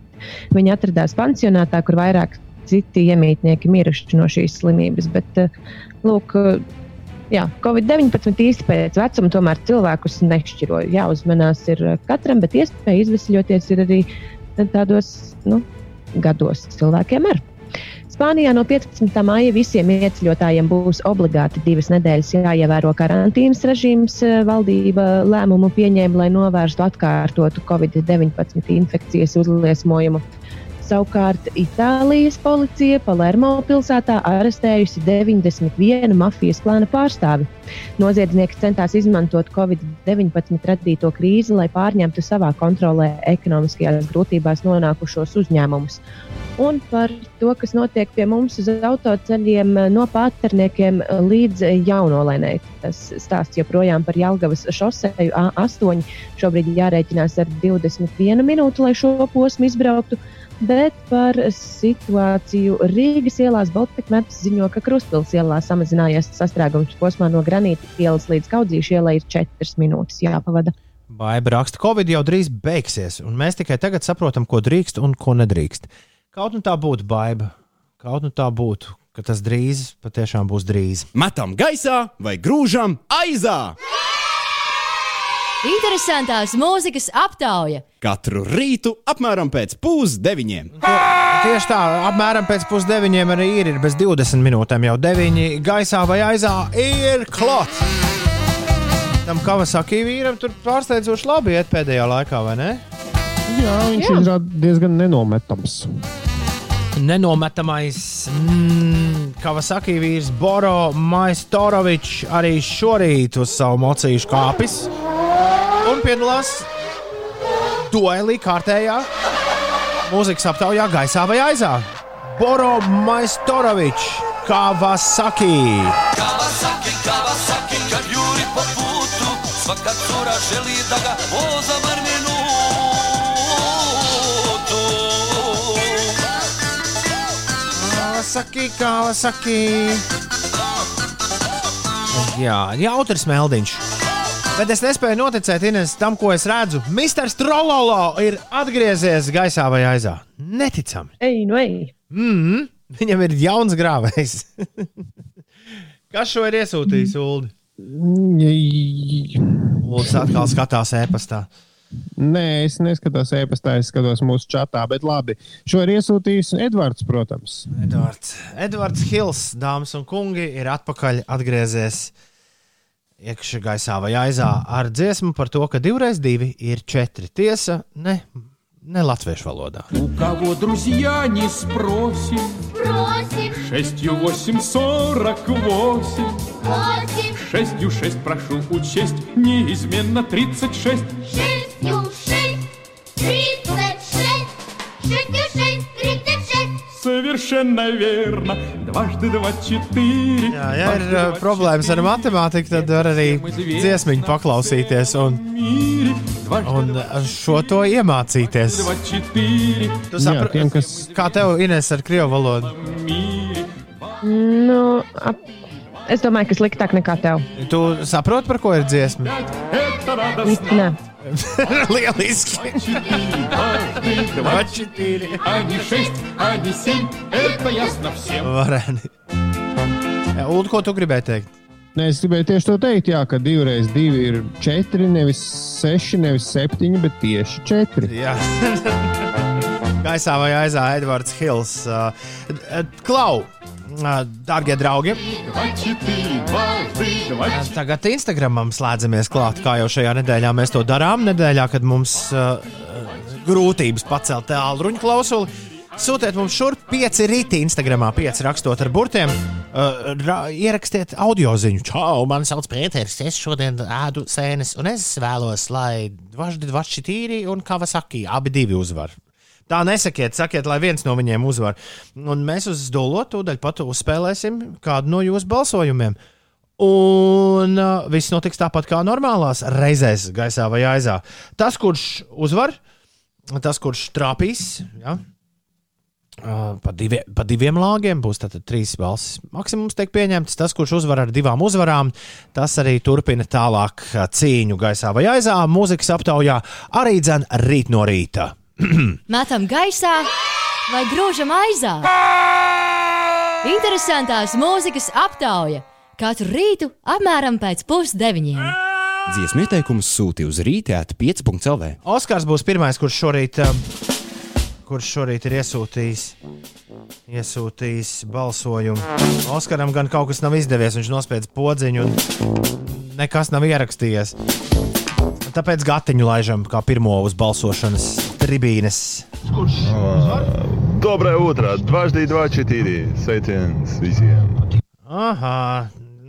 Viņa atradās pansionātā, kur vairāk citi iemītnieki miruši no šīs slimības. Bet, uh, lūk, uh, Jā, Covid-19 īsti pēc vecuma tomēr cilvēkus nešķiroja. Jāuzmanās ir uh, katram, bet iespēja izvesļoties ir arī tādos nu, gados cilvēkiem ar. Spānijā no 15. maija visiem ieceļotājiem būs obligāti divas nedēļas jāievēro karantīnas režīms. Valdība lēmumu pieņēma, lai novērstu atkārtotu Covid-19 infekcijas uzliesmojumu. Savukārt Itālijas policija Palermo pilsētā arestējusi 91 mafijas klāna pārstāvi. Noziedznieki centās izmantot Covid-19 radīto krīzi, lai pārņemtu savā kontrolē ekonomiskajās grūtībās nonākušos uzņēmumus. Un par to, kas notiek pie mums uz autoceļiem, no pārterniekiem līdz jaunolēnai. Tas stāsts joprojām par Jālgavas šoseju A8. Šobrīd jārēķinās ar 21 minūti, lai šo posmu izbrauktu. Bet par situāciju Rīgas ielās Baltkrievijas ziņo, ka Kruspils ielā samazinājies sastrēgums posmā no Granīta ielas līdz Kaudzīšu ielai ir 4 minūtes jāpavada. Baiba raksta, Covid jau drīz beigsies, un mēs tikai tagad saprotam, ko drīkst un ko nedrīkst. Kaut nu tā būtu baiva, kaut nu tā būtu, ka tas drīz patiešām būs drīz. Metam gaisā vai grūžam aizā! Interesantās mūzikas aptauja. Katru rītu apmēram pēc pusdeviņiem. Tieši tā, apmēram pēc pusdeviņiem arī ir, ir bez 20 minūtēm jau 9 gaisā vai aizā ir klāts. Tam Kavasaki vīram tur pārsteidzoši labi iet pēdējā laikā, vai ne? Jā, viņš ir diezgan nenometams. nenometamais mm, Kavasaki vīrs Boro Maistorovičs arī šorīt uz savu mocīšu kāpis un piedalās duelī kārtējā mūzikas aptaujā gaisā vai aizā. Boro Maistorovičs, Kavasaki. Kawasaki, Kawasaki, kad juri po putu Svaka cura želi da ga voza bar minutu Kawasaki, Kawasaki. Jā, jautrs meldiņš. Bet es nespēju noticēt Ines, tam, ko es redzu. Misters Trololo ir atgriezies gaisā vai aizā. Neticami. Ej, nu ej. Mm -hmm. Viņam ir jauns grāvējs. Kas šo ir iesūtījis, Ulu? Lūdzu, atkal skatās e-pastā. Nē, es neskatos e-pastā, es skatos mūsu čatā, bet labi. Šo ir iesūtījis Edvards, protams. Edvards, Edvards Hills, dāmas un kungi, ir atpakaļ atgriezies iekšā gaisā vai aizā ar dziesmu par to, ka divreiz divi ir četri. Tiesa, ne, ne latviešu valodā. Kavo, друзья, не спросим, просим, 6, 8, 48, 8, 6, 6, прошу учесть, неизменно 36, 6, 6, 36, 6, Совершенно верно, дважды два четыре. Jā, ja ir uh, problēmas ar matemātiku, tad var arī dziesmiņu paklausīties un, un uh, šo to iemācīties. Два четыре. Tu sapra... tiem, kas- Kā tev, Ines, ar krievu valodu? Nu, ap... Es domāju, ka sliktāk nekā tev. Tu saproti, par ko ir dziesma? Это радостно. Nē, Lieliski! Дважды два четыре, а не шесть, а не семь. Это ясно всем. Vareni. Jā, Ulu, ko tu gribēji teikt? Nē, es gribēju tieši to teikt, jā, ka divreiz divi ir četri, nevis seši, nevis septiņi, bet tieši četri. Jā. Gaisā vai aizā Edvards Hills. Uh, uh, Klau, Darbie draugi, tagad Instagramam slēdzamies klāt, kā jau šajā nedēļā mēs to darām. Nedēļā, kad mums uh, grūtības pacelt tālruņa klausuli. Sūtiet mums šurp pieci rīti, Instagramā pieci rakstot ar burtiem. Uh, ra, ierakstiet audio ziņu. Čau, man sauc Pēters, es šodien ēdu sēnes, un es vēlos, lai vašdi vaši tīri un kavasaki abi divi uzvar. Tā nesakiet, sakiet, lai viens no viņiem uzvar. Un mēs uz dolo tūdaļ pat uzspēlēsim kādu no jūsu balsojumiem. Un uh, viss notiks tāpat kā normālās reizēs, gaisā vai aizā. Tas, kurš uzvar, tas, kurš trāpīs, ja, uh, pa, divi, pa diviem lāgiem būs tātad trīs balsis. Maksimums tiek pieņemts. Tas, kurš uzvar ar divām uzvarām, tas arī turpina tālāk uh, cīņu gaisā vai aizā. Mūzikas aptaujā arī dzēn rīt no rīta. Metam gaisā vai grūžam aizā. Interesantās mūzikas aptauja katru rītu apmēram pēc pusdeviņiem. Dziesmu ieteikumus sūti uz rītēt 5.CLV. Oskars būs pirmais, kurš šorīt, um, kurš šorīt ir iesūtījis, iesūtījis balsojumu. Oskaram gan kaut kas nav izdevies, viņš nospiedz podziņu un nekas nav ierakstījies. Tāpēc gatiņu laižam kā pirmo uz balsošanas tribīnes. Kurš? Dobrē otrā, dvaždī, dvaždī, tīri. Sveiciens visiem. Aha,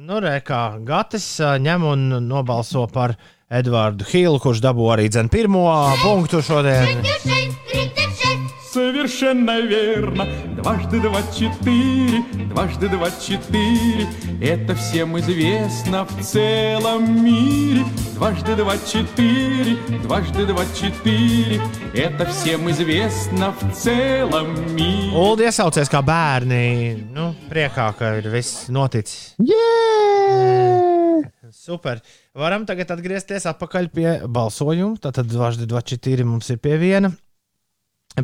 nu rēkā, Gatis ņem un nobalso par Edvardu Hīlu, kurš dabū arī dzen pirmo punktu šodien. Sveiki, sveiki! Совершенно верно. Дважды два четыре, дважды два четыре. Это всем известно в целом мире. Дважды два четыре, дважды два четыре. Это всем известно в целом мире. Ulu iesaucies kā bērni. Nu, priekā, ka ir viss noticis. Yeah! Super. Varam tagad atgriezties atpakaļ pie balsojuma. Tātad 224 mums ir pie viena.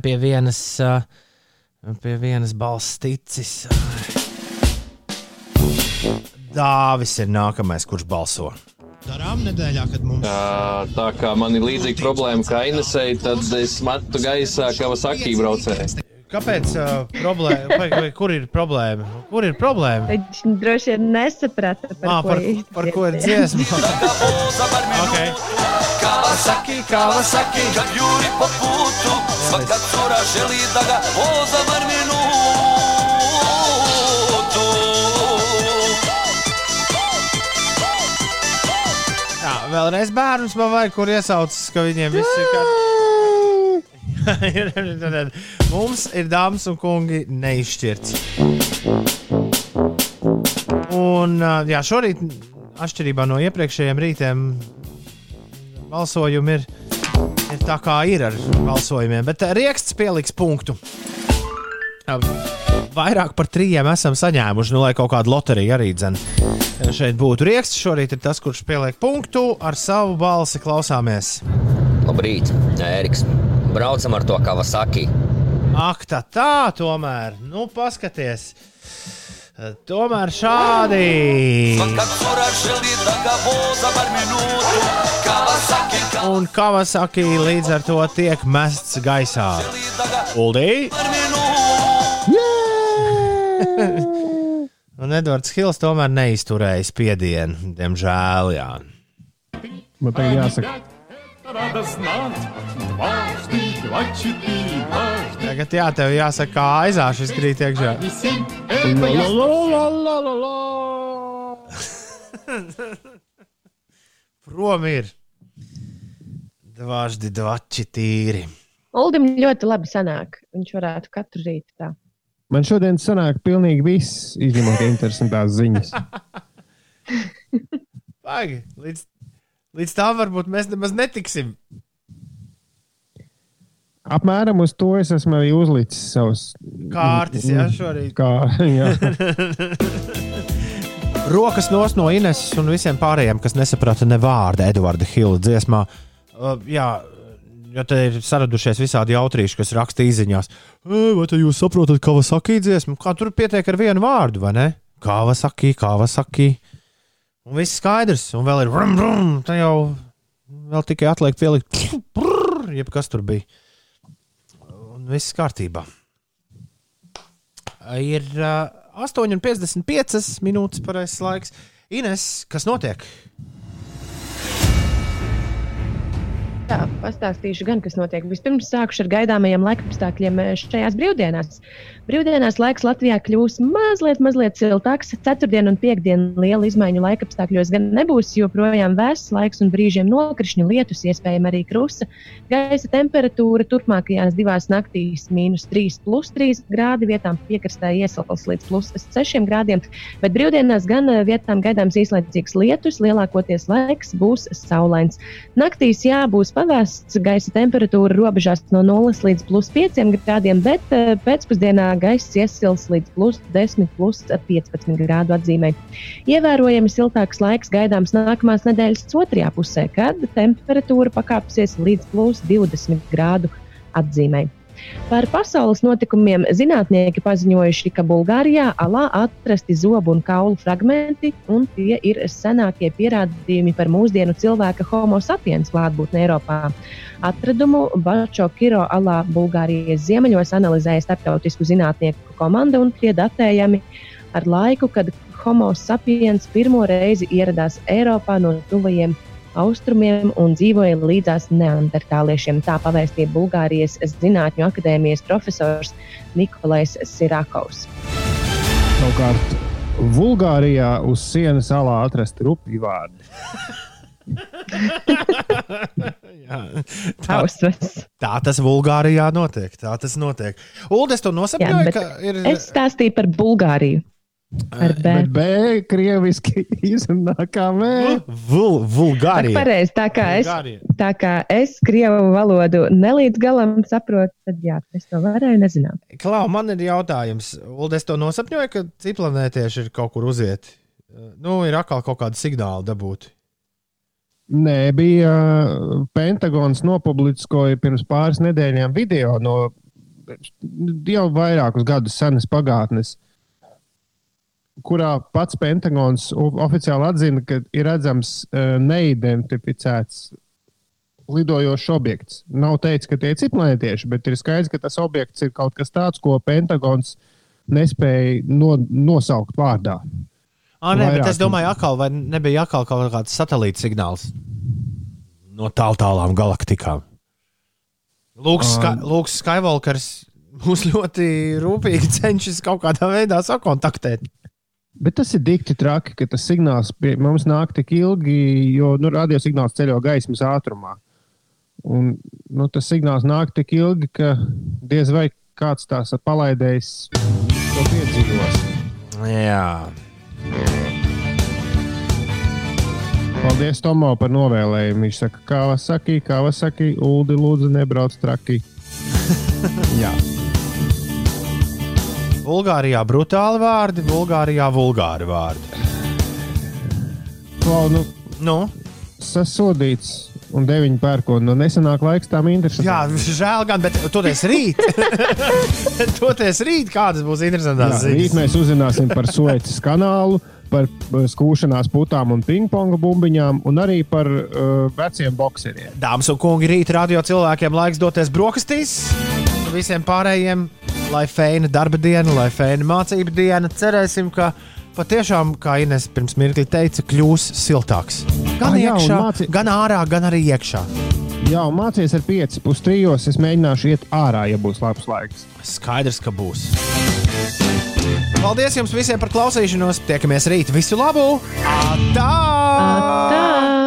Pie vienas, pie vienas balss ticis. Dāvis ir nākamais, kurš balso. Darām nedēļā, kad mums Tā, tā kā man ir līdzīga problēma kā Inesei, tad es metu gaisā Kawasaki braucēju. Kāpēc uh, problēma? Vai, vai, kur ir problēma? Kur ir problēma? viņš droši vien nesaprata, par, Ah, par, ko par ko ir dziesma? okay. Kawasaki, Kawasaki Kad juri po putu Svaka cura želi da ga voza bar minutu Jā, vēlreiz bērnus man vajag, kur iesaucas, ka viņiem viss ir kārtībā. Mums ir dāmas un kungi neizšķirts. Un jā, šorīt, atšķirībā no iepriekšējiem rītiem, balsojumi ir, ir tā kā ir ar balsojumiem. Bet ā, rieksts pieliks punktu. Vairāk par trījiem esam saņēmuši, nu, lai kaut kāda loterija arī dzen. Šeit būtu rieksts. Šorīt ir tas, kurš pieliek punktu ar savu balsi. Klausāmies. Labrīt, Ēriks. Braucam ar to Kawasaki. Ak, tā tā, tomēr. Nu, paskaties. Tomēr šādi. Manufaktura želida ga voza par minūtu. Kawasaki, Un Kawasaki līdz ar to tiek mests gaisā. Uldī. Un Edvards Hills tomēr neizturēja spiedienu. Diemžēl, jā. Man tagad jāsaka, Надо знать дважды, два, четыре, дважды. Tagad jā, tev jāsaka, kā aizāšu izkrīt iekšā. Prom ir dvaždi, dvači tīri. Uldim ļoti labi sanāk. Viņš varētu katru rītu tā. Man šodien sanāk pilnīgi viss, izņemot interesantās ziņas. Pagaidi, līdz, līdz tam varbūt mēs nemaz netiksim. Apmēram uz to es esmu arī uzlicis savus Kārtis, jā, šorīt. Kā, jā. Rokas nos no Ineses un visiem pārējiem, kas nesaprata ne vārdu Edvarda Hila dziesmā. Uh, jā, jo te ir saradušies visādi jautrīši, kas raksta īsiņās. Vai te jūs saprotat, kā vasakī dziesmu? Kā tur pietiek ar vienu vārdu, vai ne? Kā vasakī, kā vasakī. Un viss skaidrs, un vēl ir vrum, vrum. Tā jau vēl tikai atliek pielikt, brrr, jeb kas tur bija. Un viss kārtībā. Ir uh, 8,55 minūtes pareizais laiks. Ines, kas notiek? Jā, pastāstīšu gan, kas notiek. Vispirms sākšu ar gaidāmajiem laikapstākļiem šajās brīvdienās. Brīvdienās laiks Latvijā kļūs mazliet, mazliet siltāks. Ceturtdien un piekdien liela izmaiņu laikapstākļos gan nebūs, jo projām vēss laiks un brīžiem nokrišņu lietus, iespējams arī krusta. Gaisa temperatūra turpmākajās divās naktīs - mīnus 3, plus 3 grādi, vietām piekrastē iesals līdz plus 6 grādiem. Bet brīvdienās gan eh, vietām gaidāms īslaicīgs lietus, lielākoties laiks būs saulains. Naktīs jā, būs pavēsts, gaisa temperatūra robežās no 0 līdz plus 5 grādiem, bet eh, pēcpusdienā gaiss iesils līdz plus 10, plus 15 grādu atzīmē. Ievērojami siltāks laiks gaidāms nākamās nedēļas otrajā pusē, kad temperatūra pakāpsies līdz plus 20 grādu atzīmē. Par pasaules notikumiem zinātnieki paziņojuši, ka Bulgārijā alā atrasti zobu un kaulu fragmenti, un tie ir senākie pierādījumi par mūsdienu cilvēka homo sapiens klātbūtni Eiropā. Atradumu Bačo Kiro alā Bulgārijas ziemeļos analizēja starptautisku zinātnieku komanda, un tie datējami ar laiku, kad homo sapiens pirmo reizi ieradās Eiropā no tuvajiem austrumiem un dzīvoja līdzās neandertāliešiem. Tā pavēstīja Bulgārijas Zinātņu akadēmijas profesors Nikolais Sirakovs. Savukārt, Bulgārijā uz sienas alā atrast rupju vārdu. Jā, tā, tā tas Bulgārijā notiek. Tā tas notiek. Uldes to Jā, nosapņoja, bet ka ir. Es stāstīju par Bulgāriju. Ar B. Bet B, krieviski izrunā kā V. Vul, vulgārija. Pareizi, tā kā es, Bulgārija. tā kā es krievu valodu nelīdz galam saprotu, tad jā, es to varēju nezināt. Klau, man ir jautājums. Uldes to nosapņoja, ka ciplanētieši ir kaut kur uziet. Nu, ir atkal kaut kāda signāla dabūt. Nē, bija uh, Pentagons nopubliskoja pirms pāris nedēļām video no jau vairākus gadus senas pagātnes, kurā pats Pentagons oficiāli atzina, ka ir redzams uh, neidentificēts lidojošs objekts. Nav teicis, ka tie ir ciklētieši, bet ir skaidrs, ka tas objekts ir kaut kas tāds, ko Pentagons nespēja no, nosaukt vārdā. Ah, nē, bet Vairāk es domāju, akal, vai nebija atkal kaut kāds satelīta signāls no tāl tālām galaktikām. Lūks, Ska, Um. Lūks Skywalkers mūs ļoti rūpīgi cenšas kaut kādā veidā sakontaktēt. Bet tas ir dikti traki, ka tas signāls pie mums nāk tik ilgi, jo nu, radiosignāls ceļo gaismas ātrumā. Un, nu, tas signāls nāk tik ilgi, ka diez vai kāds tās palaidējis to piedzīvos. Jā. Paldies Tomo par novēlējumu. Viņš saka, kā Vasaki, kā Vasaki, Uldi, lūdzu, nebrauc traki. Jā. Bulgārijā brutāli vārdi, Bulgārijā vulgāri vārdi. Klau, nu, nu? Sasodīts un deviņi pērkoni. Nu, nesenāk laiks tām interesantām. Jā, žēl gan, bet toties rīt. toties rīt, kādas būs interesantas Jā, rīt ziņas. mēs uzzināsim par Suecas kanālu, par skūšanās putām un pingponga bumbiņām, un arī par uh, veciem bokseriem. Dāmas un kungi, rīt radio cilvēkiem laiks doties brokastīs. Visiem pārējiem, lai feina darba diena, lai feina mācību diena. Cerēsim, ka patiešām, kā Ines pirms mirkli teica, kļūs siltāks. Gan Ah, jā, iekšā, māci- gan ārā, gan arī iekšā. Jā, un mācīties ar 5, pus 3. Es mēģināšu iet ārā, ja būs labs laiks. Skaidrs, ka būs. Paldies jums visiem par klausīšanos. Tiekamies rīt. Visu labu! Atā! Tā!